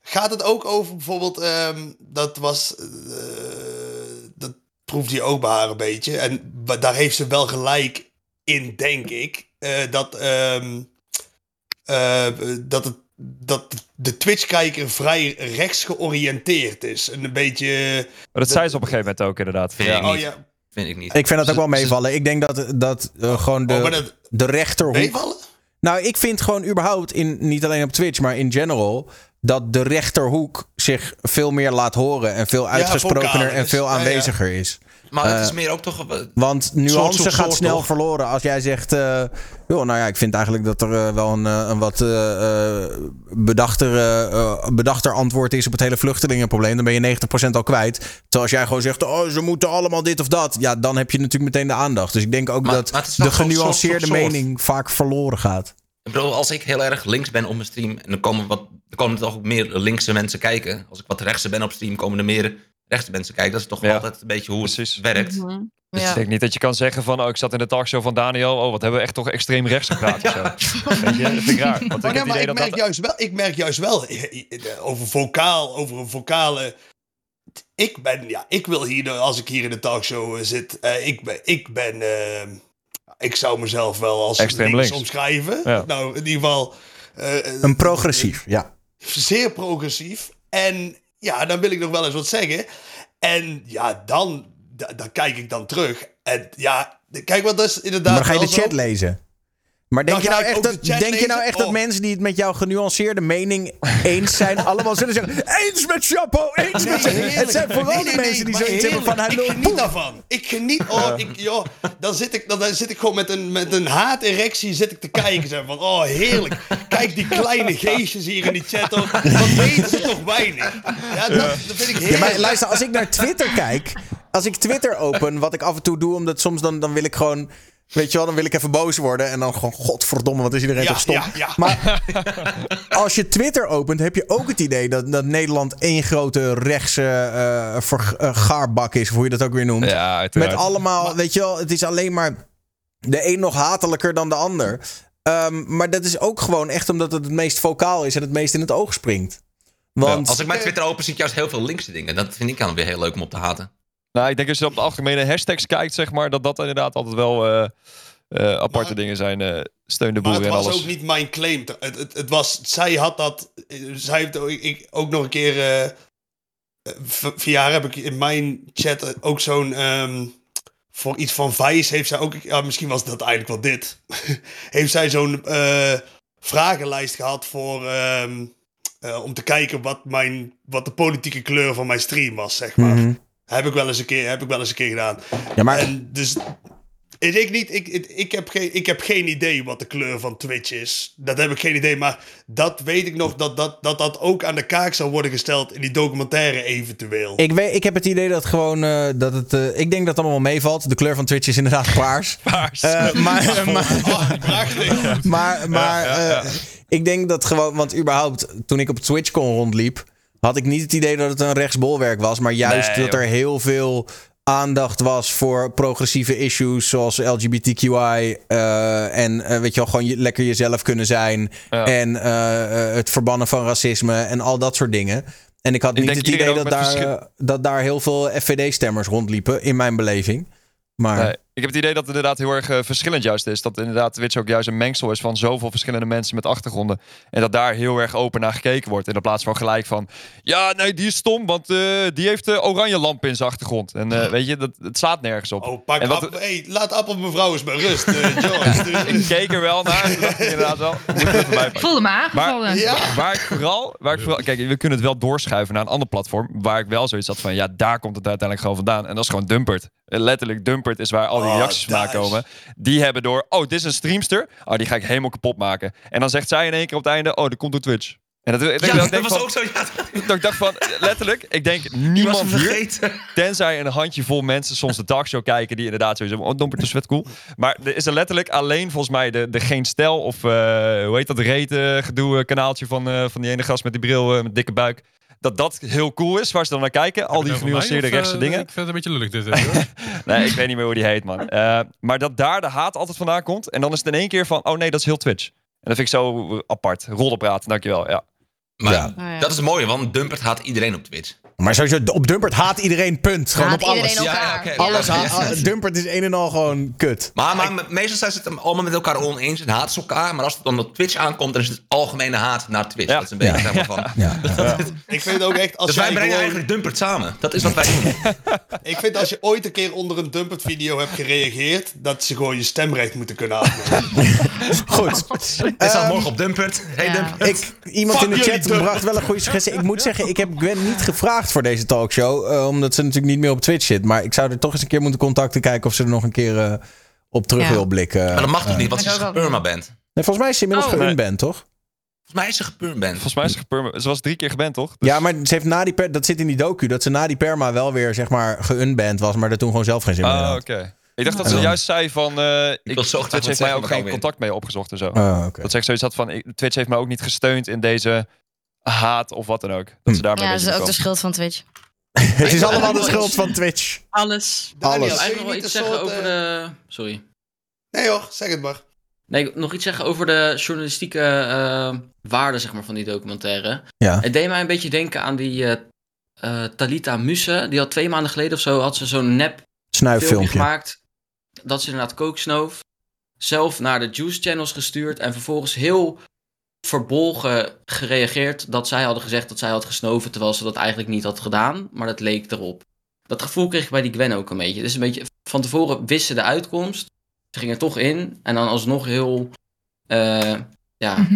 Gaat het ook over bijvoorbeeld. ehm, dat was. eh, dat proefde je ook bij haar een beetje. En daar heeft ze wel gelijk in, denk ik. eh, dat. ehm, eh, dat het. Dat de Twitch-kijker vrij rechts georiënteerd is. En een beetje. Maar dat zei ze op een gegeven moment ook inderdaad. Vind Ja. ik Oh niet. ja. Vind ik niet. Ik vind dat ook wel Ze- meevallen. Ik denk dat, dat eh, gewoon Oh, de, dat. de rechterhoek. Meevallen? Nou, ik vind gewoon überhaupt, in, niet alleen op Twitch, maar in general, dat de rechterhoek zich veel meer laat horen en veel uitgesprokener en veel Ja, ja. aanweziger is. Maar het Eh, is meer ook toch... eh, Want nuance gaat soort, snel toch? verloren als jij zegt... eh, joh, nou ja, ik vind eigenlijk dat er wel een, een wat bedachter, bedachter antwoord is op het hele vluchtelingenprobleem. Dan ben je 90% al kwijt. Terwijl als jij gewoon zegt, oh, ze moeten allemaal dit of dat. Ja, dan heb je natuurlijk meteen de aandacht. Dus ik denk ook Maar- dat maar de genuanceerde soort, mening vaak verloren gaat. Ik bedoel, als ik heel erg links ben op mijn stream... en dan komen, wat, dan komen er toch ook meer linkse mensen kijken. Als ik wat rechtser ben op stream, komen er meer rechtse mensen kijken. Dat is toch Ja. altijd een beetje hoe Precies. het werkt. Mhm. Dus Ja. Ik denk niet dat je kan zeggen van, oh, ik zat in de talkshow van Daniel. Oh, wat hebben we echt toch extreem rechts gepraat of zo. Weet je, dat vind ik raar. Want ik ja, maar dat merk, dat... juist wel, ik merk juist wel eh, eh, over vocaal, over een vocale. Ik ben, ja, ik wil hier, als ik hier in de talkshow eh, zit, eh, ik ben, ik ben, eh, ik zou mezelf wel als Extreem links, links. omschrijven. Ja. Nou, in ieder geval. eh, Een progressief, ja. zeer progressief. En ja, dan wil ik nog wel eens wat zeggen. En ja, dan, da- dan kijk ik dan terug. En ja, kijk wat dat is inderdaad. Maar ga je de zo. chat lezen. Maar denk, je nou, ik echt dat, de denk je nou echt dat mensen die het met jouw genuanceerde mening [laughs] eens zijn, allemaal zullen zeggen: eens met Chapo, eens met Chapo. heerlijk. Het zijn vooral Nee, de nee, mensen die nee, zoiets hebben van hij Ik geniet daarvan. Ik geniet. Oh, ik, joh, dan, zit ik, dan, dan zit ik gewoon met een, met een haaterectie zit ik te kijken. Zeg, van, oh, heerlijk. Kijk die kleine geestjes hier in die chat ook. Wat weten ze toch weinig. Ja, dat, dat vind ik Ja, heerlijk. maar luister, als ik naar Twitter kijk, als ik Twitter open, wat ik af en toe doe, omdat soms dan, dan wil ik gewoon, weet je wel, dan wil ik even boos worden en dan gewoon, godverdomme, wat is iedereen Ja, toch stom. ja, ja. Maar [laughs] als je Twitter opent, heb je ook het idee dat, dat Nederland één grote rechtse gaarbak is, of hoe je dat ook weer noemt. Met allemaal, weet je wel, het is alleen maar de een nog hatelijker dan de ander. Ehm, maar dat is ook gewoon echt omdat het het meest vocaal is en het meest in het oog springt. Want Als ik mijn Twitter open, zie ik juist heel veel linkse dingen. Dat vind ik dan weer heel leuk om op te haten. Nou, ik denk als je op de algemene hashtags kijkt, zeg maar, dat dat inderdaad altijd wel eh, eh, aparte Maar- dingen zijn. eh steun de Maar boer het en was alles. ook niet mijn claim. Het, het, het was, zij had dat. Zij heeft ook, ik, ook nog een keer. eh via haar heb ik in mijn chat ook zo'n. ehm, voor iets van Vice heeft zij ook. Ja, misschien was dat eigenlijk wel dit. [laughs] heeft zij zo'n eh, vragenlijst gehad voor. ehm, eh, om te kijken wat, mijn, wat de politieke kleur van mijn stream was, zeg maar. Mhm. Heb ik wel eens een keer, heb ik wel eens een keer gedaan. Ja, maar En dus ik, ik niet, ik, ik, ik, heb geen, ik heb geen idee wat de kleur van Twitch is. Dat heb ik geen idee. Maar dat weet ik nog dat dat, dat, dat ook aan de kaak zou worden gesteld in die documentaire eventueel. Ik, weet, ik heb het idee dat gewoon eh, dat het. eh, ik denk dat het allemaal meevalt. De kleur van Twitch is inderdaad paars. [laughs] Paars. Eh, maar [laughs] maar, Oh, maar, maar ja. eh, ik denk dat gewoon. Want überhaupt, toen ik op TwitchCon rondliep. Had ik niet het idee dat het een rechtsbolwerk was. Maar juist Nee, dat er heel veel. aandacht was voor progressieve issues zoals LGBTQI. eh, en eh, weet je wel, gewoon je, lekker jezelf kunnen zijn. Ja. En eh, het verbannen van racisme en al dat soort dingen. En ik had Ik niet het idee dat daar, dat daar heel veel FVD-stemmers rondliepen, in mijn beleving. Maar Nee, ik heb het idee dat het inderdaad heel erg eh, verschillend juist is. Dat inderdaad Twitch ook juist een mengsel is van zoveel verschillende mensen met achtergronden. En dat daar heel erg open naar gekeken wordt. In plaats van gelijk van... Ja, nee, die is stom, want eh, die heeft de oranje lamp in zijn achtergrond. En eh, weet je, dat, het slaat nergens op. Oh, pak En wat- App- hey, laat Appel mevrouw eens bij rust, [laughs] George. ik keek er wel naar. Ik inderdaad wel... Ik voelde me aangevallen. Ja. Waar, ik vooral, waar ik vooral, kijk, we kunnen het wel doorschuiven naar een ander platform. Waar ik wel zoiets had van, ja, daar komt het uiteindelijk gewoon vandaan. En dat is gewoon Dumpert. Letterlijk, Dumpert is waar al die Oh, reacties is- komen. Die hebben door, oh, dit is een streamster. Oh, die ga ik helemaal kapot maken. En dan zegt zij in één keer op het einde, oh, dat komt door Twitch. En dat, ik Ja, dat was van- ook zo. Ja, dat ik dacht van, letterlijk, ik denk die niemand hier, tenzij een handjevol mensen soms de talkshow kijken die inderdaad sowieso, oh, Dumpert is vet cool. Maar er is er letterlijk alleen volgens mij de, de Geen Stijl of eh, hoe heet dat, reten gedoe eh, kanaaltje van, eh, van die ene gast met die bril eh, met dikke buik. Dat dat heel cool is, waar ze dan naar kijken. Al die genuanceerde rechtse eh, dingen. Ik vind het een beetje lullig dit. hoor. [laughs] Nee, ik weet niet meer hoe die heet, man. Eh, maar dat daar de haat altijd vandaan komt. En dan is het in één keer van, oh nee, dat is heel Twitch. En dat vind ik zo apart. Rollenpraat, dankjewel. Ja. Maar Ja. Oh, ja. dat is het mooie, want Dumpert haat iedereen op Twitch. Maar sowieso, op Dumpert haat iedereen punt. Gewoon Haat op alles. Ja, ja. Alles Ja. haat- ah, Dumpert is een en al gewoon kut. Maar, maar me- meestal zijn ze het allemaal met elkaar oneens en haten ze elkaar. Maar als het dan op Twitch aankomt, dan is het algemene haat naar Twitch. Ja. Dat is een beetje Ja. zeg maar van. Ja. [laughs] Ik vind ook echt, als Dus jij wij brengen gewoon- eigenlijk Dumpert samen. Dat is wat wij doen. [laughs] Ik vind als je ooit een keer onder een Dumpert video hebt gereageerd, dat ze gewoon je stemrecht moeten kunnen afnemen. [laughs] Goed. Dit staat morgen op Dumpert. Hey Ja. Dumpert. Ik, iemand Fuck in de chat bracht wel een goede suggestie. Ik moet zeggen, ik heb Gwen niet gevraagd voor deze talkshow. eh, omdat ze natuurlijk niet meer op Twitch zit. Maar ik zou er toch eens een keer moeten contacten. Kijken of ze er nog een keer eh, op terug Ja. wil blikken. Maar dat mag toch Eh, niet, want ze Ik is wel. gepermaband. nee, volgens mij is ze inmiddels Oh. geunband, toch? Volgens mij is ze gepermaband. Volgens mij is ze geperma- Ze was drie keer geband, toch? Dus- Ja, maar ze heeft na die per, dat zit in die docu. Dat ze na die perma wel weer, zeg maar, geunband was. Maar er toen gewoon zelf geen zin meer in Ah, had. oké. Ik dacht dat ze juist zei van... eh ik, wil zo graag Twitch heeft mij ook geen contact mee opgezocht en zo. Ah, oké. Dat ze echt zoiets had van... ik- Twitch heeft mij ook niet gesteund in deze haat of wat dan ook. Dat ze daarmee Ja, dat is ook de schuld van Twitch. [laughs] Het is allemaal de schuld van Twitch. Alles. Daniel, Alles. Ik wil kun je eigenlijk nog wel niet iets een zeggen soort, over eh, de... Sorry. Nee hoor, zeg het maar. Nee, nog iets zeggen over de journalistieke eh waarde zeg maar, van die documentaire. Ja. Het deed mij een beetje denken aan die eh eh, Talita Musse. Die had twee maanden geleden of zo had ze zo'n nep filmpje Snuiffilmpje. gemaakt. Dat ze inderdaad kook snoof. Zelf naar de Juice Channels gestuurd. En vervolgens heel verbolgen gereageerd dat zij hadden gezegd dat zij had gesnoven. Terwijl ze dat eigenlijk niet had gedaan. Maar dat leek erop. Dat gevoel kreeg ik bij die Gwen ook een beetje. Dus een beetje van tevoren wisten de uitkomst. Ze gingen er toch in. En dan alsnog heel. eh, ja.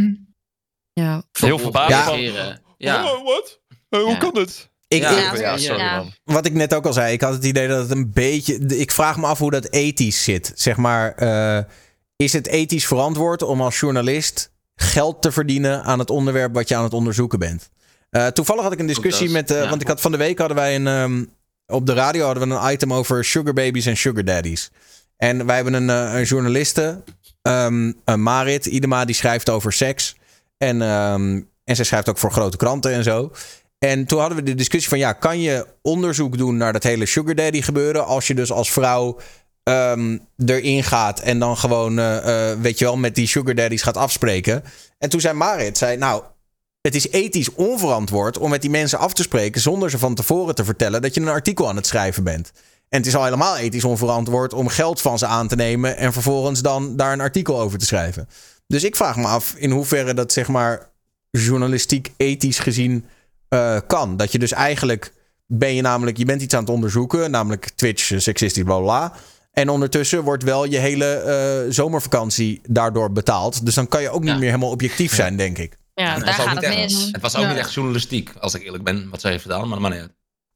Ja. Heel verbaasd Ja. Ja. Oh, wat? Hoe Ja. kan dit? Ik, Ja, ik- Ja, sorry Ja. man. wat ik net ook al zei, ik had het idee dat het een beetje. Ik vraag me af hoe dat ethisch zit. Zeg maar, eh, is het ethisch verantwoord om als journalist geld te verdienen aan het onderwerp wat je aan het onderzoeken bent? Eh, toevallig had ik een discussie met. eh, ja. Want ik had van de week hadden wij een. ehm, op de radio hadden we een item over sugar babies en sugar daddies. En wij hebben een, eh, een journaliste, ehm, een Marit Idema, die schrijft over seks. En, ehm, en zij schrijft ook voor grote kranten en zo. En toen hadden we de discussie van ja, kan je onderzoek doen naar dat hele sugar daddy gebeuren als je dus als vrouw ehm, erin gaat en dan gewoon, eh, eh, weet je wel, met die sugar daddies gaat afspreken. En toen zei Marit, zei nou, het is ethisch onverantwoord om met die mensen af te spreken zonder ze van tevoren te vertellen dat je een artikel aan het schrijven bent. En het is al helemaal ethisch onverantwoord om geld van ze aan te nemen en vervolgens dan daar een artikel over te schrijven. Dus ik vraag me af in hoeverre dat zeg maar journalistiek ethisch gezien eh, kan. Dat je dus eigenlijk ben je namelijk, je bent iets aan het onderzoeken, namelijk Twitch, seksistisch, bla bla. En ondertussen wordt wel je hele eh, zomervakantie daardoor betaald. Dus dan kan je ook niet Ja. meer helemaal objectief zijn, denk ik. Ja, Het daar was ook gaat niet het echt- mis. Het was ook Ja. niet echt journalistiek, als ik eerlijk ben, wat zij heeft gedaan. Maar, maar nee.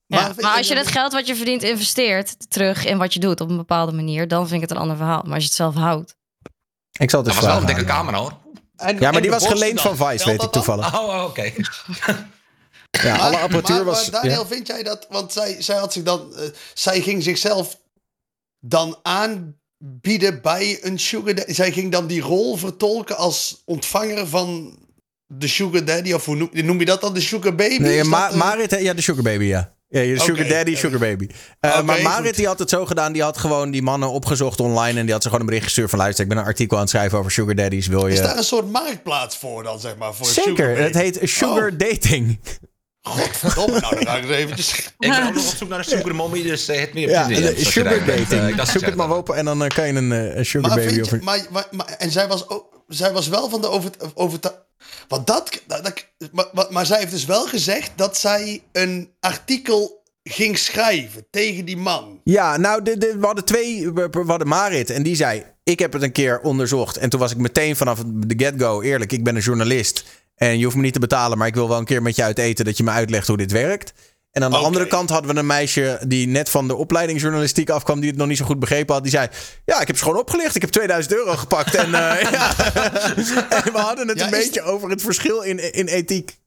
Maar als je dat- het geld wat je verdient investeert terug in wat je doet op een bepaalde manier, dan vind ik het een ander verhaal. Maar als je het zelf houdt. Ik zal het Dat eens was wel een dikke camera hoor. En- Ja, maar die was geleend van? Vice, weet ik dat dan? toevallig. Oh, oké. Ja, alle apparatuur maar, was... Maar Daniel, ja. vind jij dat... Want zij, zij had zich dan... eh, zij ging zichzelf dan aanbieden bij een sugar daddy. Zij ging dan die rol vertolken als ontvanger van de sugar daddy. Of hoe noem, noem je dat dan? De sugar baby? Nee, Ma eh, Marit, ja, de sugar baby, ja. Ja, je sugar daddy, eh, sugar baby. Eh, maar Marit goed. die had het zo gedaan. Die had gewoon die mannen opgezocht online. En die had ze gewoon een bericht gestuurd van... luister, ik ben een artikel aan het schrijven over sugar daddies. Wil Is daar je... een soort marktplaats voor dan, zeg maar? Voor sugar Zeker, het heet sugar Oh. dating. Godverdomme, nou dan ga ik eens eventjes... Ik ben [laughs] ook nog op zoek naar een sugar mommy, dus eh, het meer op Ja, zoals je sugar. Eh, dating. Zoek ik het maar op en dan eh, kan je een, eh, een sugar Maar baby... Of maar, maar, maar- en zij was, ook, zij was wel van de over, over want dat, dat, dat- maar, maar, maar zij heeft dus wel gezegd dat zij een artikel ging schrijven tegen die man. Ja, nou, de, de, we hadden twee. We, we hadden Marit en die zei: Ik heb het een keer onderzocht. En toen was ik meteen vanaf de get-go eerlijk. Ik ben een journalist. En je hoeft me niet te betalen, maar ik wil wel een keer met je uit eten dat je me uitlegt hoe dit werkt. En aan de andere kant hadden we een meisje die net van de opleiding journalistiek afkwam, die het nog niet zo goed begrepen had. Die zei: Ja, ik heb ze gewoon opgelicht. Ik heb 2000 euro gepakt. En, eh, [laughs] ja. en we hadden het Ja, een beetje over het verschil in, in ethiek.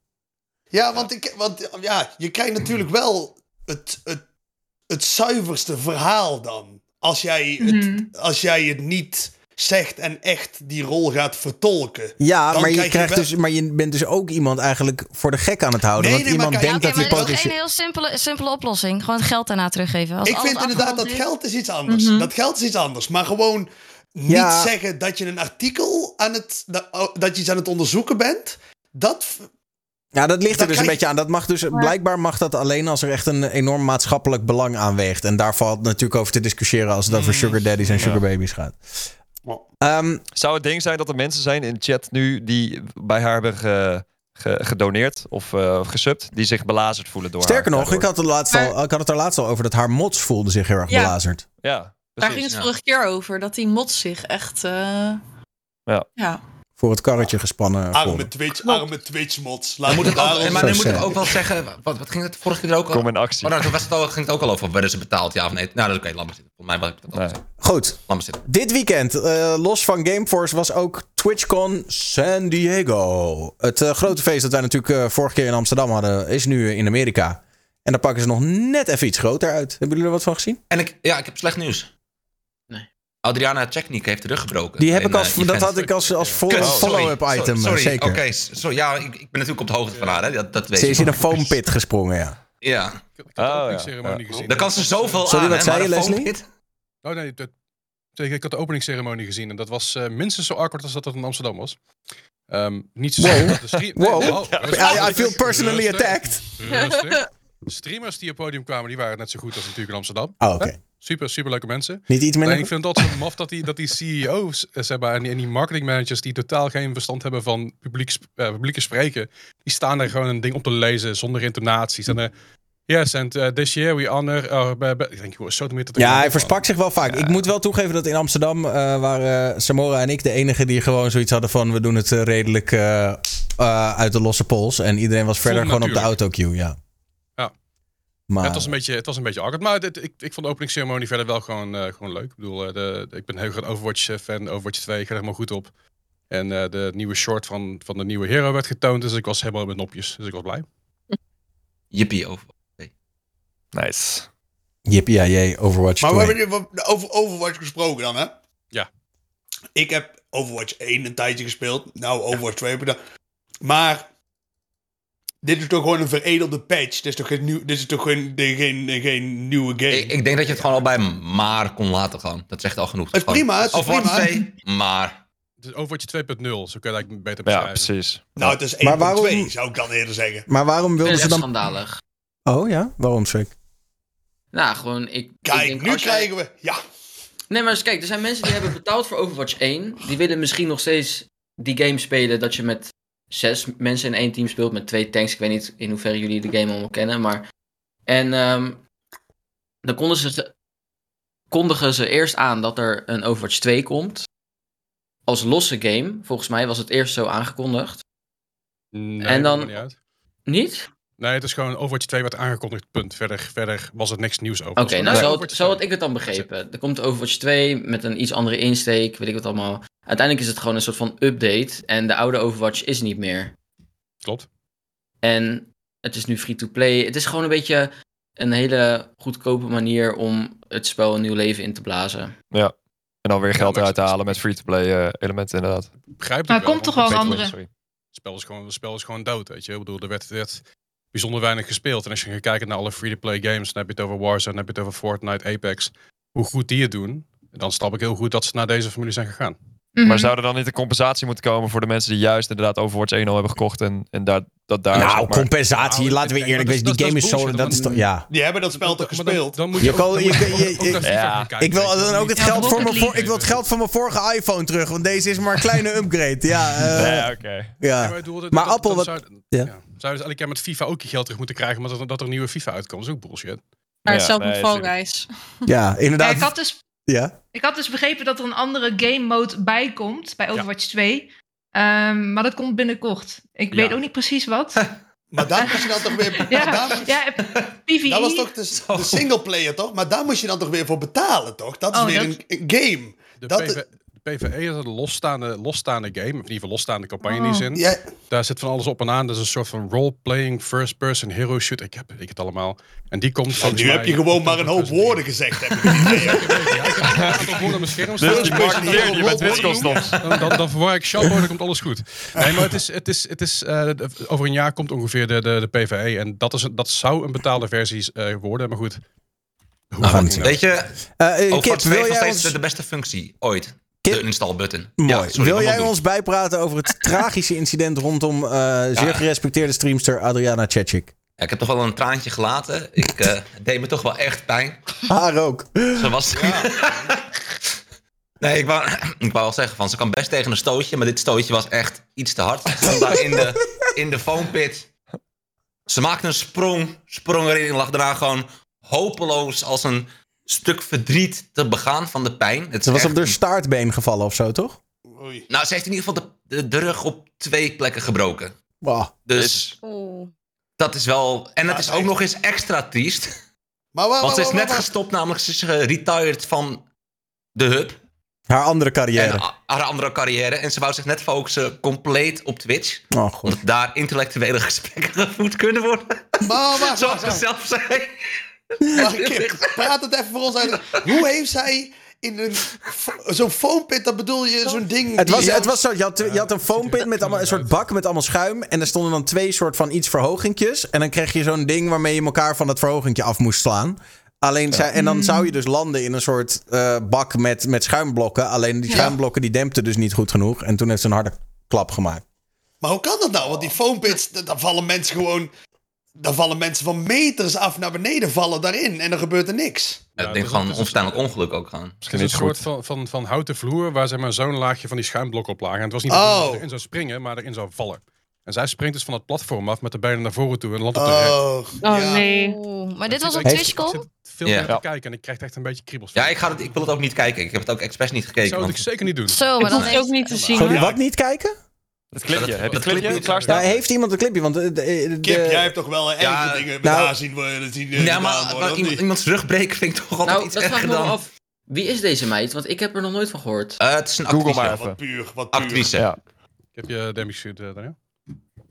Ja, want, ik, want ja, je krijgt natuurlijk wel het, het, het zuiverste verhaal dan. Als jij, Mhm. het, als jij het niet zegt en echt die rol gaat vertolken. Ja, Dan maar je, krijg je krijgt wel- dus, maar je bent dus ook iemand eigenlijk voor de gek aan het houden. Nee, want nee, maar iemand denkt dat maar hij dat is ook potentieel. één heel simpele, simpele oplossing. Gewoon het geld daarna teruggeven. Als ik vind inderdaad dat geld is iets anders. Mhm. Dat geld is iets anders. Maar gewoon niet Ja. zeggen dat je een artikel aan het... Dat, oh, je iets aan het onderzoeken bent. Dat... Ja, dat ligt er dus een je- beetje aan. Dat mag dus, blijkbaar mag dat alleen als er echt een enorm maatschappelijk belang aanweegt. En daar valt natuurlijk over te discussiëren als het over sugar daddies en sugar babies gaat. Ehm, Zou het ding zijn dat er mensen zijn in de chat nu die bij haar hebben ge- ge- gedoneerd of uh, gesubt, die zich belazerd voelen door sterker haar nog, ik had, het laatst al, ik had het er laatst al over dat haar mods voelde zich heel erg Ja. belazerd. Ja, Daar ging het ja. vorige keer over. Dat die mods zich echt... eh, Ja. ja. Voor het karretje gespannen. Arme Twitch, arme Twitch mods. Laat moet het ook, maar nu moet ik ook wel zeggen, wat, wat ging het vorige keer er ook al? Kom in actie. Oh, nou, toen was het al, ging het ook al over, werden ze betaald, ja of nee? Nou, dat oké, laat maar zitten. Volgens mij was ik dat al Nee. Goed, Laat maar zitten. dit weekend, eh, los van Gameforce, was ook TwitchCon San Diego. Het eh, grote feest dat wij natuurlijk eh, vorige keer in Amsterdam hadden, is nu in Amerika. En daar pakken ze nog net even iets groter uit. Hebben jullie er wat van gezien? En ik, ja, ik heb slecht nieuws. Adriana Technik heeft teruggebroken. Die heb in, ik als, eh, dat had ik als, als follow-up item, eh, Sorry, zeker. oké. sorry, ja, ik, ik ben natuurlijk op de hoogte van haar, hè. Dat, dat weet Ze is in een foampit gesprongen, ja. Ja, Ik Oh, ja. openingsceremonie Ja. gezien. daar kan ze zoveel Sorry, aan, wat hè, zei je, Leslie? Oh nee, dat, ik had de openingsceremonie gezien en dat was eh, minstens zo awkward als dat het in Amsterdam was. Ehm, niet zo Wow. dat de stream- Wow. nee, oh, I, feel personally rustig, attacked. rustig. Streamers die op het podium kwamen, die waren net zo goed als natuurlijk in Amsterdam. Oh, oké. Super, super leuke mensen. Niet iets minder? ik vind het altijd zo maf dat die, dat die CEO's eh, zeg maar, en, die, en die marketingmanagers die totaal geen verstand hebben van publiek, eh, publieke spreken, die staan er gewoon een ding op te lezen zonder intonaties. En, eh, yes, and uh, this year we honor... Uh, ik denk, zo dat Ja, hij van. verspakt zich wel vaak. Ik moet wel toegeven dat in Amsterdam eh, waren Samora en ik de enige die gewoon zoiets hadden van... we doen het eh, redelijk eh, eh, uit de losse pols. En iedereen was verder gewoon op de autocue. Ja. Maar, Ja, het, was een beetje, het was een beetje awkward. Maar dit- ik, ik vond de openingsceremonie verder wel gewoon, eh, gewoon leuk. Ik bedoel, eh, de, ik ben een heel groot Overwatch-fan. Overwatch 2 gaat helemaal goed op. En eh, de nieuwe short van, van de nieuwe hero werd getoond. Dus ik was helemaal met nopjes. Dus ik was blij. Jippie over. Nice. Jippie, ja, jee, Overwatch Maar we 2. hebben nu over Overwatch gesproken dan, hè? Ja. Ik heb Overwatch 1 een tijdje gespeeld. Nou, Overwatch 2 heb ik dan. Maar dit is toch gewoon een veredelde patch. Dit is toch geen, nieuw, dit is toch geen, geen, geen nieuwe game. Ik, ik denk dat je het gewoon al bij maar kon laten gaan. Dat zegt al genoeg. Het is prima, het is prima. 2, maar... Het is Overwatch 2.0. Zo kun je het eigenlijk beter Ja, beschrijven. precies. nou, het is 1.2 Maar waarom- zou ik dan eerder zeggen. Maar waarom Ik wilden ze dan... schandalig. Oh ja, waarom Swik? Nou, gewoon, ik... ik Kijk, denk, nu als jij- krijgen we... Ja, Nee, maar eens kijk, er zijn mensen die hebben betaald voor Overwatch 1. Die willen misschien nog steeds die game spelen dat je met zes mensen in één team speelt met twee tanks. Ik weet niet in hoeverre jullie de game allemaal kennen, maar... En ehm, dan konden ze, kondigen ze eerst aan dat er een Overwatch 2 komt. Als losse game. Volgens mij was het eerst zo aangekondigd. Nee, En dan- niet uit. Niet? Nee, het is gewoon Overwatch 2 werd aangekondigd. Punt. Verder, verder was het niks nieuws over. Oké, Het nou zo, Overwatch zo had 2. ik het dan begrepen. Er komt Overwatch 2 met een iets andere insteek, weet ik wat allemaal. Uiteindelijk is het gewoon een soort van update. En de oude Overwatch is niet meer. Klopt. En het is nu free-to-play. Het is gewoon een beetje een hele goedkope manier om het spel een nieuw leven in te blazen. En dan weer geld eruit te het- halen met free-to-play eh, elementen inderdaad. Begrijp ik Maar wel, komt toch wel een het andere... Sorry. spel is gewoon, het spel is gewoon dood, weet je. Ik bedoel, er werd, werd bijzonder weinig gespeeld. En als je gaat kijken naar alle free-to-play games, dan heb je het over Warzone, dan heb je het over Fortnite, Apex. Hoe goed die het doen, dan snap ik heel goed dat ze naar deze formule zijn gegaan. Mhm. Maar zou er dan niet een compensatie moeten komen voor de mensen die juist inderdaad Overwatch 1 al hebben gekocht en, en daar, dat daar... nou, zeg maar- compensatie. Nou, laten we eerlijk dat Die game is zo... Dat is toch... Ja. Die hebben dat spel toch dan- gespeeld? Dan moet Je ook- kan- ook Ja. Ik wil dan ook het Ja, geld voor mijn voor, ik wil het geld van mijn vorige iPhone terug, want deze is maar een kleine [laughs] upgrade. Ja, eh, Nee, oké. ja. Ja, maar ik bedoel, dat- Maar dat- Apple, wat- Zou, ja. ja. Zou je dus elke keer met FIFA ook je geld terug moeten krijgen, maar dat, er- dat er een nieuwe FIFA uitkomt. Dat is ook bullshit. Maar Ja, hetzelfde met Fall. Guys. ja, Ja, inderdaad. ik, had dus, Ja. ik had dus begrepen dat er een andere game mode bij komt bij Overwatch 2. Ehm, maar dat komt binnenkort. Ik Ja. weet ook niet precies wat. [laughs] Maar daar moest je dan toch weer... [laughs] ja, PvE. dat was toch de, de singleplayer, toch? Maar daar moest je dan toch weer voor betalen, toch? Dat is Oh, weer dat- Een, een game. De, Dat- PvE is een losstaande, losstaande game, of in ieder geval losstaande campagne in Oh. die zin. Ja, Daar zit van alles op en aan. Dat is een soort van role-playing, first-person hero shoot. Ik heb ik het allemaal. En die komt volgens nu mij heb je gewoon maar een hoop 2020. woorden gezegd. Heb ik [laughs] heb een op mijn scherm staan. Dan, dan, verwar ik shampoo, dan komt alles goed. Nee, maar het is, het is, het is eh, over een jaar komt ongeveer de, de, de PvE. En dat, is, een- dat zou een betaalde versie eh, worden. Maar goed. Hoe gaan gaat het het Weet je, Eh, eh, Kip, Overwatch 2 wil jij ons... de beste functie ooit. Kip? De install button. Mooi. Ja, sorry, wil jij ons bijpraten over het [laughs] tragische incident rondom eh, zeer gerespecteerde streamster Adriana? Ja, ik heb toch wel een traantje gelaten. Ik eh, deed me toch wel echt pijn. Haar ook. Ze was... [laughs] nee, ik wou, [clears throat] ik wou wel zeggen van, ze kan best tegen een stootje, maar dit stootje was echt iets te hard. Ze stond daar in de, in de foampit. Ze maakte een sprong, sprong erin en lag daarna gewoon hopeloos als een stuk verdriet te begaan van de pijn. Het Ze was echt op haar een- staartbeen gevallen of zo, toch? Oei. Nou, ze heeft in ieder geval de, de, de rug op twee plekken gebroken. Wow. Dus Oeh. dat is wel... En het is ook nog eens extra triest. Maar waar, Want ze is net gestopt, namelijk ze is geretired van de hub. Haar andere carrière. En a- haar andere carrière. En ze wou zich net focussen compleet op Twitch. Oh, goed. Omdat daar intellectuele [laughs] gesprekken gevoerd kunnen worden. Maar wacht, [laughs] Zoals ze zelf zei. [laughs] praat het even voor ons uit. Hoe heeft zij in een zo'n foampit, dat bedoel je, zo'n ding... Het was, het was zo, je had, je had een foampit met allemaal, een soort bak met allemaal schuim. En er stonden dan twee soort van iets verhogingjes. En dan kreeg je zo'n ding waarmee je elkaar van dat verhogingje af moest slaan. Alleen zij, en dan zou je dus landen in een soort eh, bak met, met schuimblokken. Alleen die Ja. schuimblokken die dempten dus niet goed genoeg. En toen heeft ze een harde klap gemaakt. Maar hoe kan dat nou? Want die foampits, d- dan vallen mensen gewoon... Dan vallen mensen van meters af naar beneden, vallen daarin. En dan gebeurt er niks. Ja, ik denk is- gewoon het is- onverstaanbaar ongeluk ook gaan. Het is een soort van, van, van houten vloer waar ze maar zo'n laagje van die schuimblokken op lagen. En het was niet Oh. dat ze erin zou springen, maar erin zou vallen. En zij springt dus van het platform af met de benen naar voren toe en landt op de rek. Oh, Oh ja. nee. Maar dit was op Ik- ik-? Ik zit veel meer te kijken en ik krijg echt een beetje kriebels. Ja, ik, ga het, ik wil het ook niet kijken. Ik heb het ook expres niet Ik gekeken. zou het Want, zeker niet doen. Zo, Ik maar hoef het ook niet te zien. Sorry, wat niet kijken? Het clipje. Dat- Heb je dat het clipje clipje- klaarstaan? Ja, heeft iemand een clipje? Want de, de, de- Kip, jij hebt toch wel erge Ja, dingen met nou- haar zien worden. Zien, eh, ja, gedaan maar, maar iemand, iemands rug breken vind ik toch altijd Nou, iets dat vraag ik erger me wel dan... af. Wie is deze meid? Want ik heb er nog nooit van gehoord. Eh, het is een Google actrice. maar Ja, even. wat puur, wat puur. Actrice. Ja. Ik heb je Demi shoot, uh, Daniel.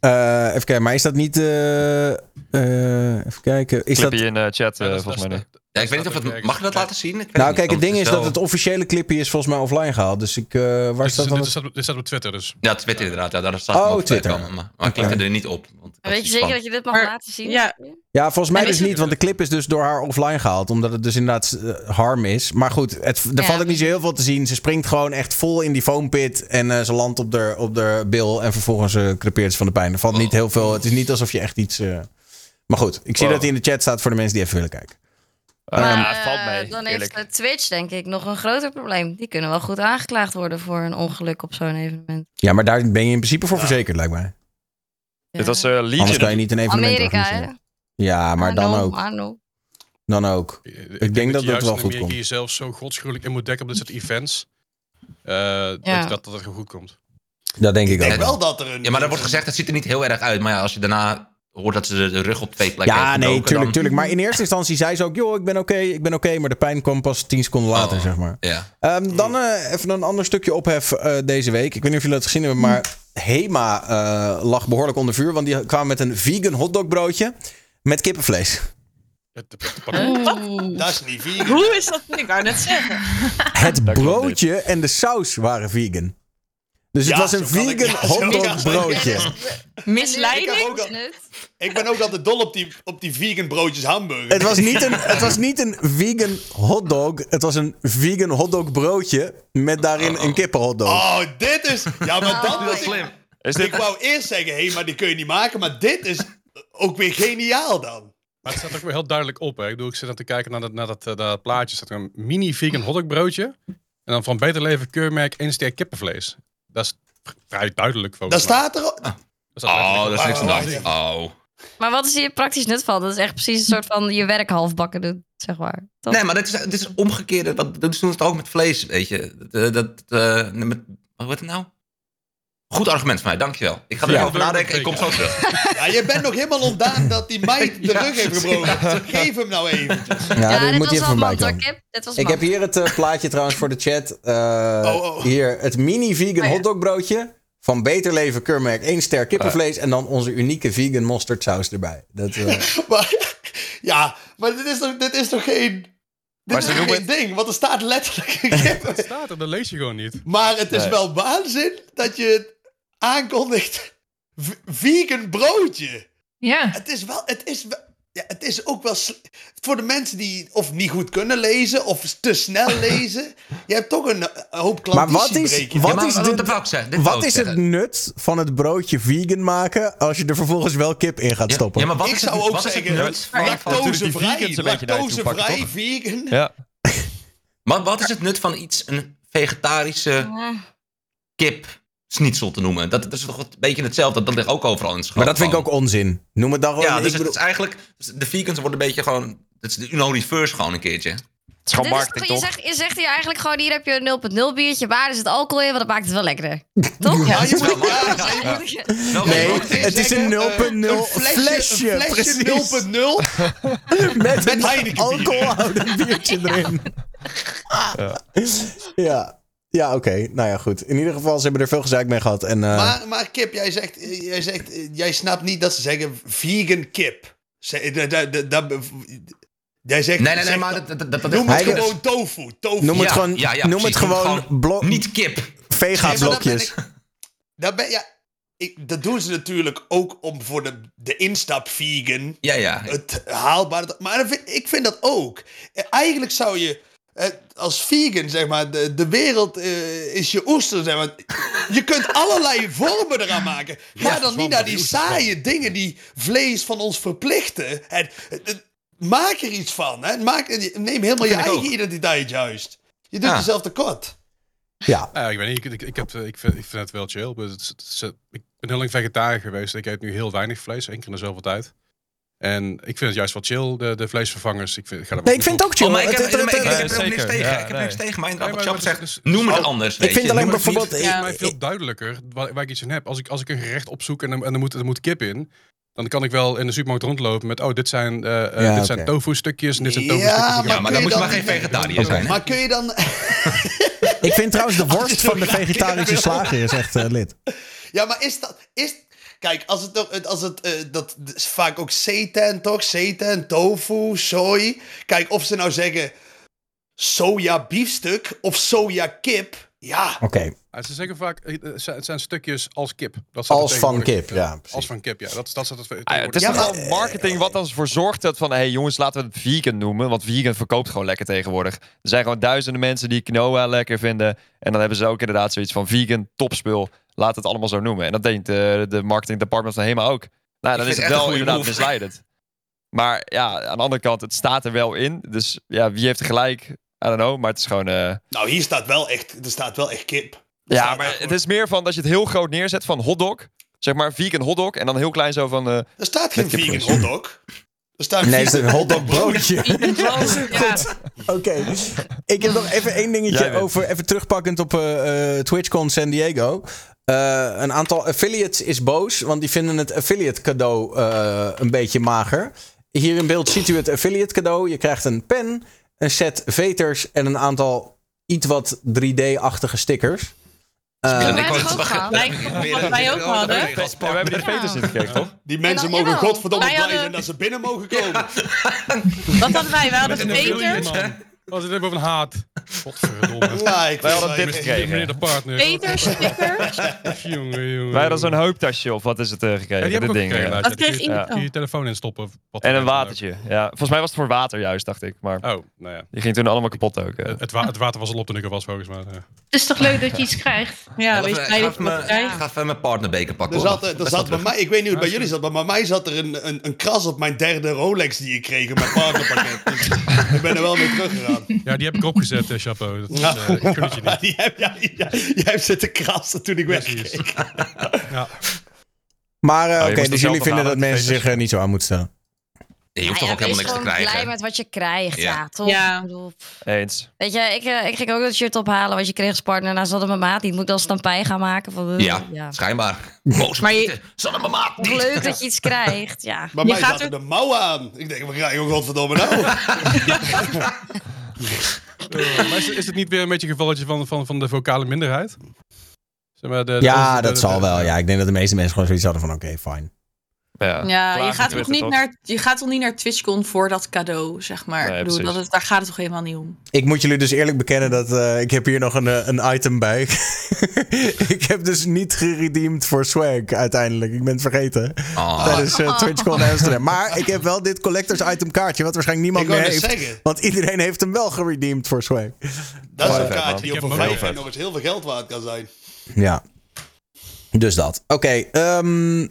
Eh, even kijken, maar is dat niet... eh, eh, even kijken. Is dat, Clipje in de chat, eh, dat volgens mij dat Ja, ik weet niet of het... Mag je dat laten zien? Ik nou, kijk, het ding is dat het officiële clipje is volgens mij offline gehaald. Dus ik... eh, waar Dit, staat is- dan... dit, staat, dit staat op Twitter dus. Ja, Twitter inderdaad. Ja, daar staat Oh, Twitter. komen, Maar, maar ik klikte er niet op. Want Weet je zeker dat je dit mag Maar- laten zien? ja. Ja, volgens mij dus niet, want de clip is dus door haar offline gehaald. Omdat het dus inderdaad eh, harm is. Maar goed, het, er Ja. valt ook niet zo heel veel te zien. Ze springt gewoon echt vol in die foampit. En eh, ze landt op de, op de bil. En vervolgens eh crepeert ze van de pijn. Er valt niet heel veel. Het is niet alsof je echt iets... eh, Maar goed, ik zie Wow. dat hij in de chat staat voor de mensen die even willen kijken. Eh, Maar valt eh, mee, dan eerlijk. heeft eh, Twitch denk ik nog een groter probleem. Die kunnen wel goed aangeklaagd worden voor een ongeluk op zo'n evenement. Ja, maar daar ben je in principe voor verzekerd, lijkt mij. Dit was eh, Anders kan je niet een evenement Amerika, hè? Ja, maar dan ook. Dan ook. Ik, denk dat je dat wel goed komt. jezelf zo godschuwelijk in moet dekken op dit soort events. eh, Ja. dat, dat, dat het goed komt. Dat denk ik Ik denk ook. wel dat er een... Ja, maar er wordt gezegd, het ziet er niet heel erg uit. Maar ja, als je daarna hoort dat ze de, rug op twee plekken Ja, heeft nee, tuurlijk, dan- tuurlijk. Maar in eerste instantie zei ze ook... joh, ik ben oké, ik ben oké. maar de pijn kwam pas tien seconden later, Oh. zeg maar. Ja. Ehm, dan eh, even een ander stukje ophef eh, deze week. Ik weet niet of jullie dat gezien hebben, maar Hema eh, lag behoorlijk onder vuur. Want die kwamen met een vegan hotdogbroodje met kippenvlees. Oeh. Dat is niet vegan. Hoe is dat? Ik wou net zeggen. Het [laughs] broodje en de saus waren vegan. Dus het Ja, was een vegan [laughs] hotdog ik- broodje. Misleiding? Ik ben ook altijd dol op die, op die vegan broodjes hamburger. Het was, niet een, het was niet een vegan hotdog. Het was een vegan hotdog broodje met daarin een kippenhotdog. Oh, dit is... Ja, maar dat was slim. Is dit, Ik wou eerst zeggen, hé, maar die kun je niet maken. Maar dit is ook weer geniaal dan. Maar het staat ook weer heel duidelijk op. Hè. Ik, bedoel, ik zit aan te kijken naar dat, naar dat, eh, dat plaatje. staat er een mini vegan hotdog broodje. En dan van Beter Leven keurmerk 1 ster kippenvlees. Dat is vrij duidelijk. Mij. staat er... Dat staat Oh, dat is niks aan de Oh, hand. Oh. Maar wat is hier praktisch nut van? Dat is echt precies een soort van je werk halfbakken doen, zeg maar. Toch? Nee, maar dit is, dit is omgekeerde. Dat, dat doen ze het ook met vlees, weet je. Dat, dat, eh, met, wat wordt het nou? Goed argument van mij, dankjewel. Ik ga er Ja. even over nadenken. Ik kom zo terug. Ja, je bent nog helemaal ontdaan dat die meid de [laughs] Ja, rug heeft gebroken. Geef hem nou eventjes. Ja, ja, dit moet je was even hoor, komen. Kip. Ik heb hier het eh, plaatje trouwens voor de chat. Eh, Oh, oh. Hier het mini vegan Oh, ja. hotdog broodje. Van Beter Leven keurmerk 1 ster kippenvlees. En dan onze unieke vegan mosterdsaus erbij. Dat, eh, [laughs] Maar, ja, maar dit is toch, dit is toch geen... Dit Maar is ze toch noemen geen ding, want er staat letterlijk een [laughs] Het staat er, dat lees je gewoon niet. Maar het is Nee. wel waanzin dat je het aankondigt. Vegan broodje. Ja. Het is wel, het is wel, ja, het is ook wel voor de mensen die of niet goed kunnen lezen of te snel [laughs] lezen. Je hebt toch een, een hoop Maar wat is, wat Ja, maar is, de- wou wat is het nut van het broodje vegan maken als je er vervolgens wel kip in gaat stoppen? ja, maar wat Ik is zou het, ook zeggen, Lactosevrij, lactosevrij, vegan. ja. [laughs] maar wat is het nut van iets, een vegetarische Ja. kip schnitzel te noemen? Dat, dat is toch een beetje hetzelfde. Dat ligt ook overal in het schap. maar dat vind ik ook onzin. Noem het dan gewoon... Ja, dus het is eigenlijk... De vegans worden een beetje gewoon... Het is de Uno reverse gewoon een keertje. Het is gewoon is marketing, toch- je, zegt, je zegt hier eigenlijk gewoon, hier heb je een 0.0 biertje. Waar is het alcohol in? Want dat maakt het wel lekkerder. [laughs] Toch? Ja, je wel [laughs] moet, ja, Wel Nee, het is een 0.0 een flesje, flesje, een flesje precies. 0.0 [laughs] met, met alcoholhoudend biertje erin. Ja, ja oké. Nou ja, goed. In ieder geval, ze hebben er veel gezeik mee gehad. En, eh, Maar, maar Kip, jij zegt, jij zegt, jij snapt niet dat ze zeggen vegan kip. Ze- da- da- da- da- Jij zegt, Nee, nee, nee, maar dat- dat, dat, dat, dat noem het gewoon tofu. tofu. noem het Ja, gewoon, ja, ja, noem het gewoon, het gewoon blo- Niet kip. vega Nee, maar dat ben blokjes. ik- Daar ben, ja, ik, dat doen ze natuurlijk ook om voor de, de instap vegan Ja, ja. het haalbaar. Maar dat vind- ik vind dat ook. Eigenlijk zou je als vegan, zeg maar, de, de wereld eh, is je oester, zeg maar. Je kunt allerlei vormen eraan maken. Ga Ja, dan niet naar die saaie dingen die vlees van ons verplichten. En, eh, maak er iets van. Hè? Maak, neem helemaal je eigen ook. identiteit juist. Je doet Ja. jezelf tekort. Ja, Ja, ik weet niet. Ik, ik, ik, heb, eh, ik, vind, ik vind het wel chill. maar het eh, ik ben heel lang vegetariër geweest. Ik eet nu heel weinig vlees, één keer in de zoveel tijd. En ik vind het juist wel chill, de, de vleesvervangers. Ik, vind, ik ga er nee, ik vind het ook chill. Oh, maar ik heb, Het- het- maar ik, ik het- heb er ook niks tegen. Ja, ik heb er niks nee. tegen. Maar Nee, inderdaad, maar wat Chap dat is- zegt, dus- noem het als- anders. ik weet vind je. alleen bijvoorbeeld... Het is mij veel duidelijker waar, ik iets in heb. Als ik, als ik een gerecht opzoek en, er- en er, moet, er moet kip in, dan kan ik wel in de supermarkt rondlopen met, oh, dit zijn, eh, eh, Ja, dit zijn tofu stukjes en dit zijn Ja, tofu stukjes. maar Ja, maar kun dan moet je dan maar geen vegetariër zijn. hè? Maar kun je dan... [laughs] Ik vind trouwens de worst van de vegetarische slager is echt eh, lid. Ja, maar is dat... Is, kijk, als het, als het eh, dat is vaak ook seitan, toch? Seitan, tofu, soy. Kijk, of ze nou zeggen soja biefstuk of soja kip. Ja, Oké, Ja, ze zeggen vaak, eh, het zijn, het zijn stukjes als kip. Dat als van kip, ja. precies. Als van kip, ja. Dat, dat staat het Ah, ja, het is Ja, toch maar- wel marketing wat dan ervoor zorgt dat van... hé hey, jongens, laten we het vegan noemen. Want vegan verkoopt gewoon lekker tegenwoordig. Er zijn gewoon duizenden mensen die quinoa lekker vinden. En dan hebben ze ook inderdaad zoiets van vegan, topspul. Laat het allemaal zo noemen. En dat denkt de, de marketing department van HEMA ook. Nou, dan is het wel inderdaad move. misleidend. Maar ja, aan de andere kant, het staat er wel in. Dus ja, wie heeft er gelijk? I don't know, maar het is gewoon... eh, nou hier staat wel echt, er staat wel echt kip. Er ja, maar het is meer van dat je het heel groot neerzet van hotdog. Zeg maar vegan hotdog. En dan heel klein zo van... eh, Er staat geen vegan hotdog. Er staat Nee, het is een hotdog [laughs] broodje. [laughs] Ja. Oké. Ik heb nog even één dingetje over, even terugpakkend op eh, eh, TwitchCon San Diego. Eh, een aantal affiliates is boos, want die vinden het affiliate cadeau eh, een beetje mager. Hier in beeld ziet u het affiliate cadeau. Je krijgt een pen, een set veters en een aantal iets wat 3D-achtige stickers. Eh, Ja, ik ook wat wij ook hadden. we hebben die veters niet gekregen, toch? Die mensen mogen godverdomme Wij blij hadden- zijn dat ze binnen mogen komen. Wat hadden wij? We hadden veters. Was het even over een haat? Godverdomme. Ja, ik Wij hadden Meneer gekregen. de partner. Peter, stickers. [laughs] Jongen, jongen. Wij hadden zo'n heuptasje of wat is het eh, gekregen? Ja, dat ding. gekregen. ja. inderdaad. Dat Ja, kreeg je- je je telefoon instoppen. of Wat En een ook. watertje. Ja, volgens mij was het voor water juist, dacht ik. Maar Oh, nou ja. die ging toen allemaal kapot ook. eh. Het, wa- het water was al op toen ik er was, volgens mij. Ja. Het is toch leuk dat je iets krijgt? [laughs] Ja, dat je ga even mijn partnerbeker pakken. Er zat, er zat bij mij, ik weet niet hoe het bij jullie zat, maar bij mij zat er een, een, een kras op mijn derde Rolex die ik kreeg in mijn partnerpakket. Dus [laughs] ik ben er wel mee Ja, die heb ik opgezet, eh, chapeau. Dat is, Ja. eh, ik gun het je niet. [laughs] Die heb, ja, ja, jij hebt zitten krassen toen ik wegging. Ja. [laughs] Maar eh, Oh, je oké, moest dus jullie vinden dat mensen zich niet zo aan moeten stellen. Je hoeft toch Ja, ook helemaal niks te gewoon blij krijgen. met wat je krijgt. Ja. Ja, toch? Ja. Ik bedoel, Eens. Weet je, ik, eh, ik ging ook dat shirt ophalen wat je kreeg als partner. Nou, zat mijn maat niet. Moet ik dan stampij gaan maken? Van, eh, Ja, schijnbaar. Boos Maar je-. Zal mijn maat Toch niet. leuk dat je iets krijgt. Ja. Bij Je mij gaat zaten er- de mouwen aan. Ik denk, we krijgen ook godverdomme nou. [laughs] Eh, maar is, is het niet weer een beetje een gevalletje van, van, van de vocale minderheid? Zeg maar, de- Ja, de- de- dat zal wel. Ja, ik denk dat de meeste mensen gewoon zoiets hadden van oké, fijn. Ja, je gaat, toch niet naar, je gaat toch niet naar TwitchCon voor dat cadeau, zeg maar. Nee, precies. dat is, daar gaat het toch helemaal niet om. Ik moet jullie dus eerlijk bekennen dat eh, ik heb hier nog een, eh, een item bij. [laughs] ik heb dus niet geredeemd voor swag uiteindelijk. Ik ben het vergeten. Oh. Tijdens eh, TwitchCon Amsterdam. Maar ik heb wel dit collectors item kaartje, wat waarschijnlijk niemand meer heeft. zeggen. Want iedereen heeft hem wel geredeemd voor swag. Dat is een kaartje man. die op een nog eens heel veel geld waard kan zijn. Ja. Dus dat. Oké, ehm,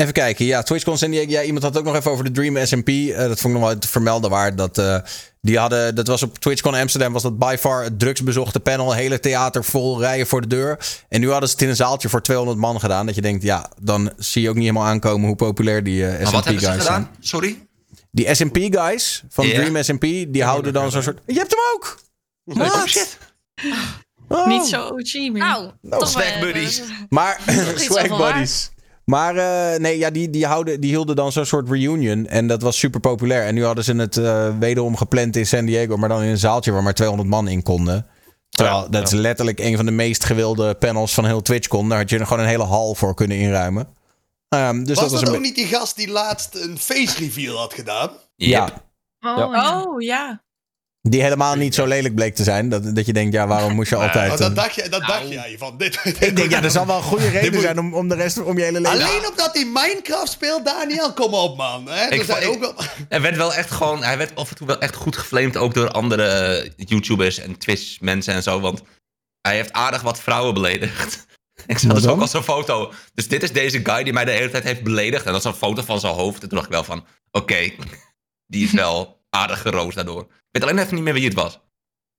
even kijken. Ja, TwitchCon San Diego. Ja, iemand had het ook nog even over de Dream SMP. Eh, dat vond ik nog wel te vermelden waard. Dat, eh, die hadden, dat was op TwitchCon Amsterdam. Was dat by far het drugsbezochte panel. Hele theater vol rijen voor de deur. En nu hadden ze het in een zaaltje voor 200 man gedaan. Dat je denkt, ja, dan zie je ook niet helemaal aankomen hoe populair die eh, Maar wat SMP hebben ze guys zijn. gedaan? Sorry? Die SMP guys van. Dream SMP, die houden dan zo'n soort... Je hebt hem ook! Oh shit. Oh. Niet zo OG meer. Nou, toch swag wel, buddies. eh, Maar [laughs] swag buddies. Maar eh, nee, ja, die, die, houden, die hielden dan zo'n soort reunion. En dat was super populair. En nu hadden ze het eh, wederom gepland in San Diego. Maar dan in een zaaltje waar maar 200 man in konden. Terwijl Ja, dat is letterlijk een van de meest gewilde panels van heel TwitchCon. Daar had je er gewoon een hele hal voor kunnen inruimen. Ehm, dus was dat was dat een ook niet die gast die laatst een face reveal had gedaan? Ja, Yep. Oh, Ja. ja. Oh, ja. Die helemaal niet zo lelijk bleek te zijn. Dat, dat je denkt, ja, waarom moest je altijd... Oh, dat een- dacht, je, dat dacht jij van dit. Ik denk, ja, er zal wel een goede [laughs] reden moet- zijn om, om de rest om je hele leven... Alleen omdat hij Minecraft speelt, Daniel, kom op man. Hè? Er Ik ook wel... Hij werd wel echt gewoon, hij werd af en toe wel echt goed geflamed, ook door andere YouTubers en Twitch mensen en zo, want hij heeft aardig wat vrouwen beledigd. [laughs] Ik zag dus ook al zo'n foto. Dus dit is deze guy die mij de hele tijd heeft beledigd. En dat is een foto van zijn hoofd. En toen dacht ik wel van, oké, [laughs] die is wel aardig geroost daardoor. Ik weet alleen even niet meer wie het was.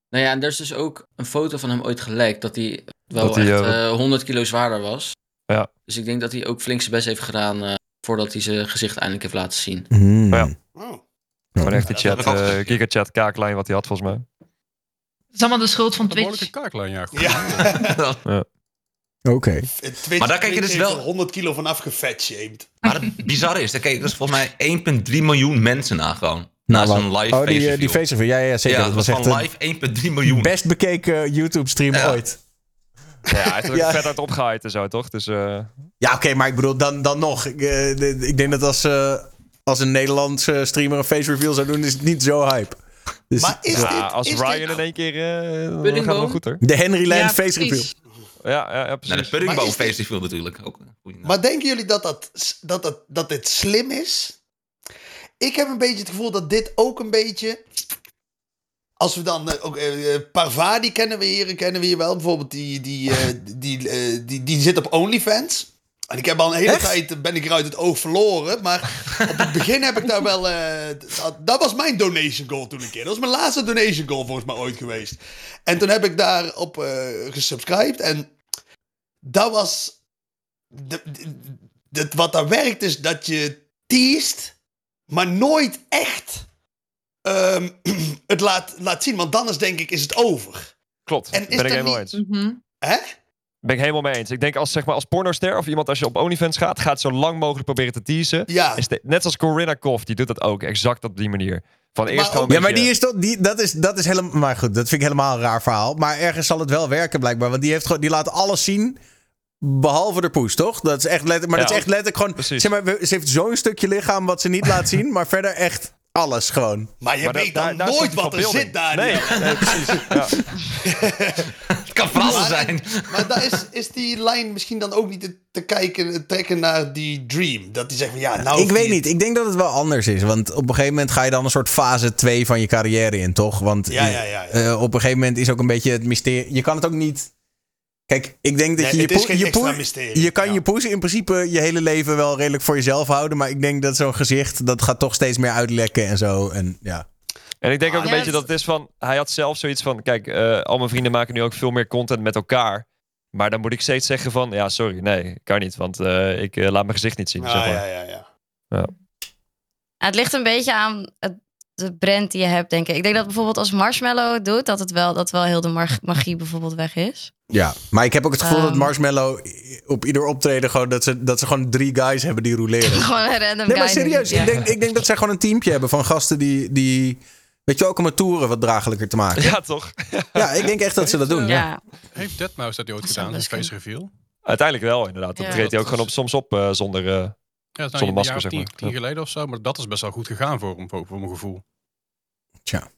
Nou ja, en er is dus ook een foto van hem ooit gelekt dat hij wel Dat hij, echt eh, eh, 100 kilo zwaarder was. Ja. Dus ik denk dat hij ook flink zijn best heeft gedaan eh, voordat hij zijn gezicht eindelijk heeft laten zien. Hmm. Ja. Oh. Gewoon echt die dat chat, eh gigachat kaaklijn wat hij had volgens mij. Het is allemaal de schuld van Een behoorlijke Twitch. kaaklijn, ja. [laughs] Ja, Oké. Maar daar kijk je dus wel- er 100 kilo van afgefatshamed. Maar het bizarre is, daar keken dus volgens mij 1,3 miljoen mensen naar gewoon. Nou, Naast een live oh, die, face eh, die review. face review. Ja, ja, zeker. Ja, dat was echt van live 1,3 miljoen. best bekeken YouTube-stream Ja. ooit. Ja, hij heeft er ook [laughs] Ja. vet uit opgehaaid en zo, toch? Dus eh, Ja, oké, maar ik bedoel, dan, dan nog. Ik, eh, de- ik denk dat als, eh, als een Nederlandse streamer een face reveal zou doen, is het niet zo hype. Dus Maar is ja, dit... als is Ryan dit- in één keer, eh dan Puddingboom? gaat het wel goed hoor. de Henry Land Ja, face reveal. Ja, ja, ja precies. de Puddingboom Maar is dit- face review natuurlijk. Ook. Maar denken jullie dat, dat, dat, dat, dat dit slim is? Ik heb een beetje het gevoel dat dit ook een beetje... Als we dan eh, ook eh, Parvati kennen we hier, kennen we hier wel. Bijvoorbeeld die, die, die, die, die zit op OnlyFans. En ik heb al een hele Echt? tijd, ben ik er uit het oog verloren. Maar op het begin heb ik daar wel... dat, dat was mijn donation goal toen een keer. Dat was mijn laatste donation goal volgens mij ooit geweest. En toen heb ik daarop gesubscribed. En dat was... De, de- de- wat daar werkt is dat je teast, maar nooit echt ehm, [clears throat] het laat, laat zien. Want dan is denk ik, is het over. Klopt, En is ben ik helemaal niet- eens. Mhm. Hè? Ben ik helemaal mee eens. Ik denk als, zeg maar, als pornoster of iemand als je op OnlyFans gaat, gaat zo lang mogelijk proberen te teasen. Ja. Is de- net als Corinna Koff, die doet dat ook exact op die manier. Van eerst Maar gewoon ook- een Ja, maar die is toch, die, dat, is, dat is helemaal. Maar goed, dat vind ik helemaal een raar verhaal. Maar ergens zal het wel werken, blijkbaar. Want die, heeft gewoon, die laat alles zien. Behalve de poes, toch? Dat is echt letterlijk. Maar Ja, dat is echt letterlijk gewoon. precies. Zeg maar, ze heeft zo'n stukje lichaam wat ze niet laat zien. Maar verder echt Alles gewoon. Maar je Maar weet da- dan daar- nooit wat er zit daar. Nee, nee, precies. Ja. [laughs] Het kan van alles zijn. Maar daar is, is die lijn misschien dan ook niet te, te kijken, te trekken naar die dream. Dat die zegt van ja, nou... ik weet niet. Ik denk dat het wel anders is. Want op een gegeven moment ga je dan een soort fase 2 van je carrière in, toch? Want Ja, ja, ja, ja. eh, op een gegeven moment is ook een beetje het mysterie. Je kan het ook niet. Kijk, ik denk dat Nee, je je, je, extra poe- mysterie, je kan ja. je poes in principe je hele leven wel redelijk voor jezelf houden. Maar ik denk dat zo'n gezicht, dat gaat toch steeds meer uitlekken en zo. En ja. En ik denk ook Ah, een ja, beetje dat- het is van... Hij had zelf zoiets van... Kijk, eh, al mijn vrienden maken nu ook veel meer content met elkaar. Maar dan moet ik steeds zeggen van... Ja, sorry, nee, kan niet. Want eh, ik eh, laat mijn gezicht niet zien. Ah, zeg maar. ja, ja, ja. Het ligt een beetje aan het, de brand die je hebt, denk ik. Ik denk dat bijvoorbeeld als Marshmallow het doet, dat het wel, dat wel heel de mag- magie bijvoorbeeld weg is. ja. Maar ik heb ook het gevoel dat Ehm. Marshmallow op ieder optreden gewoon dat ze, dat ze gewoon drie guys hebben die roleren. [laughs] Gewoon een random Nee, maar guy. serieus. Ja. Ik, denk, ik denk dat zij gewoon een teampje hebben van gasten die, die weet je, ook om het toeren wat draaglijker te maken. Ja, toch? Ja, ik denk echt dat ze dat doen. Ja. Ja. Heeft Deadmau5 dat ooit Dat gedaan, een face reveal? Uiteindelijk wel, inderdaad. Dan Ja. treedt hij ook Dat gewoon op, soms op eh, zonder... eh, Ja, dat is nou masker, zeg tien, maar. tien geleden of zo. Maar dat is best wel goed gegaan voor hem, voor, voor mijn gevoel. Tja.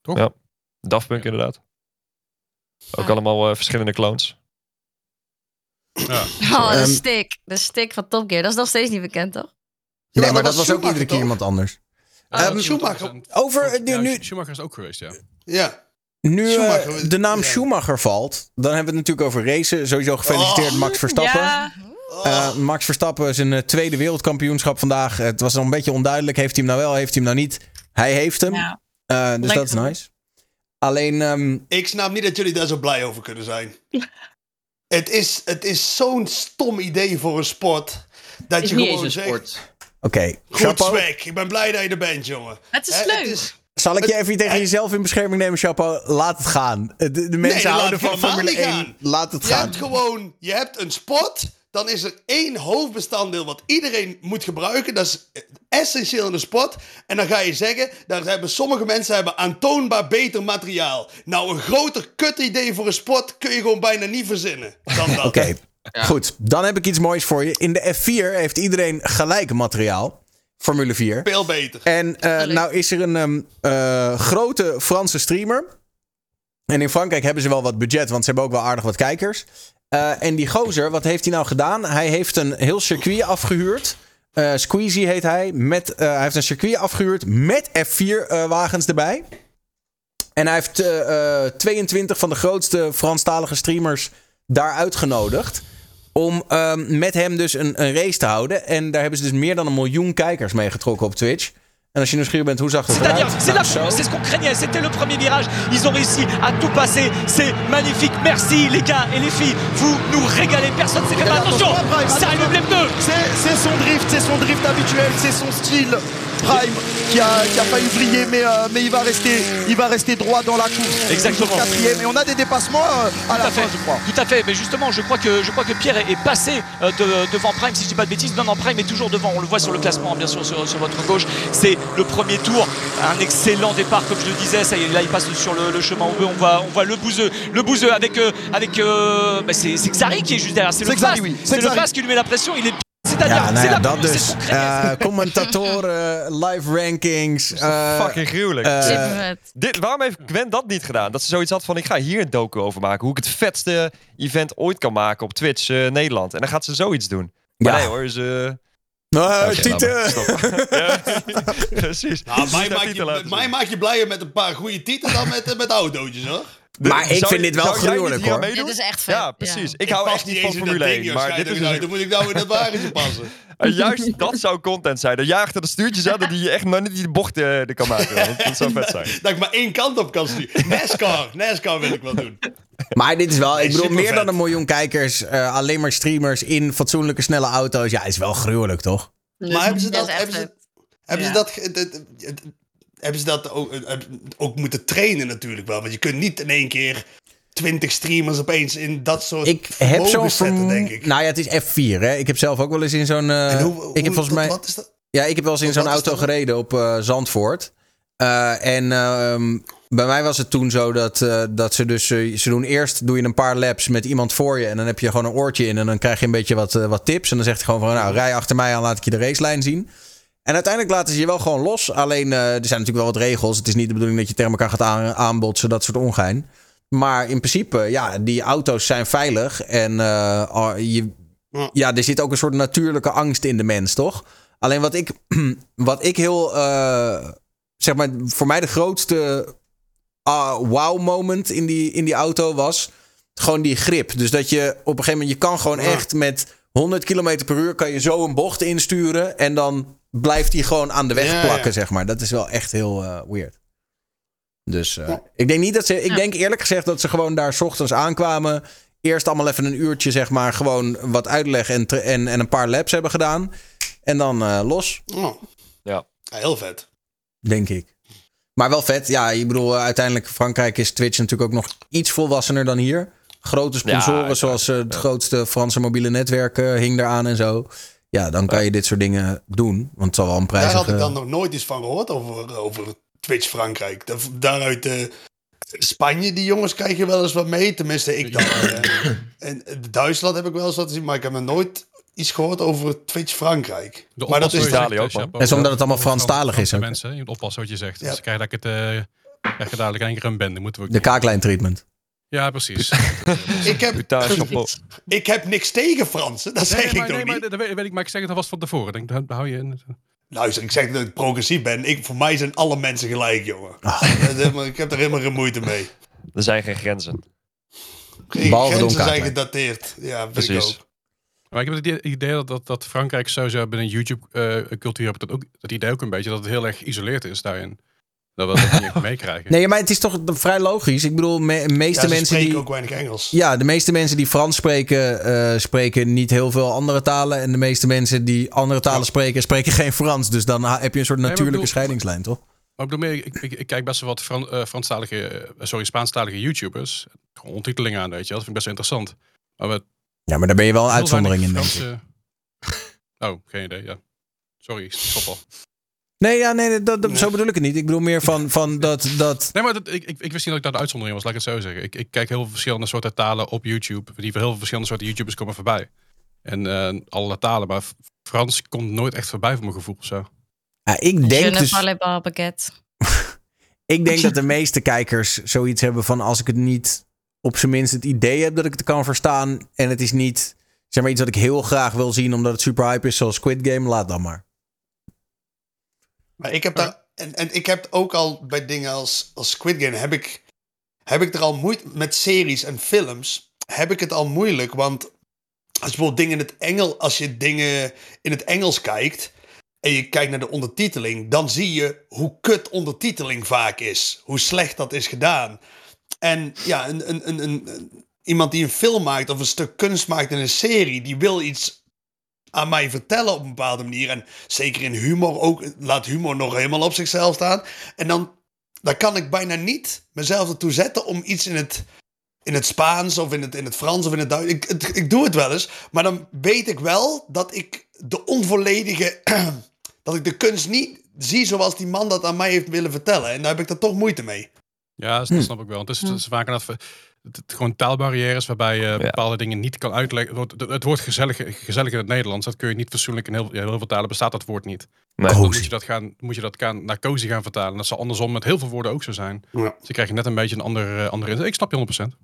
Toch? Ja. Daft Punk, inderdaad. Ook allemaal eh, verschillende clones. Ja. Oh, de Ehm. stick. De stick van Top Gear. Dat is nog steeds niet bekend, toch? Nee, Ja, maar dat was was ook iedere keer iemand anders. Ehm, Ehm, Schumacher. over Ja, nu, nu, Schumacher is ook geweest, ja. Ja. nu eh, de naam ja. Schumacher valt, dan hebben we het natuurlijk over racen. Sowieso gefeliciteerd Oh. Max Verstappen. Ja, Eh, Max Verstappen zijn eh, tweede wereldkampioenschap vandaag. Het was nog een beetje onduidelijk. Heeft hij hem nou wel, heeft hij hem nou niet? Hij heeft hem. Ja. Eh, dus dat is nice. Alleen, ehm, Ik snap niet dat jullie daar zo blij over kunnen zijn. het is, het is zo'n stom idee voor een sport. Dat is je niet gewoon eens een zegt, sport. oké. goed Chapeau. swag, ik ben blij dat je er bent, jongen. het is leuk. Zal ik je Het- even tegen het- jezelf in bescherming nemen, Chapeau? Laat het gaan. De, de mensen houden van Formule niet 1. gaan. Laat het Je gaan. hebt gewoon, je hebt een sport, dan is er één hoofdbestanddeel wat iedereen moet gebruiken. Dat is essentieel in de sport. En dan ga je zeggen, daar hebben sommige mensen hebben aantoonbaar beter materiaal. Nou, een groter kut idee voor een sport kun je gewoon bijna niet verzinnen dan dat. [laughs] Oké, goed. Dan heb ik iets moois voor je. In de F4 heeft iedereen gelijk materiaal. Formule 4. Veel beter. En eh, nou is er een ehm, eh, grote Franse streamer. En in Frankrijk hebben ze wel wat budget, want ze hebben ook wel aardig wat kijkers. Eh, en die gozer, wat heeft hij nou gedaan? Hij heeft een heel circuit afgehuurd. Eh Squeezie heet hij. Met, eh, hij heeft een circuit afgehuurd met F4-wagens erbij. En hij heeft eh, eh, 22 van de grootste Franstalige streamers daar uitgenodigd. Om ehm, met hem dus een, een race te houden. En daar hebben ze dus meer dan een miljoen kijkers mee getrokken op Twitch. En als je nieuwsgierig bent, hoe zag het eruit? C'est-à-dire, c'est la- ce qu'on craignait, c'était le premier virage. Ils ont réussi à tout passer. C'est magnifique. Merci les gars et les filles. Vous nous régalez. Personne s'est fait mal. Attention, ça arrive le blé bleu. C'est son drift, c'est son drift habituel, c'est son style. Prime qui a, qui a failli vriller, mais, euh, mais il, va rester, il va rester droit dans la course. Exactement. Quatrième. Et on a des dépassements euh, à la Tout à fin, fait, je crois. tout à fait. Mais justement, je crois que je crois que Pierre est, est passé euh, de- devant Prime, si je dis pas de bêtises. Non, non, Prime est toujours devant. On le voit sur le classement, bien sûr, sur, sur votre gauche. C'est le premier tour, un excellent départ, comme je le disais. Ça y est, là, il passe sur le, le chemin on voit, on voit le bouseux, le bouseux avec euh, avec. euh, bah, c'est c'est Xari qui est juste derrière. C'est le Xari, oui. C'est le. Fast qui lui met la pression. Il est c'est-à-dire, Ja, nou c'est ja, la dat dus. Eh, [laughs] commentatoren, live rankings. eh, fucking gruwelijk. eh. Dit, waarom heeft Gwen dat niet gedaan? Dat ze zoiets had van, ik ga hier een docu over maken. Hoe ik het vetste event ooit kan maken op Twitch eh, Nederland. En dan gaat ze zoiets doen. Maar Ja. nee hoor, ze... nou, Oké, Tieten. [laughs] Ja, precies. Nou, mij, maak je, mij zien. maak je blijer met een paar goede titels dan met, met autootjes, hoor. Maar ik vind je- dit wel gruwelijk aan hoor. meedoen? Dit is echt vet. Ja, precies. Ik, Ik hou echt niet van Formule ding, 1. joh, Maar dit is dus. Dan moet ik nou in dat wagentje passen. [laughs] En juist dat zou content zijn. Dat achter de stuurtjes en die je echt maar niet die bocht eh, er kan maken. Dat, dat zou vet zijn. [laughs] Dat ik maar één kant op kan sturen. NASCAR, NASCAR wil ik wel doen. Maar dit is wel, ik bedoel, meer dan een miljoen kijkers. eh, alleen maar streamers in fatsoenlijke, snelle auto's. Ja, is wel gruwelijk, toch? Maar hebben ze Dat hebben ze, hebben ze dat, hebben ze dat ook, eh, ook moeten trainen natuurlijk wel? Want je kunt niet in één keer twintig streamers opeens in dat soort Ik heb zo'n modus zetten, denk ik. Nou ja, het is F4, hè. Ik heb zelf ook wel eens in zo'n... eh, en hoe, hoe, ik heb volgens mij... wat is dat? Ja, ik heb wel eens in zo'n auto dat? gereden op eh, Zandvoort. Eh, en ehm, bij mij was het toen zo dat, eh, dat ze dus... eh, ze doen eerst doe je een paar laps met iemand voor je... en dan heb je gewoon een oortje in... en dan krijg je een beetje wat, eh, wat tips. En dan zegt hij gewoon van... nou, rij achter mij aan, laat ik je de racelijn zien. En uiteindelijk laten ze je wel gewoon los. Alleen eh, er zijn natuurlijk wel wat regels. Het is niet de bedoeling dat je tegen elkaar gaat aan, aanbotsen, dat soort ongein. Maar in principe, ja, die auto's zijn veilig. En eh, je, ja, er zit ook een soort natuurlijke angst in de mens, toch? Alleen wat ik, [clears throat] wat ik heel, eh, zeg maar, voor mij de grootste ah, wow moment in die, in die auto was gewoon die grip. Dus dat je op een gegeven moment, je kan gewoon echt met 100 km per uur kan je zo een bocht insturen en dan blijft hij gewoon aan de weg Ja, plakken, ja. zeg maar. Dat is wel echt heel eh, weird. Dus eh, ik denk niet dat ze, ik Ja. denk eerlijk gezegd dat ze gewoon daar 's ochtends aankwamen. Eerst allemaal even een uurtje, zeg maar, gewoon wat uitleg en, en, en een paar laps hebben gedaan. En dan eh, los, Oh. Ja. Heel vet. denk ik. Maar wel vet. Ja, ik bedoel, uiteindelijk Frankrijk is Twitch natuurlijk ook nog iets volwassener dan hier. Grote sponsoren, Ja, zoals het grootste Franse mobiele netwerk eh, hing eraan en zo. Ja, dan kan je dit soort dingen doen. Want het zal wel een Daar prijzige... had ik dan nog nooit iets van gehoord over, over Twitch Frankrijk. Da- Daaruit eh, Spanje, die jongens krijgen wel eens wat mee. Tenminste, ik dan. eh. [coughs] en Duitsland heb ik wel eens wat gezien, maar ik heb nog nooit iets gehoord over Twitch Frankrijk. De maar dat is Italië ook, En je omdat het allemaal Franstalig is. Mensen, je moet oppassen wat je zegt. Ja. Dus krijg je dat ik het, eh krijg je dadelijk in één keer een bende. Moeten we De kaaklijn treatment. Ja, precies. [laughs] ik, heb, ik heb niks tegen Fransen, dat zeg nee, ik maar, nog nee, niet. maar dat weet, ik, maar ik zeg het alvast van tevoren. Denk, daar hou je in. Luister, ik zeg dat ik progressief ben. Ik, voor mij zijn alle mensen gelijk, jongen. Ah. [laughs] Ik heb er helemaal geen moeite mee. Er zijn geen grenzen. Geen Behalve grenzen zijn gedateerd. Ja, vind ik Precies. ook. Maar ik heb het idee- dat, dat, dat Frankrijk sowieso binnen YouTube-cultuur hebt dat ook dat idee ook een beetje dat het heel erg geïsoleerd is daarin. Dat we dat niet meekrijgen. [laughs] Nee, maar het is toch vrij logisch. Ik bedoel, me, meeste Ja, ze mensen spreken die... ook weinig Engels. Ja, de meeste mensen die Frans spreken, eh, spreken niet heel veel andere talen. En de meeste mensen die andere talen spreken, spreken geen Frans. Dus dan heb je een soort ik natuurlijke bedoel- scheidingslijn, toch? Maar ik bedoel meer, ik, ik, ik kijk best wel wat Fran, eh, Franstalige, eh, sorry, Spaanstalige YouTubers. Gewoon aan, weet je wel. Dat vind ik best wel interessant. Maar we Ja, maar daar ben je wel een uitzondering in, denk ik. [laughs] Oh, geen idee, ja. Sorry, ik stop al. Nee, ja, nee, dat, dat- zo bedoel ik het niet. Ik bedoel meer van, van dat, dat... Nee, maar dat, ik, ik, ik wist niet dat ik daar de uitzondering was, laat ik het zo zeggen. Ik, ik kijk heel veel verschillende soorten talen op YouTube. Die heel veel verschillende soorten YouTubers komen voorbij. En eh alle talen, maar Frans komt nooit echt voorbij voor mijn gevoel of zo. Ja, ik denk dus... [laughs] Ik denk dat de meeste kijkers zoiets hebben van als ik het niet op zijn minst het idee heb dat ik het kan verstaan en het is niet zeg maar iets wat ik heel graag wil zien omdat het super hype is zoals Squid Game, laat dan maar. Maar ik heb daar. En, en ik heb ook al bij dingen als, als Squid Game. Heb ik, heb ik er al moeite. Met series en films. Heb ik het al moeilijk. Want als je bijvoorbeeld dingen in het Engels. Als je dingen in het Engels kijkt. En je kijkt naar de ondertiteling. Dan zie je hoe kut ondertiteling vaak is. Hoe slecht dat is gedaan. En ja, een, een, een, een, een- iemand die een film maakt. Of een stuk kunst maakt in een serie. Die wil iets aan mij vertellen op een bepaalde manier. En zeker in humor ook. Laat humor nog helemaal op zichzelf staan. En dan, dan kan ik bijna niet mezelf ertoe zetten om iets in het, in het Spaans of in het, in het Frans of in het Duits. Ik, het- ik doe het wel eens. Maar dan weet ik wel dat ik de onvolledige. [clears throat] dat ik de kunst niet zie zoals die man dat aan mij heeft willen vertellen. En daar heb ik er toch moeite mee. Ja, dat Hm. snap ik wel. Het is, het is vaak inderdaad, het, het- gewoon taalbarrières waarbij je bepaalde dingen niet kan uitleggen. Het, woord- het woord gezellig, gezellig in het Nederlands, dat kun je niet fatsoenlijk in heel, ja, heel veel talen bestaat dat woord niet. Nee. Dan moet je dat, gaan, moet je dat gaan, naar cozy gaan vertalen. Dat zal andersom met heel veel woorden ook zo zijn. Ja. Dus je krijgt net een beetje een ander, eh, andere. Ik snap je 100%.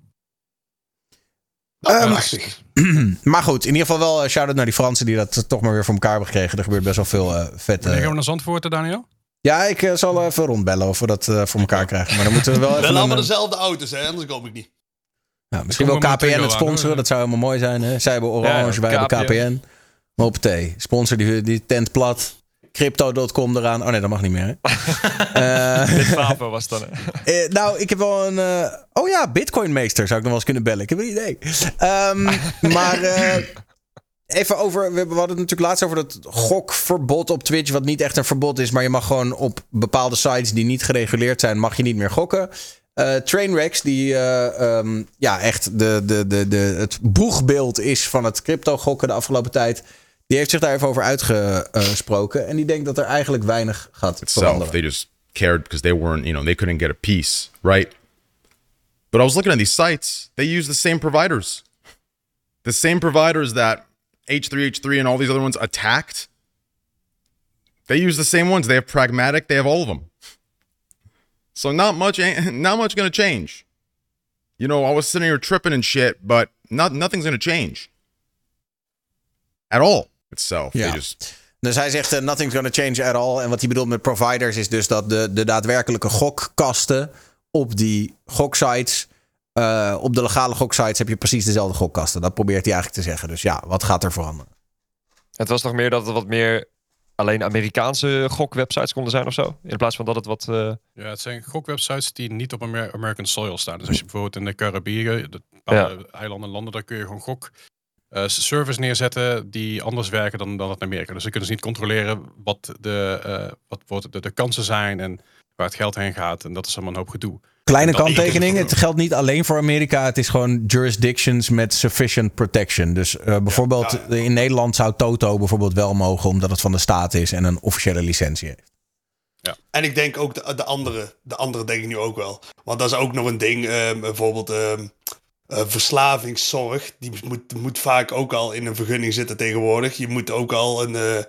Ehm, lastig. [clears throat] maar goed, in ieder geval wel uh, shout-out naar die Fransen die dat toch maar weer voor elkaar hebben gekregen. Er gebeurt best wel veel eh vet. Wanneer eh, gaan we naar Zandvoort, eh, Daniel? Ja, ik eh, zal even rondbellen of we dat eh, voor elkaar [laughs] krijgen. Maar dan moeten we wel We even... hebben allemaal een, eh, dezelfde auto's, hè? Anders kom ik niet. Ja, misschien wel KPN het sponsoren, dat zou helemaal mooi zijn. Hè? Zij hebben Orange, Ja, wij hebben KPN. KPN. Maar op thee. Sponsor die, die tent plat. Crypto.com eraan. Oh nee, dat mag niet meer. Hè? [laughs] Favo was dan. [laughs] Eh, nou, ik heb wel een. eh, oh ja, Bitcoinmeester zou ik nog wel eens kunnen bellen. Ik heb een idee. Ehm, [laughs] maar even over. We hebben- we hadden het natuurlijk laatst over dat gokverbod op Twitch. Wat niet echt een verbod is, maar je mag gewoon op bepaalde sites die niet gereguleerd zijn, mag je niet meer gokken. Eh Trainwrecks, die eh, ehm, ja, echt de, de, de, de, het boegbeeld is van het crypto gokken de afgelopen tijd. Die heeft zich daar even over uitgesproken. En die denkt dat er eigenlijk weinig gaat itself. veranderen. They just cared because they weren't, you know, they couldn't get a piece, right? But I was looking at these sites, they use the same providers. The same providers that H3H3 and all these other ones attacked. They use the same ones. They have pragmatic. They have all of them. So not much, [laughs] not much gonna change. You know, I was sitting here tripping and shit, but not nothing's gonna change at all itself. Just Dus hij zegt, eh, nothing's gonna change at all. En wat hij bedoelt met providers is dus dat de, de daadwerkelijke gokkasten op die goksites... eh, op de legale goksites heb je precies dezelfde gokkasten. Dat probeert hij eigenlijk te zeggen. Dus ja, wat gaat er veranderen? Het was toch meer dat het wat meer alleen Amerikaanse gokwebsites konden zijn of zo? In plaats van dat het wat... eh, Ja, het zijn gokwebsites die niet op Amer- American soil staan. Dus als je bijvoorbeeld in de Caribiën, de eilanden en landen, daar kun je gewoon gok eh, servers neerzetten die anders werken dan, dan in Amerika. Dus dan kunnen ze niet controleren wat de, eh, wat wordt de, de kansen zijn en waar het geld heen gaat. En dat is allemaal een hoop gedoe. Kleine kanttekening. [laughs] Het geldt niet alleen voor Amerika. Het is gewoon jurisdictions met sufficient protection. Dus eh, bijvoorbeeld in Nederland zou Toto bijvoorbeeld wel mogen... omdat het van de staat is en een officiële licentie heeft. En ik denk ook de, de andere. De andere denk ik nu ook wel. Want dat is ook nog een ding. ehm, bijvoorbeeld eh, verslavingszorg. Die moet, moet vaak ook al in een vergunning zitten tegenwoordig. Je moet ook al een...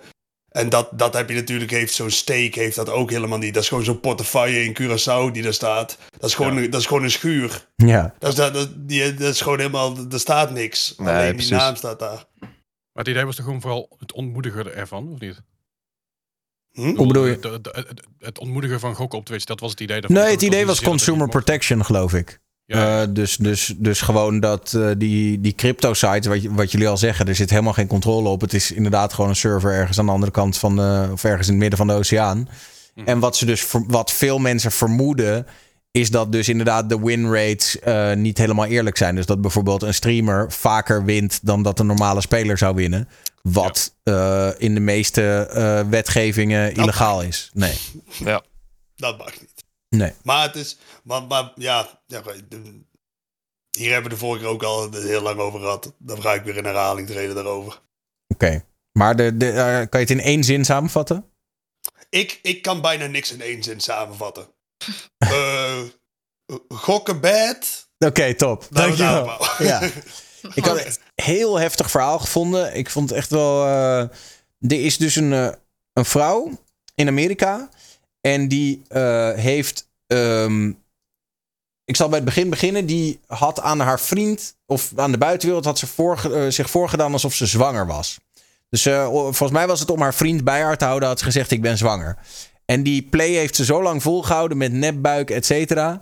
en dat, dat heb je natuurlijk, heeft zo'n steek, heeft dat ook helemaal niet. Dat is gewoon zo'n portefeuille in Curaçao die daar staat. Dat is gewoon, een, dat is gewoon een schuur. Ja. Dat is, dat, dat, die, dat is gewoon helemaal, er staat niks. Nee, Alleen die precies. naam staat daar. Maar het idee was toch gewoon vooral het ontmoedigen ervan, of niet? Hm? Hoe bedoel je? Het- het ontmoedigen van gokken op Twitch, dat was het idee daarvan. Nee, het idee was consumer protection, geloof ik. Eh, dus, dus, dus gewoon dat eh, die, die crypto-sites, wat, je- wat jullie al zeggen, er zit helemaal geen controle op. Het is inderdaad gewoon een server ergens aan de andere kant van de, of ergens in het midden van de oceaan. En wat ze dus, wat veel mensen vermoeden, is dat dus inderdaad de win rates eh, niet helemaal eerlijk zijn. Dus dat bijvoorbeeld een streamer vaker wint dan dat een normale speler zou winnen. Wat eh, in de meeste eh, wetgevingen illegaal is. Nee. Ja. Dat mag niet. Nee. Maar het is, maar, maar ja, ja hier hebben we de vorige keer ook al heel lang over gehad. Dan ga ik weer in herhaling treden daarover. Oké. Maar de, de, eh, kan je het in één zin samenvatten? Ik, ik kan bijna niks in één zin samenvatten. Eh, gokken bad. Oké, top. Dankjewel. Ja. [laughs] Ik had een heel heftig verhaal gevonden. Ik vond het echt wel. eh, er is dus een, een vrouw in Amerika. En die eh, heeft. ehm, ik zal bij het begin beginnen. Die had aan haar vriend. Of aan de buitenwereld. had ze eh, zich voorgedaan alsof ze zwanger was. Dus eh, volgens mij was het om haar vriend bij haar te houden. Had ze gezegd: Ik ben zwanger. En die play heeft ze zo lang volgehouden met nepbuik, et cetera.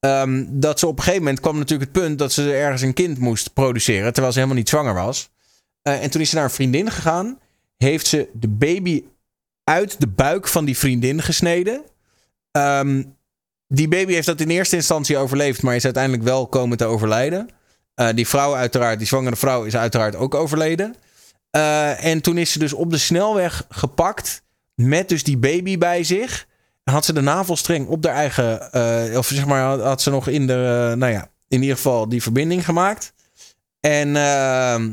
ehm, dat ze op een gegeven moment kwam natuurlijk het punt dat ze ergens een kind moest produceren. Terwijl ze helemaal niet zwanger was. En toen is ze naar een vriendin gegaan. Heeft ze de baby uit de buik van die vriendin gesneden. Ehm, die baby heeft dat in eerste instantie overleefd, maar is uiteindelijk wel komen te overlijden. Eh, die vrouw uiteraard, die zwangere vrouw, is uiteraard ook overleden. Eh, en toen is ze dus op de snelweg gepakt met dus die baby bij zich. Had ze de navelstreng op haar eigen, eh, of zeg maar, had, ze nog in de, nou ja, in ieder geval die verbinding gemaakt. En ehm,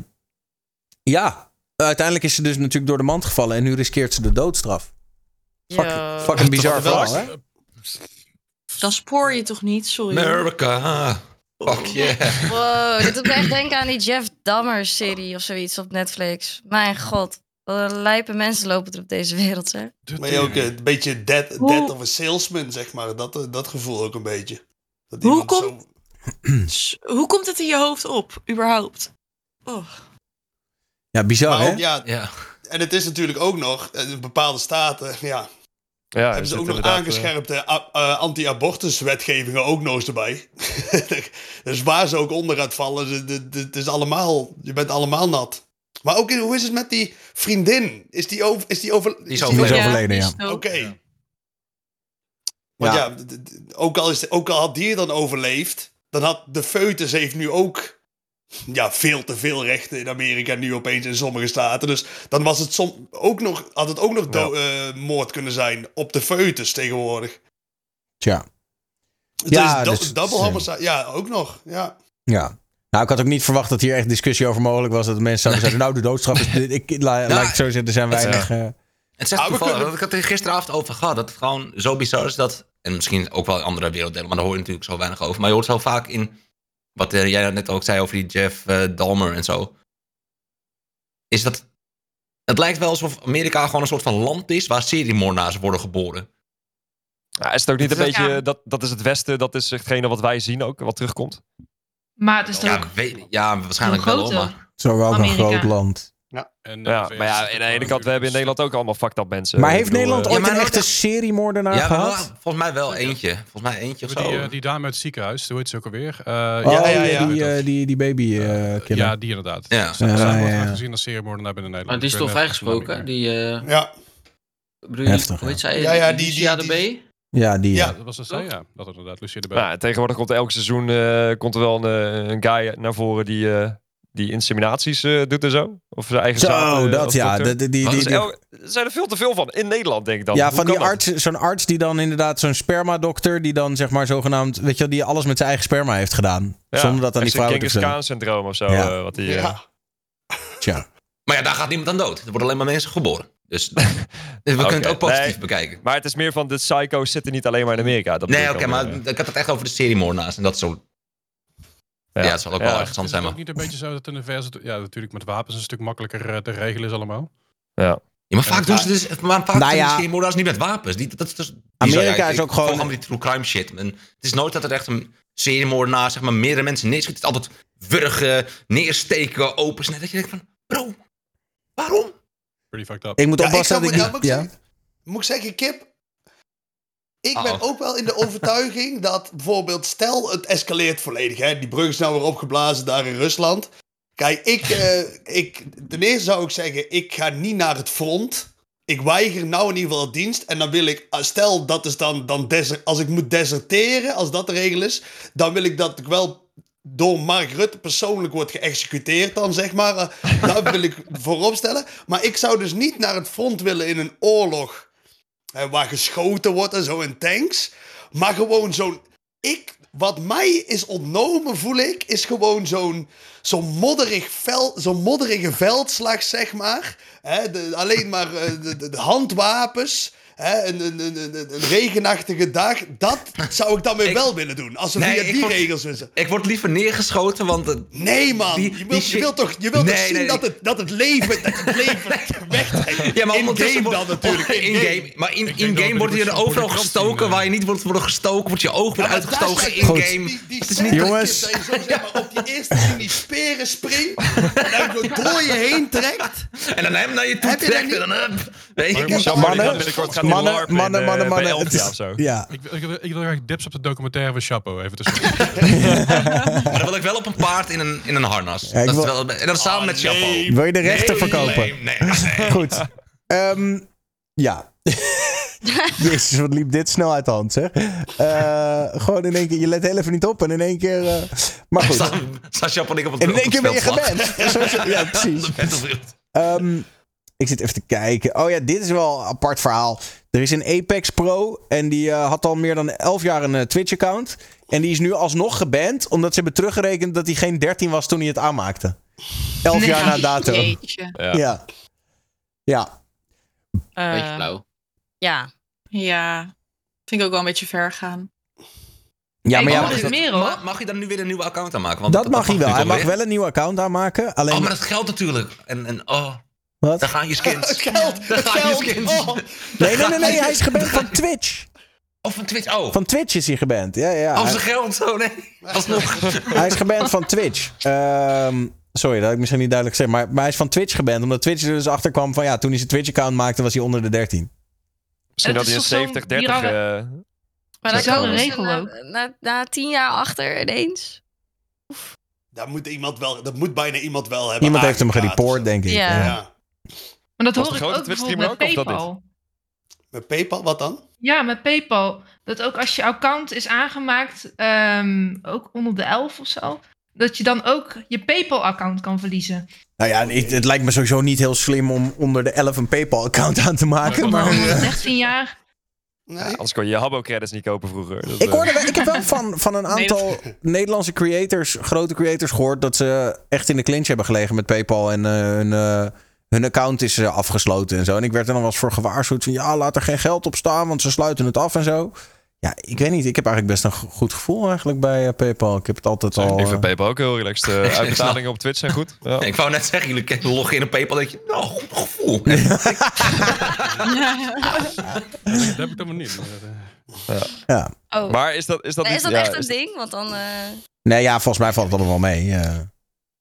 ja, uiteindelijk is ze dus natuurlijk door de mand gevallen en nu riskeert ze de doodstraf. Fucking, Yo. fucking bizar verhaal, hè? Dan spoor je toch niet, sorry. America. Fuck yeah. [laughs] Wow, dit doet me echt denken aan die Jeff Dahmer-serie of zoiets op Netflix. Mijn god, wat een lijpe mensen lopen er op deze wereld, hè? Maar je ook eh, een beetje dead, dead of a salesman, zeg maar. Dat, eh, dat gevoel ook een beetje. Dat Hoe komt- Hoe komt het in je hoofd op, überhaupt? Oh. Ja, bizar, Maar hè? ook, ja, En het is natuurlijk ook nog, eh, in bepaalde staten, ja, Ja, hebben ze ook nog aangescherpte a- eh, anti-abortus-wetgevingen ook nog eens erbij. [laughs] dus waar ze ook onder gaat vallen, het is allemaal, je bent allemaal nat. Maar ook, in- hoe is het met die vriendin? Is die, over, is die, over, Die is overleden. Die is overleden, ja. dood. Oké. Want Ja. ja, d- d- ook, al is, ook al had die dan overleefd, dan had de foetus heeft nu ook ja, veel te veel rechten in Amerika nu opeens in sommige staten. Dus dan was het som, ook nog, had het ook nog do- eh, moord kunnen zijn op de foetus tegenwoordig. Tja. Het Ja, is dus- double homicide. Ja, ook nog. Ja. Ja. Nou, ik had ook niet verwacht dat hier echt discussie over mogelijk was. Dat de mensen zouden [laughs] zeggen, nou, de doodstraf is... Ik, la, laat ik het zo zeggen, er zijn het weinig... eh, Het is echt Ah, we toevallig. kunnen- Ik had het er gisteravond over gehad. Dat het gewoon zo bizar is dat. En misschien ook wel in andere werelddelen, maar daar hoor je natuurlijk zo weinig over. Maar je hoort zo vaak in. Wat eh, jij net ook zei over die Jeff eh, Dahmer en zo. Is dat Het lijkt wel alsof Amerika gewoon een soort van land is waar seriemoordenaars worden geboren. Ja, is het ook niet een Het is- beetje, Ja. dat, dat is het Westen, dat is hetgene wat wij zien ook, wat terugkomt? Maar het is toch Ja, ook weet, ja waarschijnlijk wel, maar... Zo ook een groot land. En, Ja, maar ja, aan de ene kant, we hebben in Nederland ook allemaal fucked up mensen. Maar heeft bedoel, Nederland eh, ooit Ja, maar een nooit echte seriemoordenaar Ja, gehad? volgens mij wel eentje. Volgens mij eentje of Die, zo. eh, die dame uit het ziekenhuis, hoe heet ze ook alweer? Eh, Oh, ja, ja, ja. Die, eh, die, die baby eh killer. ja, die inderdaad. Ja. Ze wordt ja. gezien als seriemoordenaar binnen Maar Nederland. die is toch vrijgesproken? Die, eh Ja, bedoel je, Heftig, hoe heet ja. zij? Ja, ja, die- Lucia die- de die- B? Ja, die. Ja. Ja. Dat was dat zij, ja. Dat inderdaad, Lucia de B. Nou, tegenwoordig komt elk seizoen eh, komt er wel een, een guy naar voren die, eh, die inseminaties eh, doet en zo. Of zijn eigen zaad, Zo, eh, dat ja. Die, die, er er zijn er veel te veel van. In Nederland, denk ik dan. ja, Hoe van die arts, zo'n arts die dan inderdaad zo'n spermadokter, die dan zeg maar zogenaamd, weet je wel, die alles met zijn eigen sperma heeft gedaan. Ja, zonder dat aan die echt vrouw een Genghis syndroom of zo. Ja. eh, wat die, ja. Tja. Maar ja, daar gaat niemand aan dood. Er worden alleen maar mensen geboren. Dus [laughs] we kunnen het ook positief nee. bekijken. Maar het is meer van de psycho's zitten niet alleen maar in Amerika. Dat Nee, oké, dan, maar ik had het echt over de seriemoordenaars en dat soort... Ja, het zal ook Ja. wel Is interessant Is het zijn, ook maar... niet een beetje zo dat in de VS, het- ja, natuurlijk met wapens een stuk makkelijker eh, te regelen is allemaal? Ja. Ja, maar vaak doen ze dus... Maar vaak Nou doen ja. de seriemoordenaars niet met wapens. Die, dat is dus, die Amerika zou- ja, is ook gewoon- volg allemaal die true crime shit. En het is nooit dat er echt een seriemoordenaar, zeg maar, meerdere mensen neerschiet. Het is altijd wurgen, neersteken, opensnijden. Dat je denkt van, bro, waarom? Pretty fucked up. Ik moet Ja, ik oppassen zou- dat ik ja, Ja. Moet ik zeggen, Kip? Ik ben ook wel in de overtuiging dat bijvoorbeeld, stel het escaleert volledig, hè, die brug is nou weer opgeblazen daar in Rusland. Kijk, ik, [laughs] eh, ik, ten eerste zou ik zeggen, ik ga niet naar het front. Ik weiger nou in ieder geval dienst. En dan wil ik, ah, stel dat is dan, dan als ik moet deserteren, als dat de regel is, dan wil ik dat ik wel door Mark Rutte persoonlijk wordt geëxecuteerd dan, zeg maar. Eh, [laughs] Dat wil ik voorop stellen. Maar ik zou dus niet naar het front willen in een oorlog waar geschoten wordt en zo in tanks. Maar gewoon zo'n... Ik, wat mij is ontnomen, voel ik, is gewoon zo'n zo'n modderig vel, zo'n modderige veldslag, zeg maar. Alleen maar eh, de handwapens. Hè, een, een, een, een, een regenachtige dag. Dat zou ik dan weer [laughs] Ik- wel willen doen. Als we Nee, via ik die word- regels wissen. Ik word liever neergeschoten, want... eh, Nee, man. Die- je, wilt, je shit- wilt toch, je wilt toch Nee, zien nee, dat, het, dat het leven, dat het [laughs] leven wegtrekt. Ja, maar in game wordt- dan natuurlijk. In game. Maar in, in game wordt je er overal gestoken eh. waar je niet wordt worden gestoken. Wordt je oog weer Ja, uitgestoken in game. Die, die Het is niet... Jongens. Dat je zo zeg maar op die eerste zin die speren springt. En dan door je heen trekt. En dan hem naar je toe trekt en dan... Hup, weet je. Mannen, binnenkort gaat mannen, LARP in, mannen, eh, mannen. Elfja Het is- [laughs] of zo. Ja. Ik, wil- ik, wil- ik wil graag dips op de documentaire van Chapo even tussen. Maar dan wil ik wel op een paard in een, in een harnas. Ja, dat is wil- wel, en dat samen met Chapo. Wil je de rechten verkopen? Nee, nee, nee. Goed. Ehm, ja. [laughs] Jezus, wat liep dit snel uit de hand, zeg. Eh, gewoon in één keer, je let heel even niet op en in één keer... eh, maar goed, Chapo en ik op het in één keer ben je [laughs] het- Ja, precies. Ehm, ik zit even te kijken. Oh ja, dit is wel een apart verhaal. Er is een Apex Pro en die eh, had al meer dan 11 jaar een eh, Twitch-account. En die is nu alsnog geband, omdat ze hebben teruggerekend dat hij geen 13 was toen hij het aanmaakte. 11 Nee. jaar na dato. Jeetje. Ja. Ja. Ja. Eh, Beetje flauw. ja. Ja, vind ik ook wel een beetje ver gaan. Ja, maar ja, het dat- meer hoor. Mag, mag je dan nu weer een nieuwe account aanmaken? Want dat mag hij wel. Hij mag wel een nieuw account aanmaken. Alleen, Oh, maar dat geldt natuurlijk. En, en oh, Wat? daar gaan je skins. Het [laughs] geld, Daar gaan je skins. Oh. Nee, nee, nee, nee, hij is geband van Twitch. Of van Twitch. Oh, Van Twitch is hij geband. Ja, ja. als zijn geld zo, nee. Alsnog. [laughs] hij is geband van Twitch. Ehm, sorry, dat ik misschien niet duidelijk gezegd. Maar, maar hij is van Twitch geband. Omdat Twitch er dus achter kwam van ja, toen hij zijn Twitch-account maakte, was hij onder de 13. Misschien dat is hij een toch zo'n 70-30... virale- eh, Maar dan Is dat komen een regel na, ook? na, na tien jaar achter ineens. Dat moet, iemand wel, dat moet bijna iemand wel hebben Iemand heeft hem gereport, denk ik. Ja. Ja. Maar dat Was hoor de ik ook Twitch-streamer bijvoorbeeld met ook, of dat PayPal. Met PayPal, wat dan? Ja, met PayPal. Dat ook als je account is aangemaakt, ehm, ook onder de 11 of zo, dat je dan ook je PayPal-account kan verliezen. Nou ja, ik- het lijkt me sowieso niet heel slim om onder de 11 een PayPal-account aan te maken. Onder Maar, onder eh, 13 jaar. Nee. Anders kon je je Habbo-credits niet kopen vroeger. Dat, ik, eh, hoorde wel, ik heb wel van, van een Nee, dat- aantal Nederlandse creators, grote creators, gehoord dat ze echt in de clinch hebben gelegen met PayPal en eh, hun, eh, hun account is eh, afgesloten en zo. En ik werd er dan wel eens voor gewaarschuwd van ja, laat er geen geld op staan, want ze sluiten het af en zo. Ja, ik weet niet. Ik heb eigenlijk best een go- goed gevoel eigenlijk bij eh, PayPal. Ik heb het altijd al... Ik vind eh, PayPal ook heel relaxed. [laughs] Uh, snap. uitbetalingen op Twitch zijn goed. Ja. Ik wou net zeggen, jullie loggen in een PayPal. denk je, nou, goed gevoel. [laughs] Dat heb ik maar niet. maar, ja. Oh. Maar is dat, is dat Nee, niet... is dat ja, echt een is- ding? Want dan... eh, Nee, ja, volgens mij valt het allemaal wel mee. eh.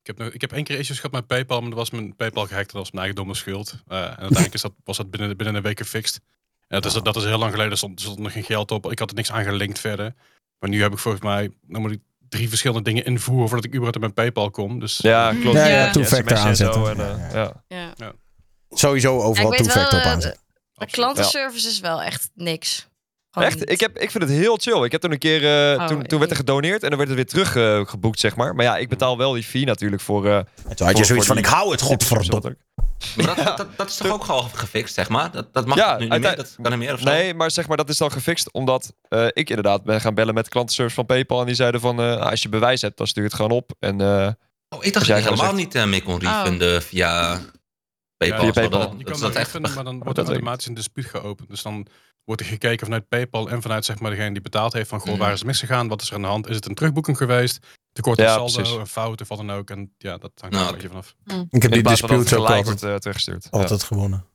Ik heb, nog- ik heb één keer issues gehad met PayPal, maar dat was mijn PayPal gehackt. Dat was mijn eigen domme schuld. Eh, en uiteindelijk is dat, was dat binnen, binnen een week gefixt. En dat, is, dat is heel lang geleden, er stond, er stond nog geen geld op. Ik had er niks aan gelinkt verder. Maar nu heb ik volgens mij, dan moet ik drie verschillende dingen invoeren voordat ik überhaupt op mijn PayPal kom. Dus, Ja, klopt. Ja, ja, Ja, two-factor aanzetten. en, eh, Ja, ja. ja. Sowieso overal Ja, ik weet wel, two-factor op eh, aanzetten. de klantenservice is wel echt niks. Echt? Ik, heb, ik vind het heel chill. Ik heb toen een keer, eh, Oh, toen, toen werd er gedoneerd en dan werd het weer terug eh, geboekt, zeg maar. Maar ja, ik betaal wel die fee natuurlijk voor... eh toen had je zoiets van, ik hou het, godverdomme. Maar dat, dat, dat, dat is toch ook al gefixt, zeg maar? Dat, dat mag Ja, nu niet meer? Dat kan er meer of zo? Nee, maar zeg maar, dat is dan gefixt omdat eh, ik inderdaad ben gaan bellen met de klantenservice van PayPal. En die zeiden van, eh, als je bewijs hebt, dan stuur je het gewoon op. En, eh, Oh, ik dacht dat jij je gewoon helemaal zegt- niet meer kon refunden via PayPal. via zo. PayPal. Dat, Je kan is dat dat echt... maar dan wordt dat er automatisch een dispuut geopend. Dus dan wordt er gekeken vanuit PayPal en vanuit zeg maar, degene die betaald heeft van goh, Mhm. waar is het misgegaan? Wat is er aan de hand? Is het een terugboeking geweest? Tekort Ja, saldo, precies. een fout of wat dan ook. En ja, dat hangt er Nou, een beetje vanaf. Ik heb die dispute ook altijd, wordt eh, teruggestuurd. altijd gewonnen.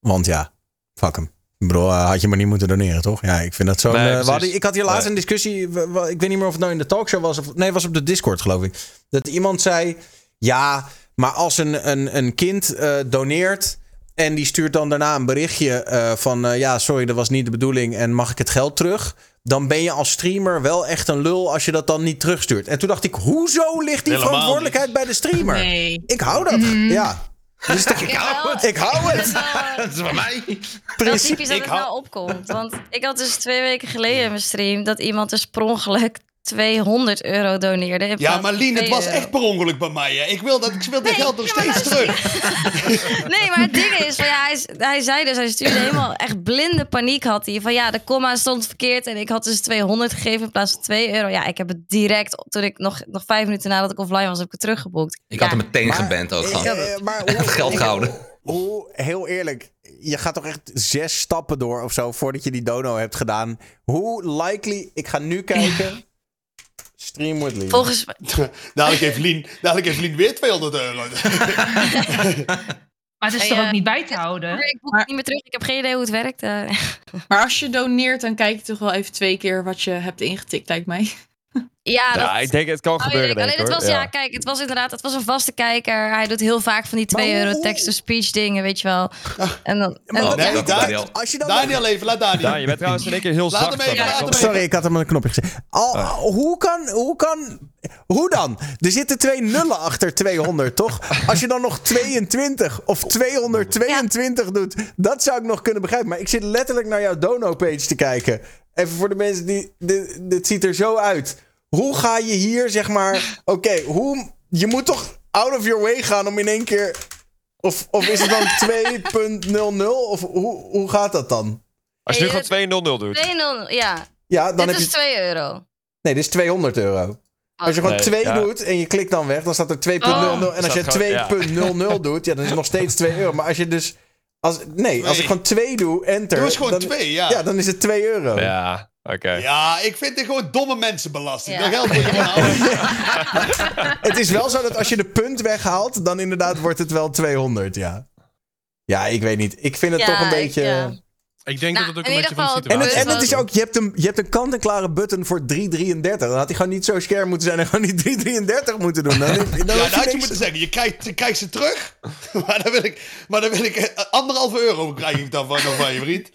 Want ja, fuck hem. Bro, eh, had je maar niet moeten doneren, toch? Ja, ik vind dat zo. Nee, eh, hadden- ik had hier laatst Nee. een discussie. Ik weet niet meer of het nou in de talkshow was. Of, nee, het was op de Discord, geloof ik. Dat iemand zei: Ja, maar als een, een, een kind eh, doneert. En die stuurt dan daarna een berichtje eh, van: eh, Ja, sorry, dat was niet de bedoeling. En mag ik het geld terug? Dan ben je als streamer wel echt een lul als je dat dan niet terugstuurt. En toen dacht ik: Hoezo ligt die Helemaal verantwoordelijkheid bij de streamer? Nee. Ik hou dat. Ja. Dus dat- [laughs] Ik hou het. Ik hou het. Het is wel- Dat is van mij. Precies. typisch dat Ik het hou- nou opkomt. Want ik had dus twee weken geleden in mijn stream... dat iemand dus per ongeluk 200 euro doneerde. Ja, maar Lien, het 2 was euro. echt per ongeluk bij mij. Hè. Ik wil, dat, ik wil Nee, geld nog steeds dat terug. [laughs] Nee, maar het ding is, van, ja, hij, hij zei dus, hij stuurde helemaal echt blinde paniek had hij. Van ja, de komma stond verkeerd en ik had dus 200 gegeven in plaats van 2 euro. Ja, ik heb het direct, toen ik nog, nog vijf minuten nadat ik offline was, heb ik het teruggeboekt. Ik ja, had hem meteen Maar- geband ook gewoon. Eh, maar En [laughs] het geld gehouden. Hoe, heel eerlijk, je gaat toch echt zes stappen door of zo voordat je die dono hebt gedaan. Hoe likely, ik ga nu kijken. Stream with Lee. Volgens mij, [laughs] Dadelijk heeft Lien, dadelijk heeft Lien weer 200 euro. [laughs] Maar het is Hey, er ook eh, niet bij te houden. ik boek het niet meer terug. Ik heb geen idee hoe het werkt. eh. Maar als je doneert, dan kijk je toch wel even twee keer wat je hebt ingetikt, lijkt mij. Ja, dat, ik denk het kan Oh, gebeuren, denk alleen het was, ja. kijk, het was inderdaad, het was een vaste kijker. Hij doet heel vaak van die Maar 2 hoe- euro hoe- text-to-speech dingen, weet je wel. En dan, en Oh, dan- Nee, dat Daniel. Daniel. Als je dan Daniel even, laat Daniel. Ja, je bent trouwens in één keer heel Laat zacht. hem even, dan. laat hem even. Sorry, ik had hem een knopje gezet. Al, hoe, kan, hoe kan. Hoe dan? Er zitten twee nullen achter 200, toch? Als je dan nog 22 of 222 doet, dat zou ik nog kunnen begrijpen. Maar ik zit letterlijk naar jouw dono-page te kijken. Even voor de mensen die. Dit, dit ziet er zo uit. Hoe ga je hier, zeg maar. Oké, hoe. Je moet toch out of your way gaan om in één keer. Of, of is het dan [laughs] 2.00? Of hoe, hoe gaat dat dan? Als je nu gewoon 2-0-0 doet. 2-0, ja. Ja, dan Dit heb is je. 2 euro. Nee, dit is 200 euro. Als je gewoon Nee, 2 ja. doet en je klikt dan weg, dan staat er 2.00. Oh. en als je Staat gewoon- 2.00 doet, ja, dan is het nog steeds 2 euro. Maar als je dus. Als, nee, als ik gewoon 2 doe, enter. Doe eens gewoon dan, 2, ja. Ja, dan is het 2 euro. Ja, oké. Ja, ik vind dit gewoon domme mensenbelasting. Ja. Dat geld moet je. [laughs] Het is wel zo dat als je de punt weghaalt, dan inderdaad wordt het wel 200, ja. Ja, ik weet niet. Ik vind het Ja, toch een ik, beetje. ja. Ik denk Nou, dat het ook een ieder beetje van de geval- En situatie het, en het is ook, je hebt, een, je hebt een kant-en-klare button voor 3,33. Dan had hij gewoon niet zo scherp moeten zijn en gewoon niet 3,33 moeten doen. Dan, dan, dan Ja, hoef dat je had je niks- moeten zeggen. Je krijgt, je krijgt ze terug. [laughs] Maar dan wil ik, maar dan wil ik eh, anderhalve euro krijg ik dan van, dan van je vriend.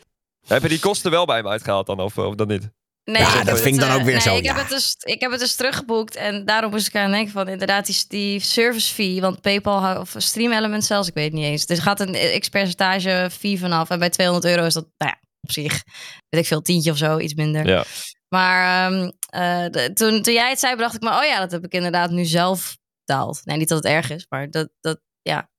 Heb je die kosten wel bij me uitgehaald dan, of, of dat niet? Nee, Ja, ik heb dat het, vind ik dan eh, ook weer nee, zo, Ik, heb het dus, ik heb het dus teruggeboekt en daarom moest ik aan denken van inderdaad die, die service fee. Want PayPal of Stream Element zelfs, ik weet het niet eens. Dus gaat een x-percentage fee vanaf. En bij 200 euro is dat, nou ja, op zich, weet ik veel, tientje of zo, iets minder. Ja. Maar ehm, eh, de- toen, toen jij het zei, bedacht ik me, oh ja, dat heb ik inderdaad nu zelf betaald. Nee, niet dat het erg is, maar dat, dat ja.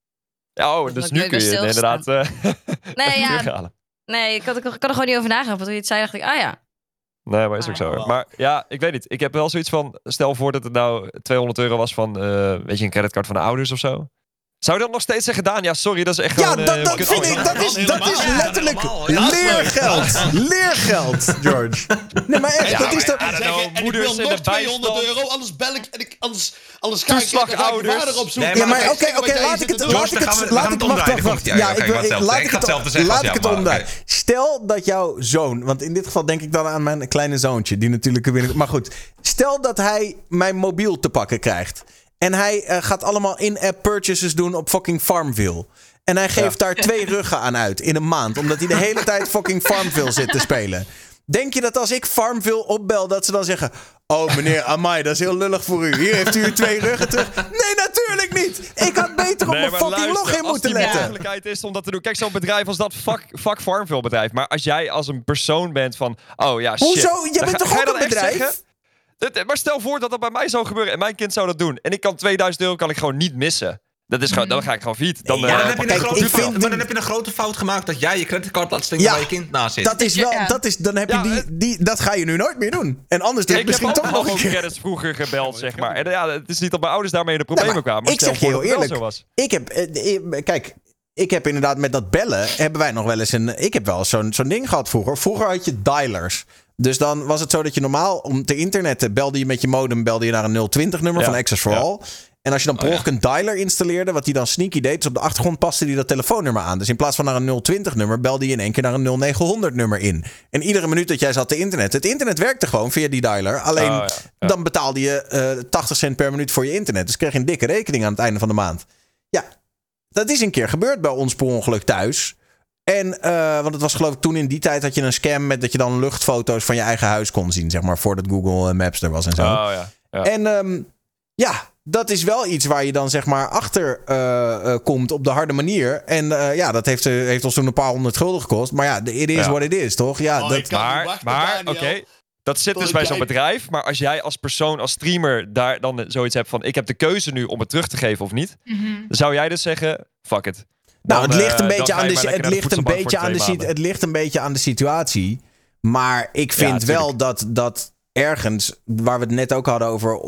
Ja, oh, dus nu kun je stilgestaan. inderdaad eh [laughs] Nee, ja. Nee, ik had, ik had er gewoon niet over nagedacht. Want toen je het zei, dacht ik, ah ja. Nee, maar is ook zo. hoor. Maar ja, ik weet niet. Ik heb wel zoiets van... Stel voor dat het nou 200 euro was van... eh, weet je, een creditcard van de ouders of zo. Zou je dat nog steeds zeggen, Daan? Ja, sorry, dat is echt Ja, gewoon... dat, eh, dat kut- vind ik, dat is, dat is letterlijk leergeld. Leergeld, George. Nee, maar echt, Ja, dat is maar toch... ja, Zeggen, en ik wil nog de 200 bijstand. euro, anders bel ik en ik, anders, anders ga ik vader opzoeken. Nee, Ja, maar Kijk, oké, oké, laat ik het, laat ik het, laat ik, wacht, wacht, omdraaien. wacht. Ja, ik laat Ik het, laat ik het maar omdraaien. Stel dat jouw zoon, want in dit geval denk ik dan aan mijn kleine zoontje, die natuurlijk maar goed. Stel dat hij mijn mobiel te pakken krijgt. En hij eh, gaat allemaal in-app purchases doen op fucking Farmville. En hij geeft daar twee [laughs] ruggen aan uit in een maand. Omdat hij de hele tijd fucking Farmville zit te spelen. Denk je dat als ik Farmville opbel, dat ze dan zeggen... Oh meneer Amai, dat is heel lullig voor u. Hier heeft u uw twee ruggen terug. Nee, natuurlijk niet. Ik had beter op Nee, mijn fucking luister, login als moeten die letten. mogelijkheid is om dat te doen. Kijk, zo'n bedrijf als dat, fuck, fuck Farmville bedrijf. Maar als jij als een persoon bent van, oh ja, shit. Hoezo? Dan bent toch je ook een bedrijf? Maar stel voor dat dat bij mij zou gebeuren en mijn kind zou dat doen. En ik kan 2000 euro kan ik gewoon niet missen. Dat is gewoon, dan ga ik gewoon fiet. Dan, Ja, eh, dan heb, je een grote fout, maar dan heb je een grote fout gemaakt dat jij je creditcard laat stinken Ja, waar je kind naast zit. Dat is wel, Ja. dat is, dan heb je Ja, die, het- die, dat ga je nu nooit meer doen. En anders je Ik heb misschien ook toch nog een keer. vroeger gebeld, zeg maar. En ja, het is niet dat mijn ouders daarmee in de problemen maar kwamen. Maar ik stel zeg je voor heel eerlijk. zo was. Ik heb, eh, eh, kijk, ik heb inderdaad met dat bellen, hebben wij nog wel eens een, ik heb wel zo'n zo'n ding gehad vroeger. Vroeger had je dialers. Dus dan was het zo dat je normaal om te internetten belde je met je modem, belde je naar een 020 nummer Ja, van Access for ja. All. En als je dan per Oh, ja. ongeluk een dialer installeerde, wat die dan sneaky deed, dus op de achtergrond paste die dat telefoonnummer aan. Dus in plaats van naar een 020 nummer, belde je in één keer naar een 0900 nummer in. En iedere minuut dat jij zat te internet, het internet werkte gewoon via die dialer. Alleen Oh, dan betaalde je eh 80 cent per minuut voor je internet. Dus kreeg je een dikke rekening aan het einde van de maand. Ja, dat is een keer gebeurd bij ons per ongeluk thuis. En, eh, want het was geloof ik toen in die tijd had je een scam met dat je dan luchtfoto's van je eigen huis kon zien, zeg maar, voordat Google Maps er was en zo. Oh ja. ja. En ehm, ja, dat is wel iets waar je dan zeg maar achter eh, eh, komt op de harde manier. En eh, ja, dat heeft, eh, heeft ons toen een paar honderd gulden gekost. Maar ja, it is Ja. what it is, toch? Ja, Oh, dat, Maar, maar oké. Dat zit dus bij zo'n bedrijf. Maar als jij als persoon, als streamer, daar dan zoiets hebt van... ik heb de keuze nu om het terug te geven of niet... Mhm. dan zou jij dus zeggen, fuck it. Nou, Dan, het ligt een eh, beetje aan de, het ligt een beetje aan de, het ligt een beetje aan de situatie. Maar ik vind wel dat, dat ergens, waar we het net ook hadden over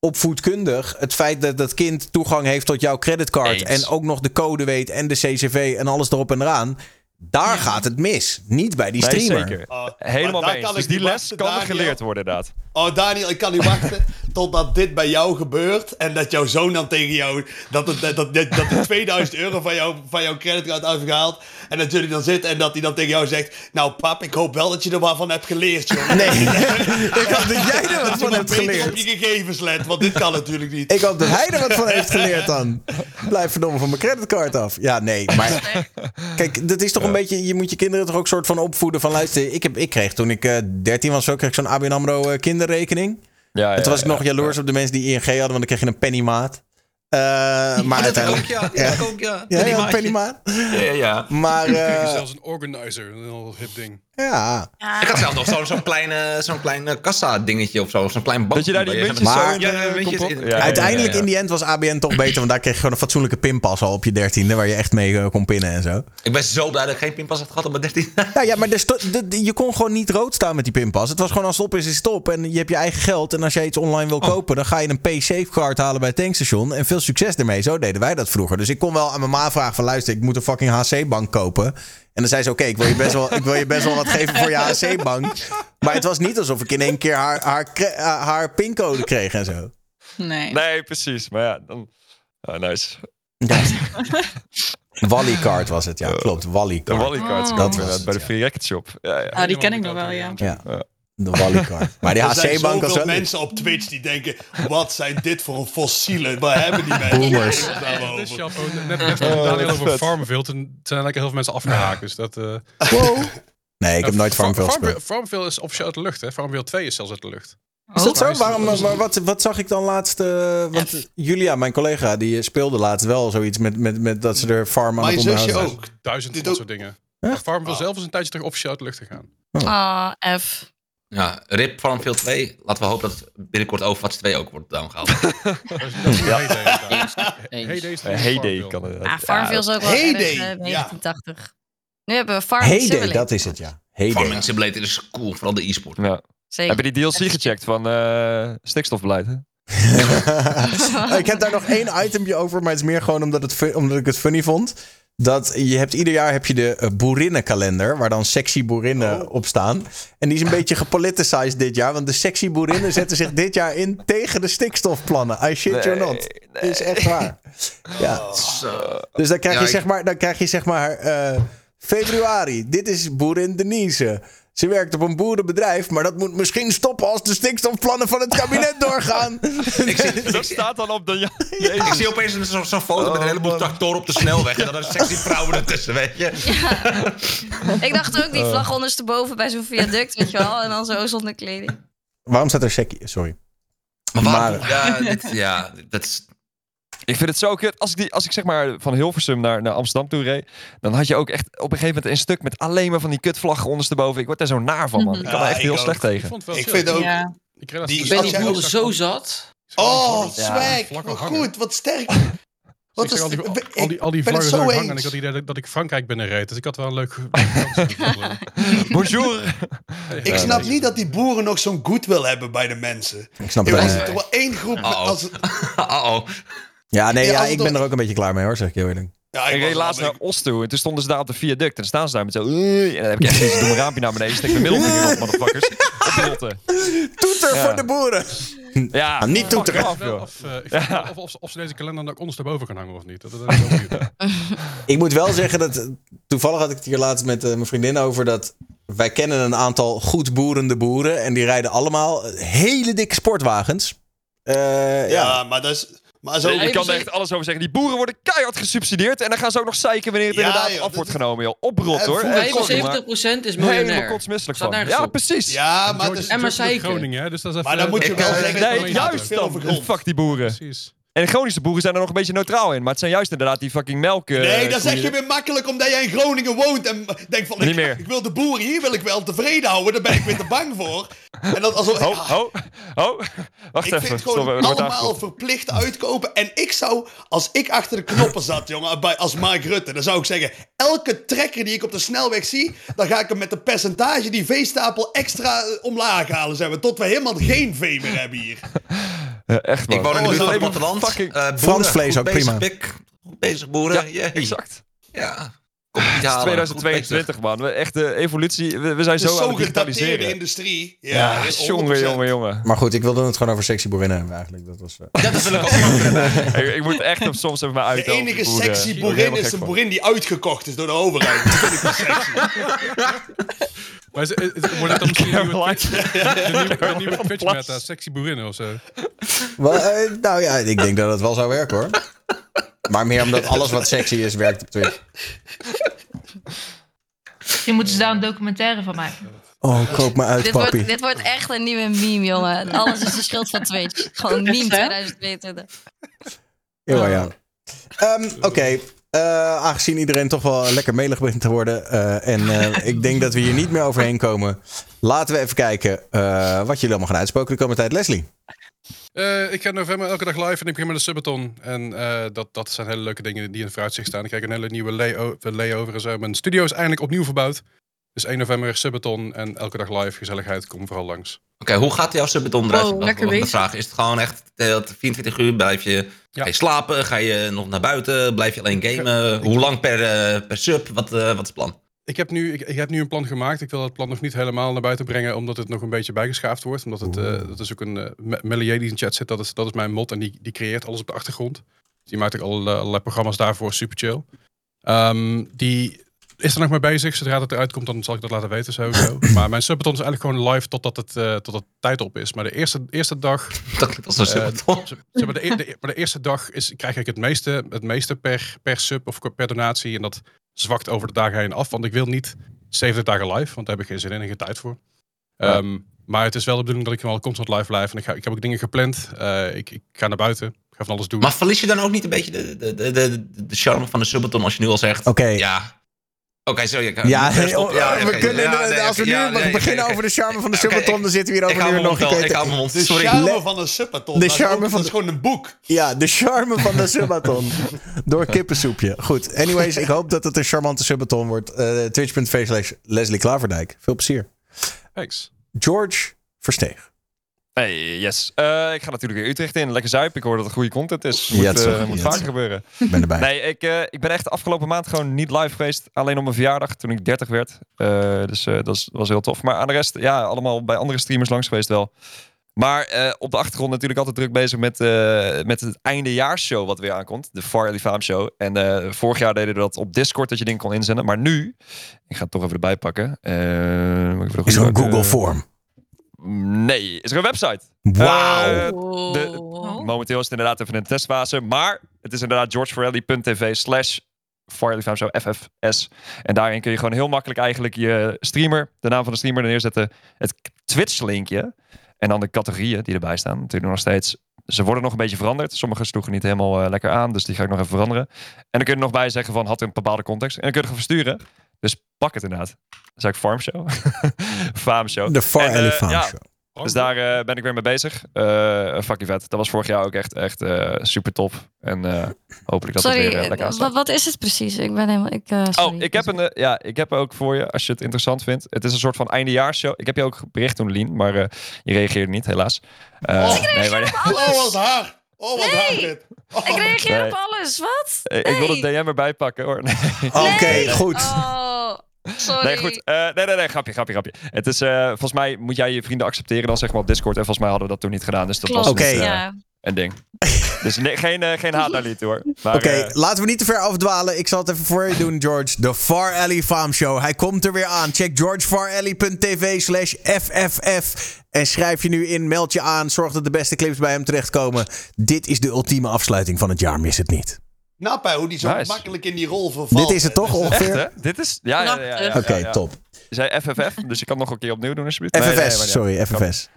opvoedkundig, het feit dat dat kind toegang heeft tot jouw creditcard Eens. en ook nog de code weet en de CCV en alles erop en eraan, daar gaat het mis. Niet bij die Nee, streamer. zeker. Oh, Helemaal mee Dus die les wachten, kan er Daniel. geleerd worden, inderdaad. Oh, Daniel, ik kan niet [laughs] wachten totdat dit bij jou gebeurt. En dat jouw zoon dan tegen jou. Dat, het, dat, dat, dat, de 2000 [laughs] euro van, jou, van jouw creditcard afgehaald. En dat jullie dan zitten en dat hij dan tegen jou zegt. Nou, pap, ik hoop wel dat je er wat van hebt geleerd, jongen. Nee, [laughs] ik hoop dat jij er wat van hebt geleerd. op je gegevens let, want dit kan natuurlijk niet. Ik hoop dat hij er wat van heeft [laughs] geleerd dan. Blijf verdomme van mijn creditcard af. Ja, nee, maar... Kijk, dat is toch een beetje... Je moet je kinderen toch ook soort van opvoeden van... Luister, ik, heb, ik kreeg toen ik eh 13 was, zo kreeg ik zo'n ABN AMRO eh, kinderrekening. Ja, En toen was ik ja, nog jaloers op de mensen die ING hadden, want dan kreeg je een pennymaat. [laughs] Maar dat heb ik uiteindelijk... ook, ja. Ik ook, ja. Ja, ja, pennymaat. Ja, ja, ja. Maar eh, zelfs een organizer, een heel hip ding. Ja, Ik had zelf nog zo- zo'n klein, zo'n klein eh, kassa-dingetje of zo. Zo'n klein bank. Dat je daar die waar je muntjes even- Maar- zo in Ja, de muntjes kop- in- Ja, ja, ja, uiteindelijk ja. in die end was ABN toch beter, want daar kreeg je gewoon een fatsoenlijke pinpas al op je dertiende, waar je echt mee eh, kon pinnen en zo. Ik ben zo blij dat ik geen pinpas had gehad op mijn 13. Nou [laughs] ja, maar er de- je kon gewoon niet rood staan met die pinpas. Het was gewoon als het op is, is het op. En je hebt je eigen geld. En als jij iets online wil kopen, dan ga je een P-Safecard halen bij het tankstation. En veel succes ermee. Zo deden wij dat vroeger. Dus ik kon wel aan mijn ma vragen van luister, ik moet een fucking HC-bank kopen. En dan zei ze, oké, ik, wil je best wel- ik wil je best wel wat geven voor je HC-bank. Maar het was niet alsof ik in één keer haar, haar, eh, haar pincode kreeg en zo. Nee. Nee, precies. Maar ja, dan... Oh, nice. Wallycard was het, ja. Klopt, De Wallycard. Wallycard Oh. dat was was het, bij de. Free Racket Shop. Ja, ja. Ah, die ken ik nog wel, ja. Ja, de Wallycard. Maar die Er zijn HC-bank was wel... mensen op Twitch die denken: wat zijn dit voor een fossielen? Waar hebben die mensen? Boomers. Dus Chapo, net, net met Daniel over Farmville, toen zijn er lekker heel veel mensen afgehaakt. Dus dat, eh, Nee, ik heb nooit Farmville Farmville, gespeeld. Farmville is officieel uit de lucht, hè? Farmville 2 is zelfs uit de lucht. Is dat zo? is- Waarom, wat, wat zag ik dan laatst? eh, want Julia, mijn collega, die speelde laatst wel zoiets met, met, met dat ze er farm aan Mijn zusje ook. Duizend Dit dat ook. soort dingen. Maar Farmville Oh. zelf is een tijdje terug officieel uit de lucht gegaan. Ah, F. Ja, RIP Farmville 2. Laten we hopen dat het binnenkort Overwatch 2 ook wordt downgehaald. [laughs] Ja. Heyday, inderdaad. Eens. Heyday is van Heyday Farmville. kan het. Ah, Farmville is ook wel Heyday, erg, eh, ja. 1980. Nu hebben we Farming Heyday, Simulator. dat is het, ja. Heyday. Farming Simulator is cool, vooral de e-sport. Ja. Zeker. Heb je die DLC gecheckt van eh stikstofbeleid? Hè? [laughs] [laughs] ik heb daar nog één itempje over, maar het is meer gewoon omdat, het, omdat ik het funny vond. Dat je hebt ieder jaar heb je de eh, boerinnenkalender, waar dan sexy boerinnen op staan. En die is een beetje gepoliticized dit jaar, want de sexy boerinnen [laughs] zetten zich dit jaar in tegen de stikstofplannen. I shit you Nee, not. is echt waar. [laughs] Ja. Dus dan krijg Ja, je ik- zeg maar, dan krijg je zeg maar eh, februari. Dit is boerin Denise. Ze werkt op een boerenbedrijf, maar dat moet misschien stoppen als de stikstofplannen van het kabinet [laughs] doorgaan. Ik zie, Dat staat dan op de... Ja, [laughs] ik zie opeens een- zo'n zo'n foto met een heleboel tractoren op de snelweg. En dan een sexy vrouwen ertussen, weet je. Ik dacht ook die Oh. vlag ondersteboven bij zo'n viaduct, weet je wel. En dan zo zonder kleding. Waarom staat er sexy? Sorry. Maar waarom? Maar- ja, dit, ja, dat is... Ik vind het zo kut. Als ik, die, als ik zeg maar van Hilversum naar, naar Amsterdam toe reed, dan had je ook echt op een gegeven moment een stuk met alleen maar van die kutvlaggen ondersteboven. Ik word daar zo naar van, man. Ik kan Ja, er echt heel ook. slecht Ik tegen. vond het wel Ik vind ook... Ja. Ik Die- Ben als die ook zo zat? Oh, swag. Vlakken Wat goed, wat sterk. Dus Wat ik is, al die, ik- al, al die, al die vlaggen zo zag ik hangen en ik had het idee dat, dat ik Frankrijk binnenreed. Dus ik had wel een leuk... [laughs] Bonjour. [laughs] Ik snap niet dat die boeren nog zo'n goed wil hebben bij de mensen. Ik snap Er het. er toch wel één groep... Uh-oh. Als, [laughs] Uh-oh. Ja, nee, Ja, ik ben er ook een beetje klaar mee hoor, zeg ik heel eerlijk. ja, Ik reed laatst naar Oost toe en toen stonden ze daar op de viaduct. En dan staan ze daar met zo... En dan heb ik echt zoiets, doe mijn raampje naar beneden, steek mijn middelvinger op, motherfuckers. [laughs] Oprotten. Toeter Ja. voor de boeren. Ja, Nou, [laughs] niet toeteren. af, Wel joh. of, eh, af of, of, of ze deze kalender dan ook ondersteboven gaan hangen of niet. Dat, dat is benieuwd. Ik moet wel zeggen dat. Toevallig had ik het hier laatst met eh, mijn vriendin over. Dat wij kennen een aantal goed boerende boeren. En die rijden allemaal hele dikke sportwagens. Eh, ja. Ja, maar dat is... Maar zo... Je kan er echt alles over zeggen. Die boeren worden keihard gesubsidieerd. En dan gaan ze ook nog zeiken wanneer het Ja, inderdaad joh, af wordt is- genomen. Joh. Oprot hoor. voor- Eh, sorry, maar 75% is Helemaal miljonair. kotsmisselijk Staat van. Ja, precies. Ja, maar, En maar zeiken. Groningen, hè, dus dat is even... Maar dan moet je wel eh, zeggen- Nee, juist dan. Fuck die boeren. Precies. En de Groningse boeren zijn er nog een beetje neutraal in. Maar het zijn juist inderdaad die fucking melk. eh, nee, dat zeg je weer makkelijk omdat jij in Groningen woont en denkt van... Ik, wil de boeren hier wil ik wel tevreden houden, daar ben ik weer te bang voor. En dat alsof... Ho, ho, ho. Wacht Ik even. vind Stop, gewoon allemaal verplicht uitkopen. En ik zou, als ik achter de knoppen zat, jongen, bij, als Mark Rutte, dan zou ik zeggen: elke trekker die ik op de snelweg zie, dan ga ik hem met een percentage die veestapel extra eh, omlaag halen, zeg maar, tot we helemaal geen vee meer hebben hier. Ja, echt man. Ik woon in de Oh, buurt van zo. het platteland. Fucking- Eh, Frans vlees ook bezig, prima. Pik. Goed bezig, boeren. Ja, exact. Ja. Kom niet Het is halen. 2022 man. We, echt de evolutie. We, we zijn zo is aan zo'n het gedateerde digitaliseren. industrie. Ja, is jongen, 100%. jongen, jongen. Maar goed, ik wilde het gewoon over sexy boerinnen hebben eigenlijk. Dat was, eh, Ja, dat wil ik ook nog hebben. ik, ik moet echt op soms even maar De uit. enige sexy boerin is een boerin die uitgekocht is door de overheid. Dat vind ik wel sexy. [laughs] Maar is, is- is- wordt het dan misschien een nieuwe. Twitch, de nieuwe, [laughs] de Twitch meta, sexy boerinnen of zo? eh, nou ja, ik denk dat het wel zou werken hoor. Maar meer omdat [laughs] alles wat sexy is werkt op Twitch. Je moet ze daar een documentaire van maken. Oh, koop me uit, Dit papi. wordt, dit wordt echt een nieuwe meme, jongen. [laughs] Alles is de schuld van Twitch. Gewoon meme 2022. Ja, ja. Ehm, Oké, eh, aangezien iedereen toch wel lekker melig begint te worden. eh, en eh, ik denk dat we hier niet meer overheen komen. Laten we even kijken eh, wat jullie allemaal gaan uitspoken de komende tijd. Leslie. Eh, ik ga in november elke dag live en ik begin met een subathon. En eh, dat, dat zijn hele leuke dingen die in het vooruitzicht staan. Ik krijg een hele nieuwe layo- layover en zo. Mijn studio is eindelijk opnieuw verbouwd. Dus 1 november subathon en elke dag live gezelligheid. Kom vooral langs. Oké, hoe gaat jouw subbeton eruit? Oh, lekker bezig. vraag. Is het gewoon echt de hele 24 uur? Blijf je, Ja. ga je slapen? Ga je nog naar buiten? Blijf je alleen gamen? Hoe lang per, eh, per sub? Wat, eh, wat is het plan? Ik heb, nu, ik, ik heb nu een plan gemaakt. Ik wil het plan nog niet helemaal naar buiten brengen, omdat het nog een beetje bijgeschaafd wordt. Omdat het, eh, dat is ook een uh, Melier die in chat zit, dat is, dat is mijn mod en die, die creëert alles op de achtergrond. Die maakt ook al, allerlei programma's daarvoor, super chill. Ehm, die is er nog mee bezig. Zodra het eruit komt, dan zal ik dat laten weten sowieso. [coughs] maar mijn subbeton is eigenlijk gewoon live totdat het, eh tot het tijd op is. Maar de eerste, eerste dag... [laughs] Dat klinkt als een zeg maar, de, e- de- maar de eerste dag is, krijg ik het meeste, het meeste per, per sub of per donatie. En dat zwakt over de dagen heen af. Want ik wil niet 70 dagen live, want daar heb ik geen zin in en geen tijd voor. Ehm, maar het is wel de bedoeling dat ik wel constant live blijf. En ik, ga, ik heb ook dingen gepland. Eh, ik, ik ga naar buiten. Ik ga van alles doen. Maar verlies je dan ook niet een beetje de, de, de, de, de charme van de subbeton als je nu al zegt... Oké. Ja. Oké, sorry. Ik, Ja, oh, Ja, we kunnen ja, inderdaad- nee, als we nu ja, nee, beginnen over de charme van de ik- dan zitten we hier over een uur nog mijn mond. De Sorry. charme van een subbaton. de is ook- charme van Dat is de- gewoon een boek. Ja, de charme van de subbaton. Door kippensoepje. Goed, anyways, [laughs] ik hoop dat het een charmante subbaton wordt. Eh Twitch.tv slash Leslie Klaverdijk. Veel plezier. Thanks. George Versteeg. Hey, yes. Eh, ik ga natuurlijk weer Utrecht in. Lekker zuipen. Ik hoor dat het goede content is. Moet, is eh, moet vaker gebeuren. Ik ben erbij. Nee, ik, eh, ik ben echt de afgelopen maand gewoon niet live geweest. Alleen op mijn verjaardag, toen ik 30 werd. Dus dat is- was heel tof. Maar aan de rest, ja, allemaal bij andere streamers langs geweest wel. Maar op de achtergrond natuurlijk altijd druk bezig met, met het eindejaarsshow wat weer aankomt. De Far Ellie Faam Show. En vorig jaar deden we dat op Discord, dat je dingen kon inzenden. Maar nu, ik ga het toch even erbij pakken. Is er een Google Form? Nee, is er een website. Wauw. Eh, de- momenteel is het inderdaad even in de testfase. Maar het is inderdaad georgeforelli.tv slash Show FFS. En daarin kun je gewoon heel makkelijk eigenlijk je streamer, de naam van de streamer neerzetten. Het Twitch linkje. En dan de categorieën die erbij staan. Natuurlijk nog steeds. Ze worden nog een beetje veranderd. Sommige sloegen niet helemaal eh, lekker aan. Dus die ga ik nog even veranderen. En dan kun je er nog bij zeggen van had een bepaalde context. En dan kun je het gewoon versturen. Dus pak het inderdaad. Dat is eigenlijk Farm Show. [laughs] Farm Show. De Far En, eh, Farm ja, Show. Dus daar eh, ben ik weer mee bezig. Eh fucking vet. Dat was vorig jaar ook echt, echt eh, super top. En eh, hopelijk dat Sorry, het weer lekker aanstaat. wat, wat is het precies? Ik ben helemaal. Ik, eh, sorry. Oh, ik heb, een, ja, ik heb ook voor je, als je het interessant vindt. Het is een soort van eindejaarsshow. Ik heb je ook bericht toen, Lien, maar eh, je reageerde niet, helaas. Eh, nee, maar, Oh, wat haar. Oh, wat dit. [laughs] Ik reageer Nee. op alles. Wat? Ik wil het DM erbij pakken hoor. [laughs] Nee. Oké, goed. Oh, sorry. Nee, goed. Eh, nee, nee, nee, grapje, grapje, grapje. Het is, eh, volgens mij moet jij je vrienden accepteren dan zeg maar op Discord. En volgens mij hadden we dat toen niet gedaan. Dus dat Klopt, was niet, Oké. eh, ja. Een ding. dus nee, geen, eh, geen haat naar hoor. Maar, Oké, eh, laten we niet te ver afdwalen. Ik zal het even voor je doen, George. De Far Alley Farm Show. Hij komt er weer aan. Check georgefaralley.tv slash FFF. En schrijf je nu in, meld je aan. Zorg dat de beste clips bij hem terechtkomen. Dit is de ultieme afsluiting van het jaar. Mis het niet. Nou, bij hoe die zo Nice. makkelijk in die rol vervalt. Dit is het toch ongeveer? hè? Dit is... Ja, ja, ja. ja, ja, Oké, top. Je zei FFF, dus je kan nog een keer opnieuw doen alsjeblieft. Nee, FFS, nee, ja. sorry, FFS.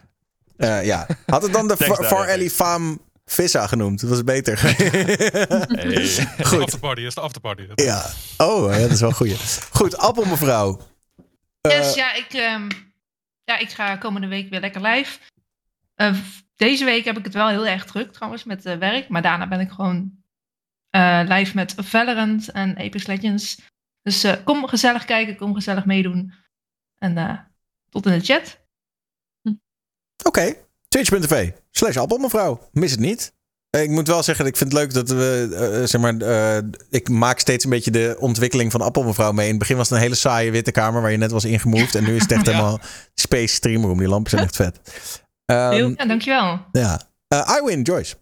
Eh, ja. Had het dan de [laughs] Thanks, Far, Alley Farm Vissa genoemd? Dat was beter. [laughs] Hey. Goed. Afterparty, is de afterparty. Ja. Oh, ja, dat is wel een goeie. Goed, appel mevrouw. Eh, Yes, ja, ik, ehm, ja, ik ga komende week weer lekker live. Eh, deze week heb ik het wel heel erg druk trouwens met eh, werk. Maar daarna ben ik gewoon eh, live met Valorant en Apex Legends. Dus eh, kom gezellig kijken, kom gezellig meedoen. En eh, tot in de chat. Oké, twitch.tv slash appelmevrouw. Mis het niet. Eh, Ik moet wel zeggen, ik vind het leuk dat we, eh, zeg maar, eh, ik maak steeds een beetje de ontwikkeling van appelmevrouw mee. In het begin was het een hele saaie witte kamer waar je net was ingemoved. En nu is het echt Ja. helemaal space streamroom. Die lampen zijn echt vet. Ehm, ja, dankjewel. ja. Eh, I win, Joyce.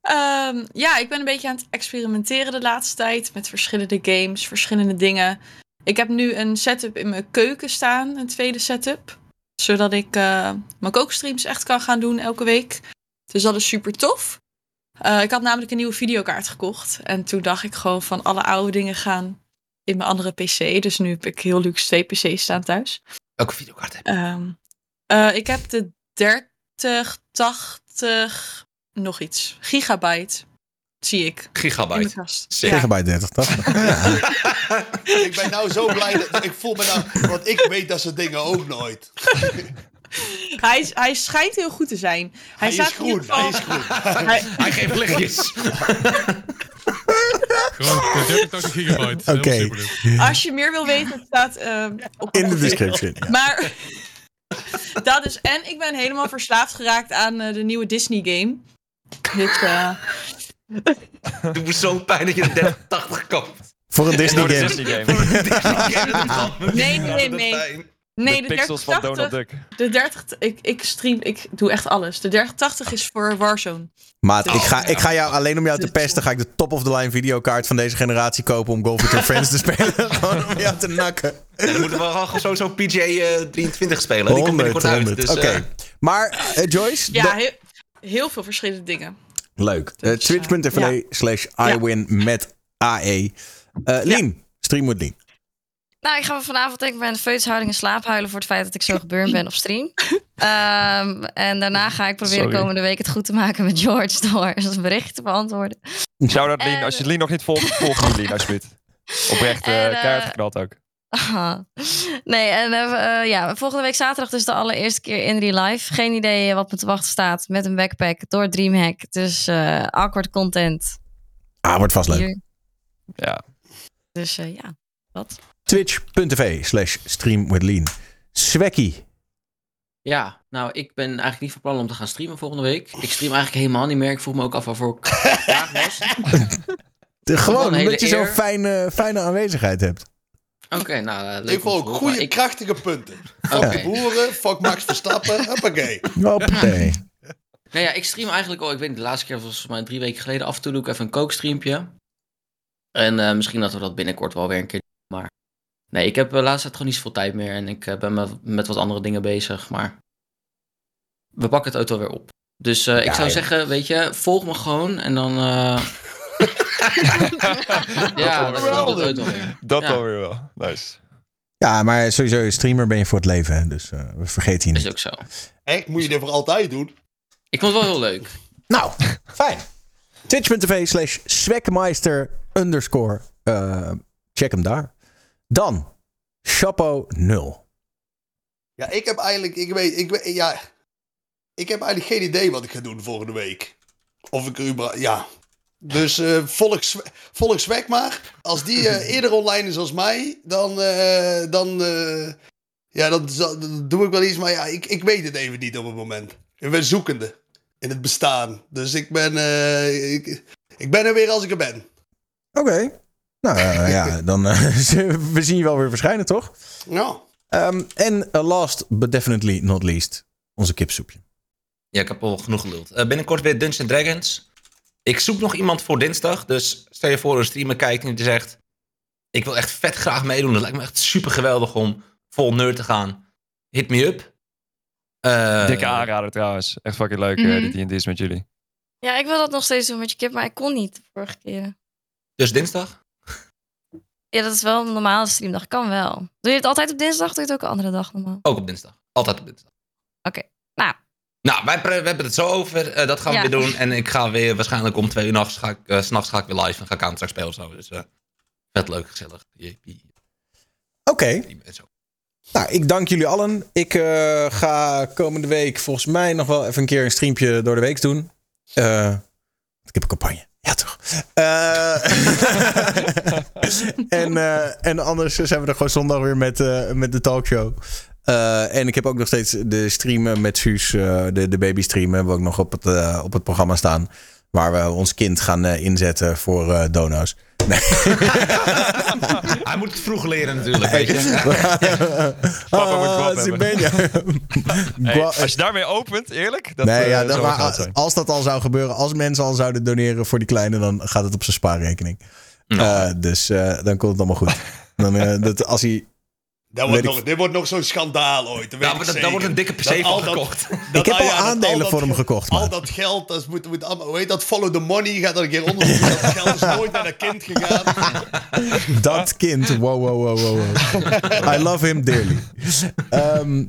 Ehm, ja, ik ben een beetje aan het experimenteren de laatste tijd met verschillende games, verschillende dingen. Ik heb nu een setup in mijn keuken staan, een tweede setup. Zodat ik eh, mijn kookstreams echt kan gaan doen elke week. Dus dat is super tof. Eh, ik had namelijk een nieuwe videokaart gekocht. En toen dacht ik gewoon van alle oude dingen gaan in mijn andere PC. Dus nu heb ik heel luxe twee PC's staan thuis. Welke videokaart heb je? Ehm, eh, ik heb de 30, 80, nog iets. Gigabyte. Zie ik. Gigabyte. Ja. Gigabyte 30, toch? [laughs] ik ben nou zo blij dat ik voel me nou, want ik weet dat soort dingen ook nooit. [laughs] Hij, is- hij schijnt heel goed te zijn. Hij, Hij is staat groen, hij is groen. [laughs] Hij- Hij geeft lichtjes. Gewoon 30 gigabyte. Oké. Als je meer wil weten, staat ehm, op In de description. ja. Maar dat is. En ik ben helemaal verslaafd geraakt aan eh, de nieuwe Disney game. Dus, eh, [laughs] Het doet zo pijn dat je de 3080 koopt. Voor een Disney game. Disney game. [laughs] nee, nee, nee. Nee, de de, pixels van Donald 3080. Duck. De 30, ik, ik stream, ik doe echt alles. De 3080 is voor Warzone. Maat, ik ga, ik ga jou alleen om jou te pesten, ga ik de top of the line videokaart van deze generatie kopen om Golf with Your Friends [laughs] te spelen. Gewoon om jou te nakken. En dan moeten we wel gewoon sowieso PJ eh, 23 spelen. Die komt 100, binnenkort uit. 100. Dus, Oké. eh, Maar, eh, Joyce, Ja, de- heel, heel veel verschillende dingen. Leuk. Eh, Twitch.tv slash iwin met AE. Eh Lien, stream with Lien. Nou, ik ga me vanavond denk ik bij een feutushouding in slaap huilen voor het feit dat ik zo gebeurd ben op stream. [laughs] Ehm, en daarna ga ik proberen Sorry. komende week het goed te maken met George door [laughs] een bericht te beantwoorden. Shout-out Lien. En- Als je Lien nog niet volgt, volg nu Lien [laughs] alsjeblieft. Oprecht, eh En, eh, keihard geknald ook. Ah. [laughs] Nee, en eh, ja, volgende week zaterdag dus de allereerste keer in real life. Geen idee wat me te wachten staat met een backpack door Dreamhack. Dus eh awkward content. Ah, wordt vast leuk. Hier. Ja. Dus eh, ja, wat? Twitch.tv slash stream with Lien. Swekkie. Ja, nou, ik ben eigenlijk niet van plan om te gaan streamen volgende week. Ik stream eigenlijk helemaal niet meer. Ik vroeg me ook af waarvoor ik [laughs] vandaag was. [laughs] De- Gewoon hele omdat je zo'n fijne, fijne aanwezigheid hebt. Oké, nou, eh, om te ook goede, ik- krachtige punten. Fuck Oké. de boeren, fuck Max Verstappen, [laughs] hoppakee. Hoppatee. Nou ja, ik stream eigenlijk al, ik weet niet, de laatste keer was volgens mij drie weken geleden. Af en toe doe ik even een kookstreampje. En eh, misschien dat we dat binnenkort wel weer een keer doen. Maar nee, ik heb de laatste tijd gewoon niet zoveel tijd meer. En ik eh, ben met, met wat andere dingen bezig. Maar we pakken het auto weer op. Dus eh, ik Ja, zou ja. zeggen, weet je, volg me gewoon. En dan... ja, auto weer. Dat dan weer wel. Nice. Ja, maar sowieso, streamer ben je voor het leven. Hè? Dus eh, we vergeten je Is niet. ook zo. Echt, moet je dit voor altijd doen? Ik vond het wel heel leuk. Nou, fijn. Twitch.tv slash swekmeister underscore. Eh, check hem daar. Dan, Chapeau 0. Ja, ik heb eigenlijk, ik weet, ik weet, ja, ik heb eigenlijk geen idee wat ik ga doen volgende week. Of ik er überhaupt, ja. Dus eh volg, Zwe- volg Zwek maar. Als die eh, [laughs] eerder online is als mij, dan, eh, dan, eh, ja, dan, doe ik wel iets. Maar ja, ik, ik weet het even niet op het moment. Ik ben zoekende in het bestaan. Dus ik ben, eh, ik, ik ben er weer als ik er ben. Oké. Nou [laughs] ja, dan eh, [laughs] we zien je wel weer verschijnen, toch? Ja. Ehm, en last but definitely not least, onze kipsoepje. Ja, ik heb al genoeg geluld. Eh, binnenkort weer Dungeons Dragons. Ik zoek nog iemand voor dinsdag. Dus stel je voor een streamer kijkt en die zegt... Ik wil echt vet graag meedoen. Het lijkt me echt super geweldig om vol nerd te gaan. Hit me up. Eh, Dikke aanrader trouwens. Echt fucking leuk Mhm. eh, die D&D's met jullie. Ja, ik wil dat nog steeds doen met je kip, maar ik kon niet de vorige keer. Dus dinsdag? Ja, dat is wel een normale streamdag. Kan wel. Doe je het altijd op dinsdag? Doe je het ook een andere dag normaal? Ook op dinsdag. Altijd op dinsdag. Oké. Nou, Nou, wij we hebben het zo over. Eh, dat gaan we Ja. weer doen. En ik ga weer waarschijnlijk om twee uur nachts ga ik, eh, 's nachts ga ik weer live en ga ik Counter-Strike spelen of zo. Dus eh, vet leuk, gezellig. Oké. En zo. Nou, ik dank jullie allen. Ik eh, ga komende week volgens mij nog wel even een keer een streampje door de week doen. Eh, ik heb een campagne. Ja, toch? Eh, [laughs] en, eh, en anders zijn we er gewoon zondag weer met, eh, met de talkshow. Eh, en ik heb ook nog steeds de streamen met Suus, eh, de, de baby stream, hebben we ook nog op het, eh, op het programma staan. Waar we ons kind gaan eh, inzetten voor eh, dono's. Nee. [laughs] Hij moet het vroeg leren natuurlijk, weet je. [laughs] Papa moet Ah. [laughs] Hey, als je daarmee opent, eerlijk. Dat, nee, ja, dat, maar als dat al zou gebeuren, als mensen al zouden doneren voor die kleine, dan gaat het op zijn spaarrekening. Eh, dus eh, dan komt het allemaal goed. Dan, eh, dat, als hij. Dat wordt ik- nog, dit wordt nog zo'n schandaal ooit. dat Ja, dat- wordt een dikke PC Dat van gekocht. dat- Ik heb al ja, aandelen voor hem ge- gekocht, Al dat geld, dat moet, moet allemaal, hoe heet dat? Follow the money, gaat er een keer onder. dat geld is nooit naar dat kind gegaan. [laughs] Dat kind. Wow, wow, wow, wow. wow. I love him dearly. Ehm,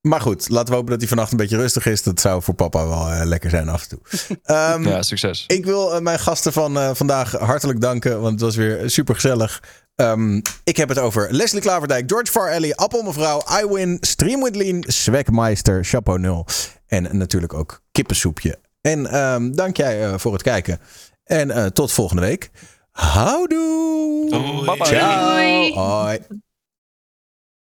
maar goed, laten we hopen dat hij vannacht een beetje rustig is. Dat zou voor papa wel eh, lekker zijn af en toe. Ehm, Ja, succes. Ik wil eh, mijn gasten van eh, vandaag hartelijk danken, want het was weer super gezellig. Ik heb het over Leslie Klaverdijk, George Farelli, Appel mevrouw, iWin, Stream with Lean, Swekmeister, Chapeau 0 en natuurlijk ook kippensoepje. En ehm, dank jij eh, voor het kijken. En eh, tot volgende week. Houdoe. Bye bye. Ciao. Doei. Hoi.